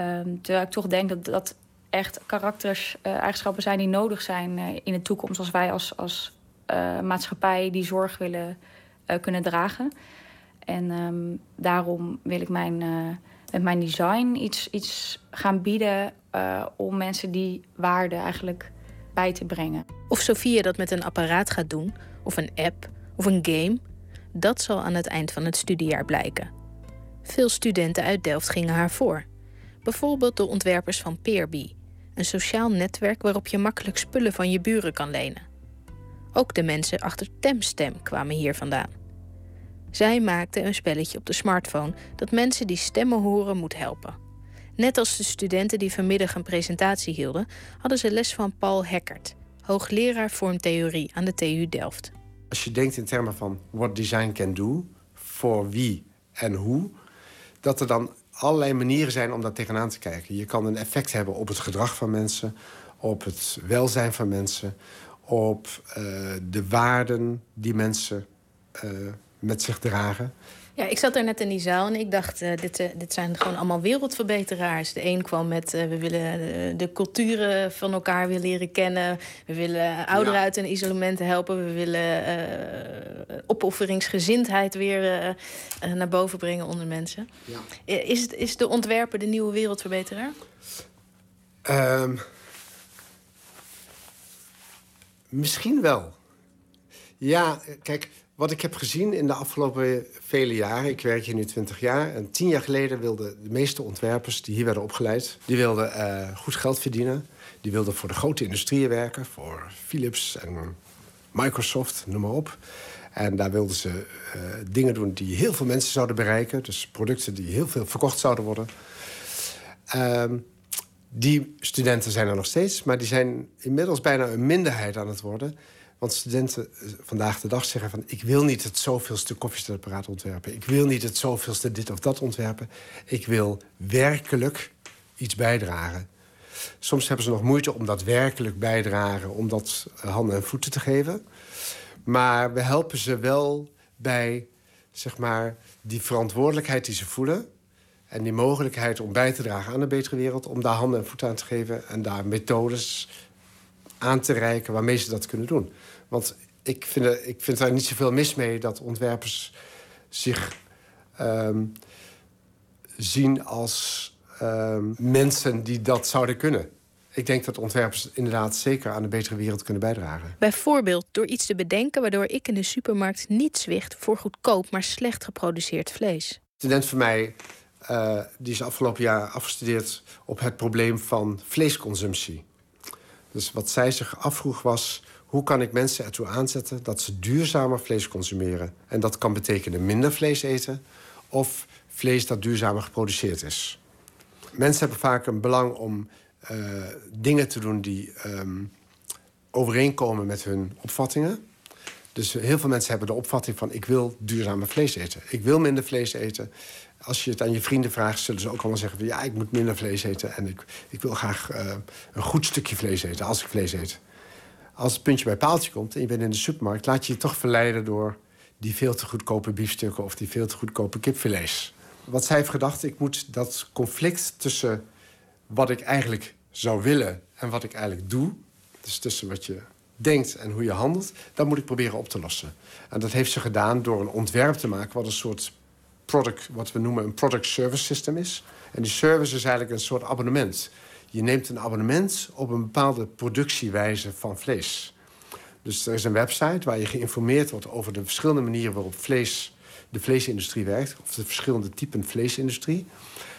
Um, terwijl ik toch denk dat dat echt karakterseigenschappen zijn die nodig zijn in de toekomst als wij als, als uh, maatschappij die zorg willen kunnen dragen. En um, daarom wil ik mijn, met mijn design iets, iets gaan bieden om mensen die waarde eigenlijk bij te brengen. Of Sofia dat met een apparaat gaat doen, of een app, of een game, dat zal aan het eind van het studiejaar blijken. Veel studenten uit Delft gingen haar voor. Bijvoorbeeld de ontwerpers van Peerbee, een sociaal netwerk waarop je makkelijk spullen van je buren kan lenen. Ook de mensen achter Temstem kwamen hier vandaan. Zij maakten een spelletje op de smartphone dat mensen die stemmen horen moet helpen. Net als de studenten die vanmiddag een presentatie hielden, hadden ze les van Paul Heckert, hoogleraar vormtheorie aan de TU Delft. Als je denkt in termen van what design can do, voor wie en hoe, dat er dan allerlei manieren zijn om daar tegenaan te kijken. Je kan een effect hebben op het gedrag van mensen, op het welzijn van mensen, op uh, de waarden die mensen uh, met zich dragen. Ja, ik zat er net in die zaal en ik dacht, uh, dit, uh, dit zijn gewoon allemaal wereldverbeteraars. De een kwam met, uh, we willen de culturen van elkaar weer leren kennen. We willen ouderen ja. uit een isolement helpen. We willen opofferingsgezindheid weer naar boven brengen onder mensen. Ja. Is, het, is de ontwerper de nieuwe wereldverbeteraar? Um, misschien wel. Ja, kijk, wat ik heb gezien in de afgelopen vele jaren... ik werk hier nu 20 jaar... en tien jaar geleden wilden de meeste ontwerpers die hier werden opgeleid... die wilden uh, goed geld verdienen. Die wilden voor de grote industrieën werken. Voor Philips en Microsoft, noem maar op. En daar wilden ze uh, dingen doen die heel veel mensen zouden bereiken. Dus producten die heel veel verkocht zouden worden. Um, die studenten zijn er nog steeds, maar die zijn inmiddels bijna een minderheid aan het worden... Want studenten eh, vandaag de dag zeggen van... ik wil niet het zoveelste koffiezetapparaat ontwerpen. Ik wil niet het zoveelste dit of dat ontwerpen. Ik wil werkelijk iets bijdragen. Soms hebben ze nog moeite om dat werkelijk bijdragen... om dat eh, handen en voeten te geven. Maar we helpen ze wel bij zeg maar, die verantwoordelijkheid die ze voelen... En die mogelijkheid om bij te dragen aan een betere wereld... om daar handen en voeten aan te geven en daar methodes aan te reiken... waarmee ze dat kunnen doen. Want ik vind, er, ik vind daar niet zoveel mis mee dat ontwerpers zich ehm, zien als ehm, mensen die dat zouden kunnen. Ik denk dat ontwerpers inderdaad zeker aan een betere wereld kunnen bijdragen. Bijvoorbeeld door iets te bedenken waardoor ik in de supermarkt niet zwicht voor goedkoop, maar slecht geproduceerd vlees. Een student van mij uh, die is afgelopen jaar afgestudeerd op het probleem van vleesconsumptie. Dus wat zij zich afvroeg was: hoe kan ik mensen ertoe aanzetten dat ze duurzamer vlees consumeren? En dat kan betekenen minder vlees eten of vlees dat duurzamer geproduceerd is. Mensen hebben vaak een belang om uh, dingen te doen die um, overeenkomen met hun opvattingen. Dus heel veel mensen hebben de opvatting van... ik wil duurzamer vlees eten. Ik wil minder vlees eten. Als je het aan je vrienden vraagt, zullen ze ook allemaal zeggen... Van, ja, ik moet minder vlees eten en ik, ik wil graag uh, een goed stukje vlees eten... als ik vlees eet. Als het puntje bij paaltje komt en je bent in de supermarkt... laat je je toch verleiden door die veel te goedkope biefstukken... of die veel te goedkope kipfilets. Wat zij heeft gedacht, ik moet dat conflict tussen wat ik eigenlijk zou willen en wat ik eigenlijk doe... dus tussen wat je denkt en hoe je handelt... dat moet ik proberen op te lossen. En dat heeft ze gedaan door een ontwerp te maken... wat een soort product, wat we noemen een product service system is. En die service is eigenlijk een soort abonnement. Je neemt een abonnement op een bepaalde productiewijze van vlees. Dus er is een website waar je geïnformeerd wordt over de verschillende manieren waarop vlees, de vleesindustrie werkt, of de verschillende typen vleesindustrie.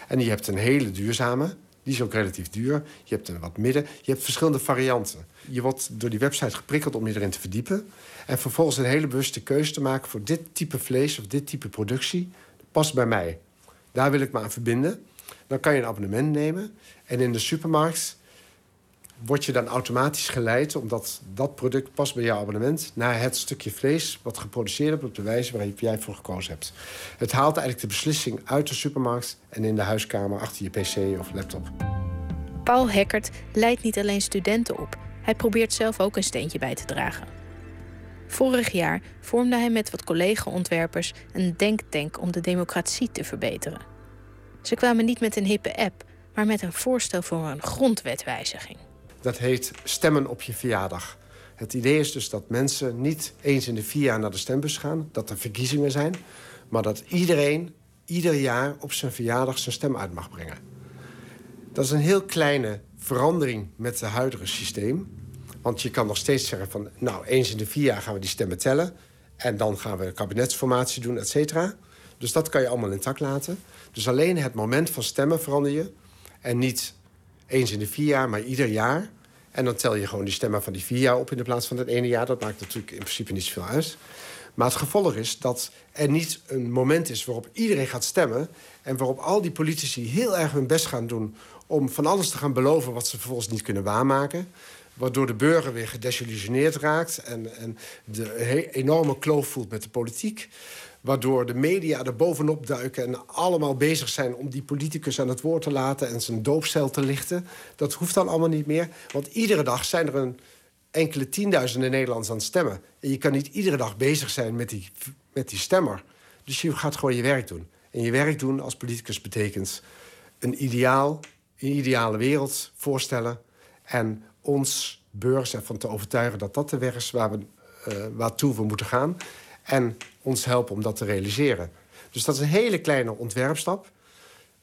En je hebt een hele duurzame, die is ook relatief duur. Je hebt een wat midden. Je hebt verschillende varianten. Je wordt door die website geprikkeld om je erin te verdiepen. En vervolgens een hele bewuste keuze te maken voor dit type vlees of dit type productie. Past bij mij. Daar wil ik me aan verbinden. Dan kan je een abonnement nemen. En in de supermarkt word je dan automatisch geleid... omdat dat product past bij jouw abonnement... naar het stukje vlees wat geproduceerd wordt op de wijze waar jij voor gekozen hebt. Het haalt eigenlijk de beslissing uit de supermarkt... en in de huiskamer achter je pc of laptop. Paul Hekkert leidt niet alleen studenten op. Hij probeert zelf ook een steentje bij te dragen. Vorig jaar vormde hij met wat collega-ontwerpers een denktank om de democratie te verbeteren. Ze kwamen niet met een hippe app, maar met een voorstel voor een grondwetwijziging. Dat heet stemmen op je verjaardag. Het idee is dus dat mensen niet eens in de vier jaar naar de stembus gaan, dat er verkiezingen zijn, maar dat iedereen ieder jaar op zijn verjaardag zijn stem uit mag brengen. Dat is een heel kleine verandering met het huidige systeem. Want je kan nog steeds zeggen van, nou, eens in de vier jaar gaan we die stemmen tellen. En dan gaan we een kabinetsformatie doen, et cetera. Dus dat kan je allemaal intact laten. Dus alleen het moment van stemmen verander je. En niet eens in de vier jaar, maar ieder jaar. En dan tel je gewoon die stemmen van die vier jaar op in de plaats van het ene jaar. Dat maakt natuurlijk in principe niet zoveel uit. Maar het gevolg is dat er niet een moment is waarop iedereen gaat stemmen... en waarop al die politici heel erg hun best gaan doen... om van alles te gaan beloven wat ze vervolgens niet kunnen waarmaken waardoor de burger weer gedesillusioneerd raakt... en, en de enorme kloof voelt met de politiek. Waardoor de media er bovenop duiken en allemaal bezig zijn... om die politicus aan het woord te laten en zijn doopcel te lichten. Dat hoeft dan allemaal niet meer. Want iedere dag zijn er een enkele tienduizenden Nederlanders aan het stemmen. En je kan niet iedere dag bezig zijn met die, met die stemmer. Dus je gaat gewoon je werk doen. En je werk doen als politicus betekent een ideaal, een ideale wereld voorstellen... en ons burgers ervan te overtuigen dat dat de weg is waar we, uh, waartoe we moeten gaan. En ons helpen om dat te realiseren. Dus dat is een hele kleine ontwerpstap.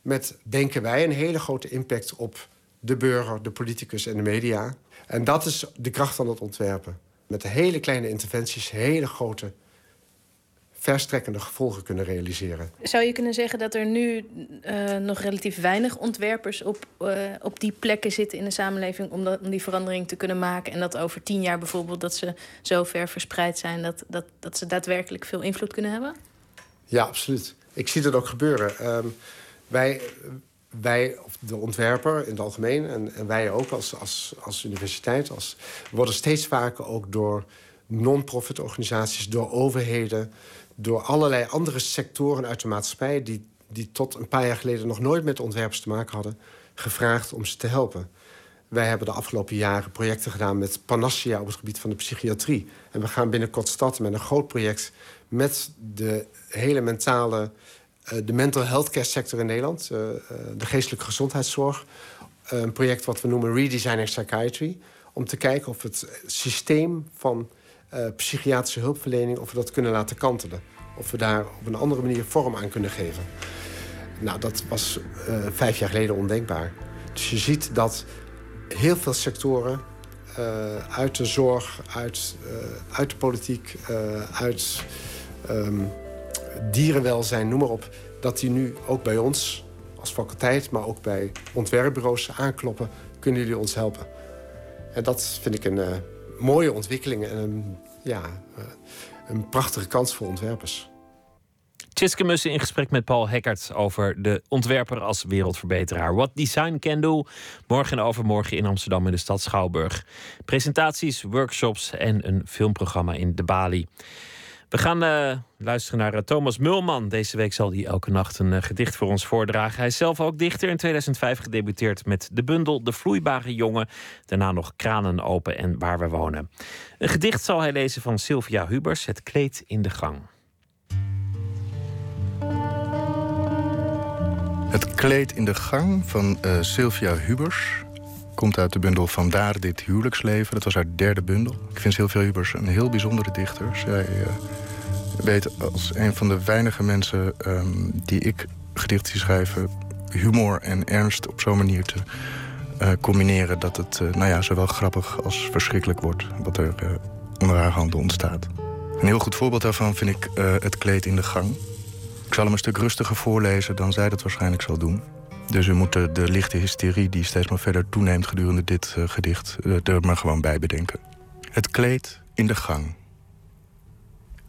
Met, denken wij, een hele grote impact op de burger, de politicus en de media. En dat is de kracht van het ontwerpen. Met hele kleine interventies, hele grote verstrekkende gevolgen kunnen realiseren. Zou je kunnen zeggen dat er nu uh, nog relatief weinig ontwerpers op, uh, op die plekken zitten in de samenleving om, dat, om die verandering te kunnen maken? En dat over tien jaar bijvoorbeeld dat ze zo ver verspreid zijn dat, dat, dat ze daadwerkelijk veel invloed kunnen hebben? Ja, absoluut. Ik zie dat ook gebeuren. Um, wij, wij, de ontwerper in het algemeen, en, en wij ook als, als, als universiteit, als, worden steeds vaker ook door non-profit organisaties, door overheden, door allerlei andere sectoren uit de maatschappij... Die, die tot een paar jaar geleden nog nooit met ontwerpers te maken hadden... gevraagd om ze te helpen. Wij hebben de afgelopen jaren projecten gedaan met Panacea... op het gebied van de psychiatrie. En we gaan binnenkort starten met een groot project... met de hele mentale eh, de mental health care sector in Nederland, eh, eh, de geestelijke gezondheidszorg. Een project wat we noemen Redesigning Psychiatry. Om te kijken of het systeem van eh, psychiatrische hulpverlening, of we dat kunnen laten kantelen. Of we daar op een andere manier vorm aan kunnen geven. Nou, dat was eh, vijf jaar geleden ondenkbaar. Dus je ziet dat heel veel sectoren eh, uit de zorg, uit, uit de politiek, uit ehm, dierenwelzijn, noem maar op, dat die nu ook bij ons als faculteit, maar ook bij ontwerpbureaus aankloppen. Kunnen jullie ons helpen? En dat vind ik een mooie ontwikkeling en een, ja, eh, een prachtige kans voor ontwerpers. Tjitske Mussen in gesprek met Paul Heckert over de ontwerper als wereldverbeteraar. What Design Can Do. Morgen en overmorgen in Amsterdam in de stad Schouwburg. Presentaties, workshops en een filmprogramma in de Bali. We gaan eh, luisteren naar eh, Thomas Mulman. Deze week zal hij elke nacht een eh, gedicht voor ons voordragen. Hij is zelf ook dichter. In 2005 gedebuteerd met de bundel De Vloeibare Jongen. Daarna nog Kranen Open en Waar we wonen. Een gedicht zal hij lezen van Sylvia Hubers. Het kleed in de gang. Het kleed in de gang van Sylvia Hubers komt uit de bundel Vandaar dit huwelijksleven. Dat was haar derde bundel. Ik vind Sylvia Hubers een heel bijzondere dichter. Zij eh, weet als een van de weinige mensen ehm, die ik gedichten zie schrijven... humor en ernst op zo'n manier te eh, combineren... dat het eh, nou ja, zowel grappig als verschrikkelijk wordt... wat er onder haar handen ontstaat. Een heel goed voorbeeld daarvan vind ik het kleed in de gang... Ik zal hem een stuk rustiger voorlezen dan zij dat waarschijnlijk zal doen. Dus u moet de, lichte hysterie die steeds maar verder toeneemt gedurende dit eh, gedicht eh, er maar gewoon bij bedenken. Het kleed in de gang.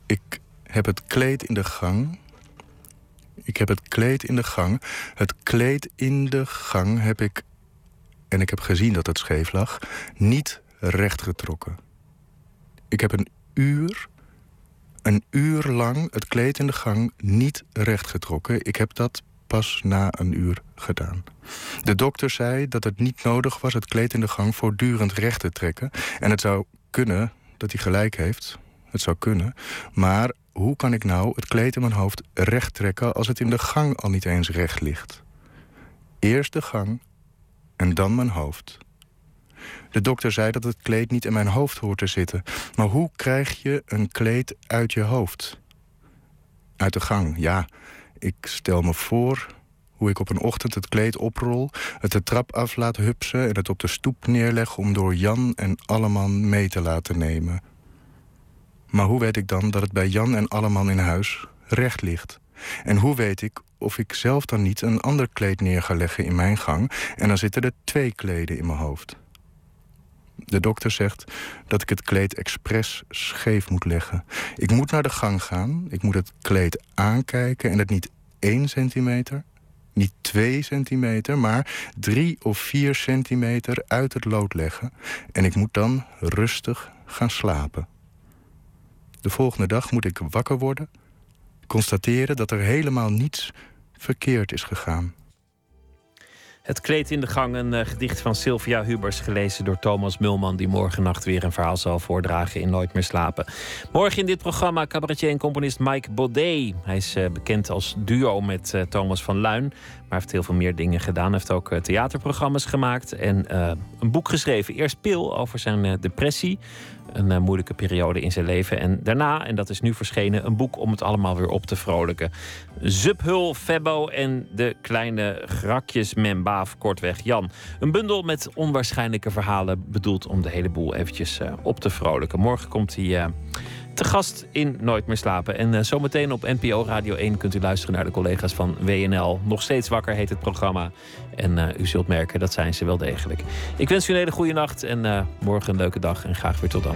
Ik heb het kleed in de gang. Ik heb het kleed in de gang. Het kleed in de gang heb ik, en ik heb gezien dat het scheef lag, niet rechtgetrokken. Ik heb een uur een uur lang het kleed in de gang niet rechtgetrokken. Ik heb dat pas na een uur gedaan. De dokter zei dat het niet nodig was het kleed in de gang voortdurend recht te trekken. En het zou kunnen dat hij gelijk heeft. Het zou kunnen. Maar hoe kan ik nou het kleed in mijn hoofd recht trekken als het in de gang al niet eens recht ligt? Eerst de gang en dan mijn hoofd. De dokter zei dat het kleed niet in mijn hoofd hoort te zitten. Maar hoe krijg je een kleed uit je hoofd? Uit de gang, ja. Ik stel me voor hoe ik op een ochtend het kleed oprol... het de trap af laat hupsen en het op de stoep neerleg... om door Jan en Alleman mee te laten nemen. Maar hoe weet ik dan dat het bij Jan en Alleman in huis recht ligt? En hoe weet ik of ik zelf dan niet een ander kleed neer ga leggen in mijn gang... en dan zitten er twee kleden in mijn hoofd? De dokter zegt dat ik het kleed expres scheef moet leggen. Ik moet naar de gang gaan, ik moet het kleed aankijken... en het niet één centimeter, niet twee centimeter... maar drie of vier centimeter uit het lood leggen. En ik moet dan rustig gaan slapen. De volgende dag moet ik wakker worden... constateren dat er helemaal niets verkeerd is gegaan. Het kleed in de gang, een eh, gedicht van Sylvia Hubers, gelezen door Thomas Mulman, die morgen nacht weer een verhaal zal voordragen in Nooit meer slapen. Morgen in dit programma cabaretier en componist Mike Baudet. Hij is eh, bekend als duo met eh, Thomas van Luin, maar heeft heel veel meer dingen gedaan. Hij heeft ook theaterprogramma's gemaakt en een boek geschreven. Eerst Pil over zijn depressie, een eh, moeilijke periode in zijn leven. En daarna, en dat is nu verschenen, een boek om het allemaal weer op te vrolijken. Zuphul, Febbo en de kleine grakjes Membaaf, kortweg Jan. Een bundel met onwaarschijnlijke verhalen bedoeld om de hele boel eventjes eh, op te vrolijken. Morgen komt hij eh, te gast in Nooit meer slapen. En eh, zometeen op NPO Radio 1 kunt u luisteren naar de collega's van WNL. Nog steeds wakker heet het programma. En eh, u zult merken, dat zijn ze wel degelijk. Ik wens u een hele goede nacht en eh, morgen een leuke dag. En graag weer tot dan.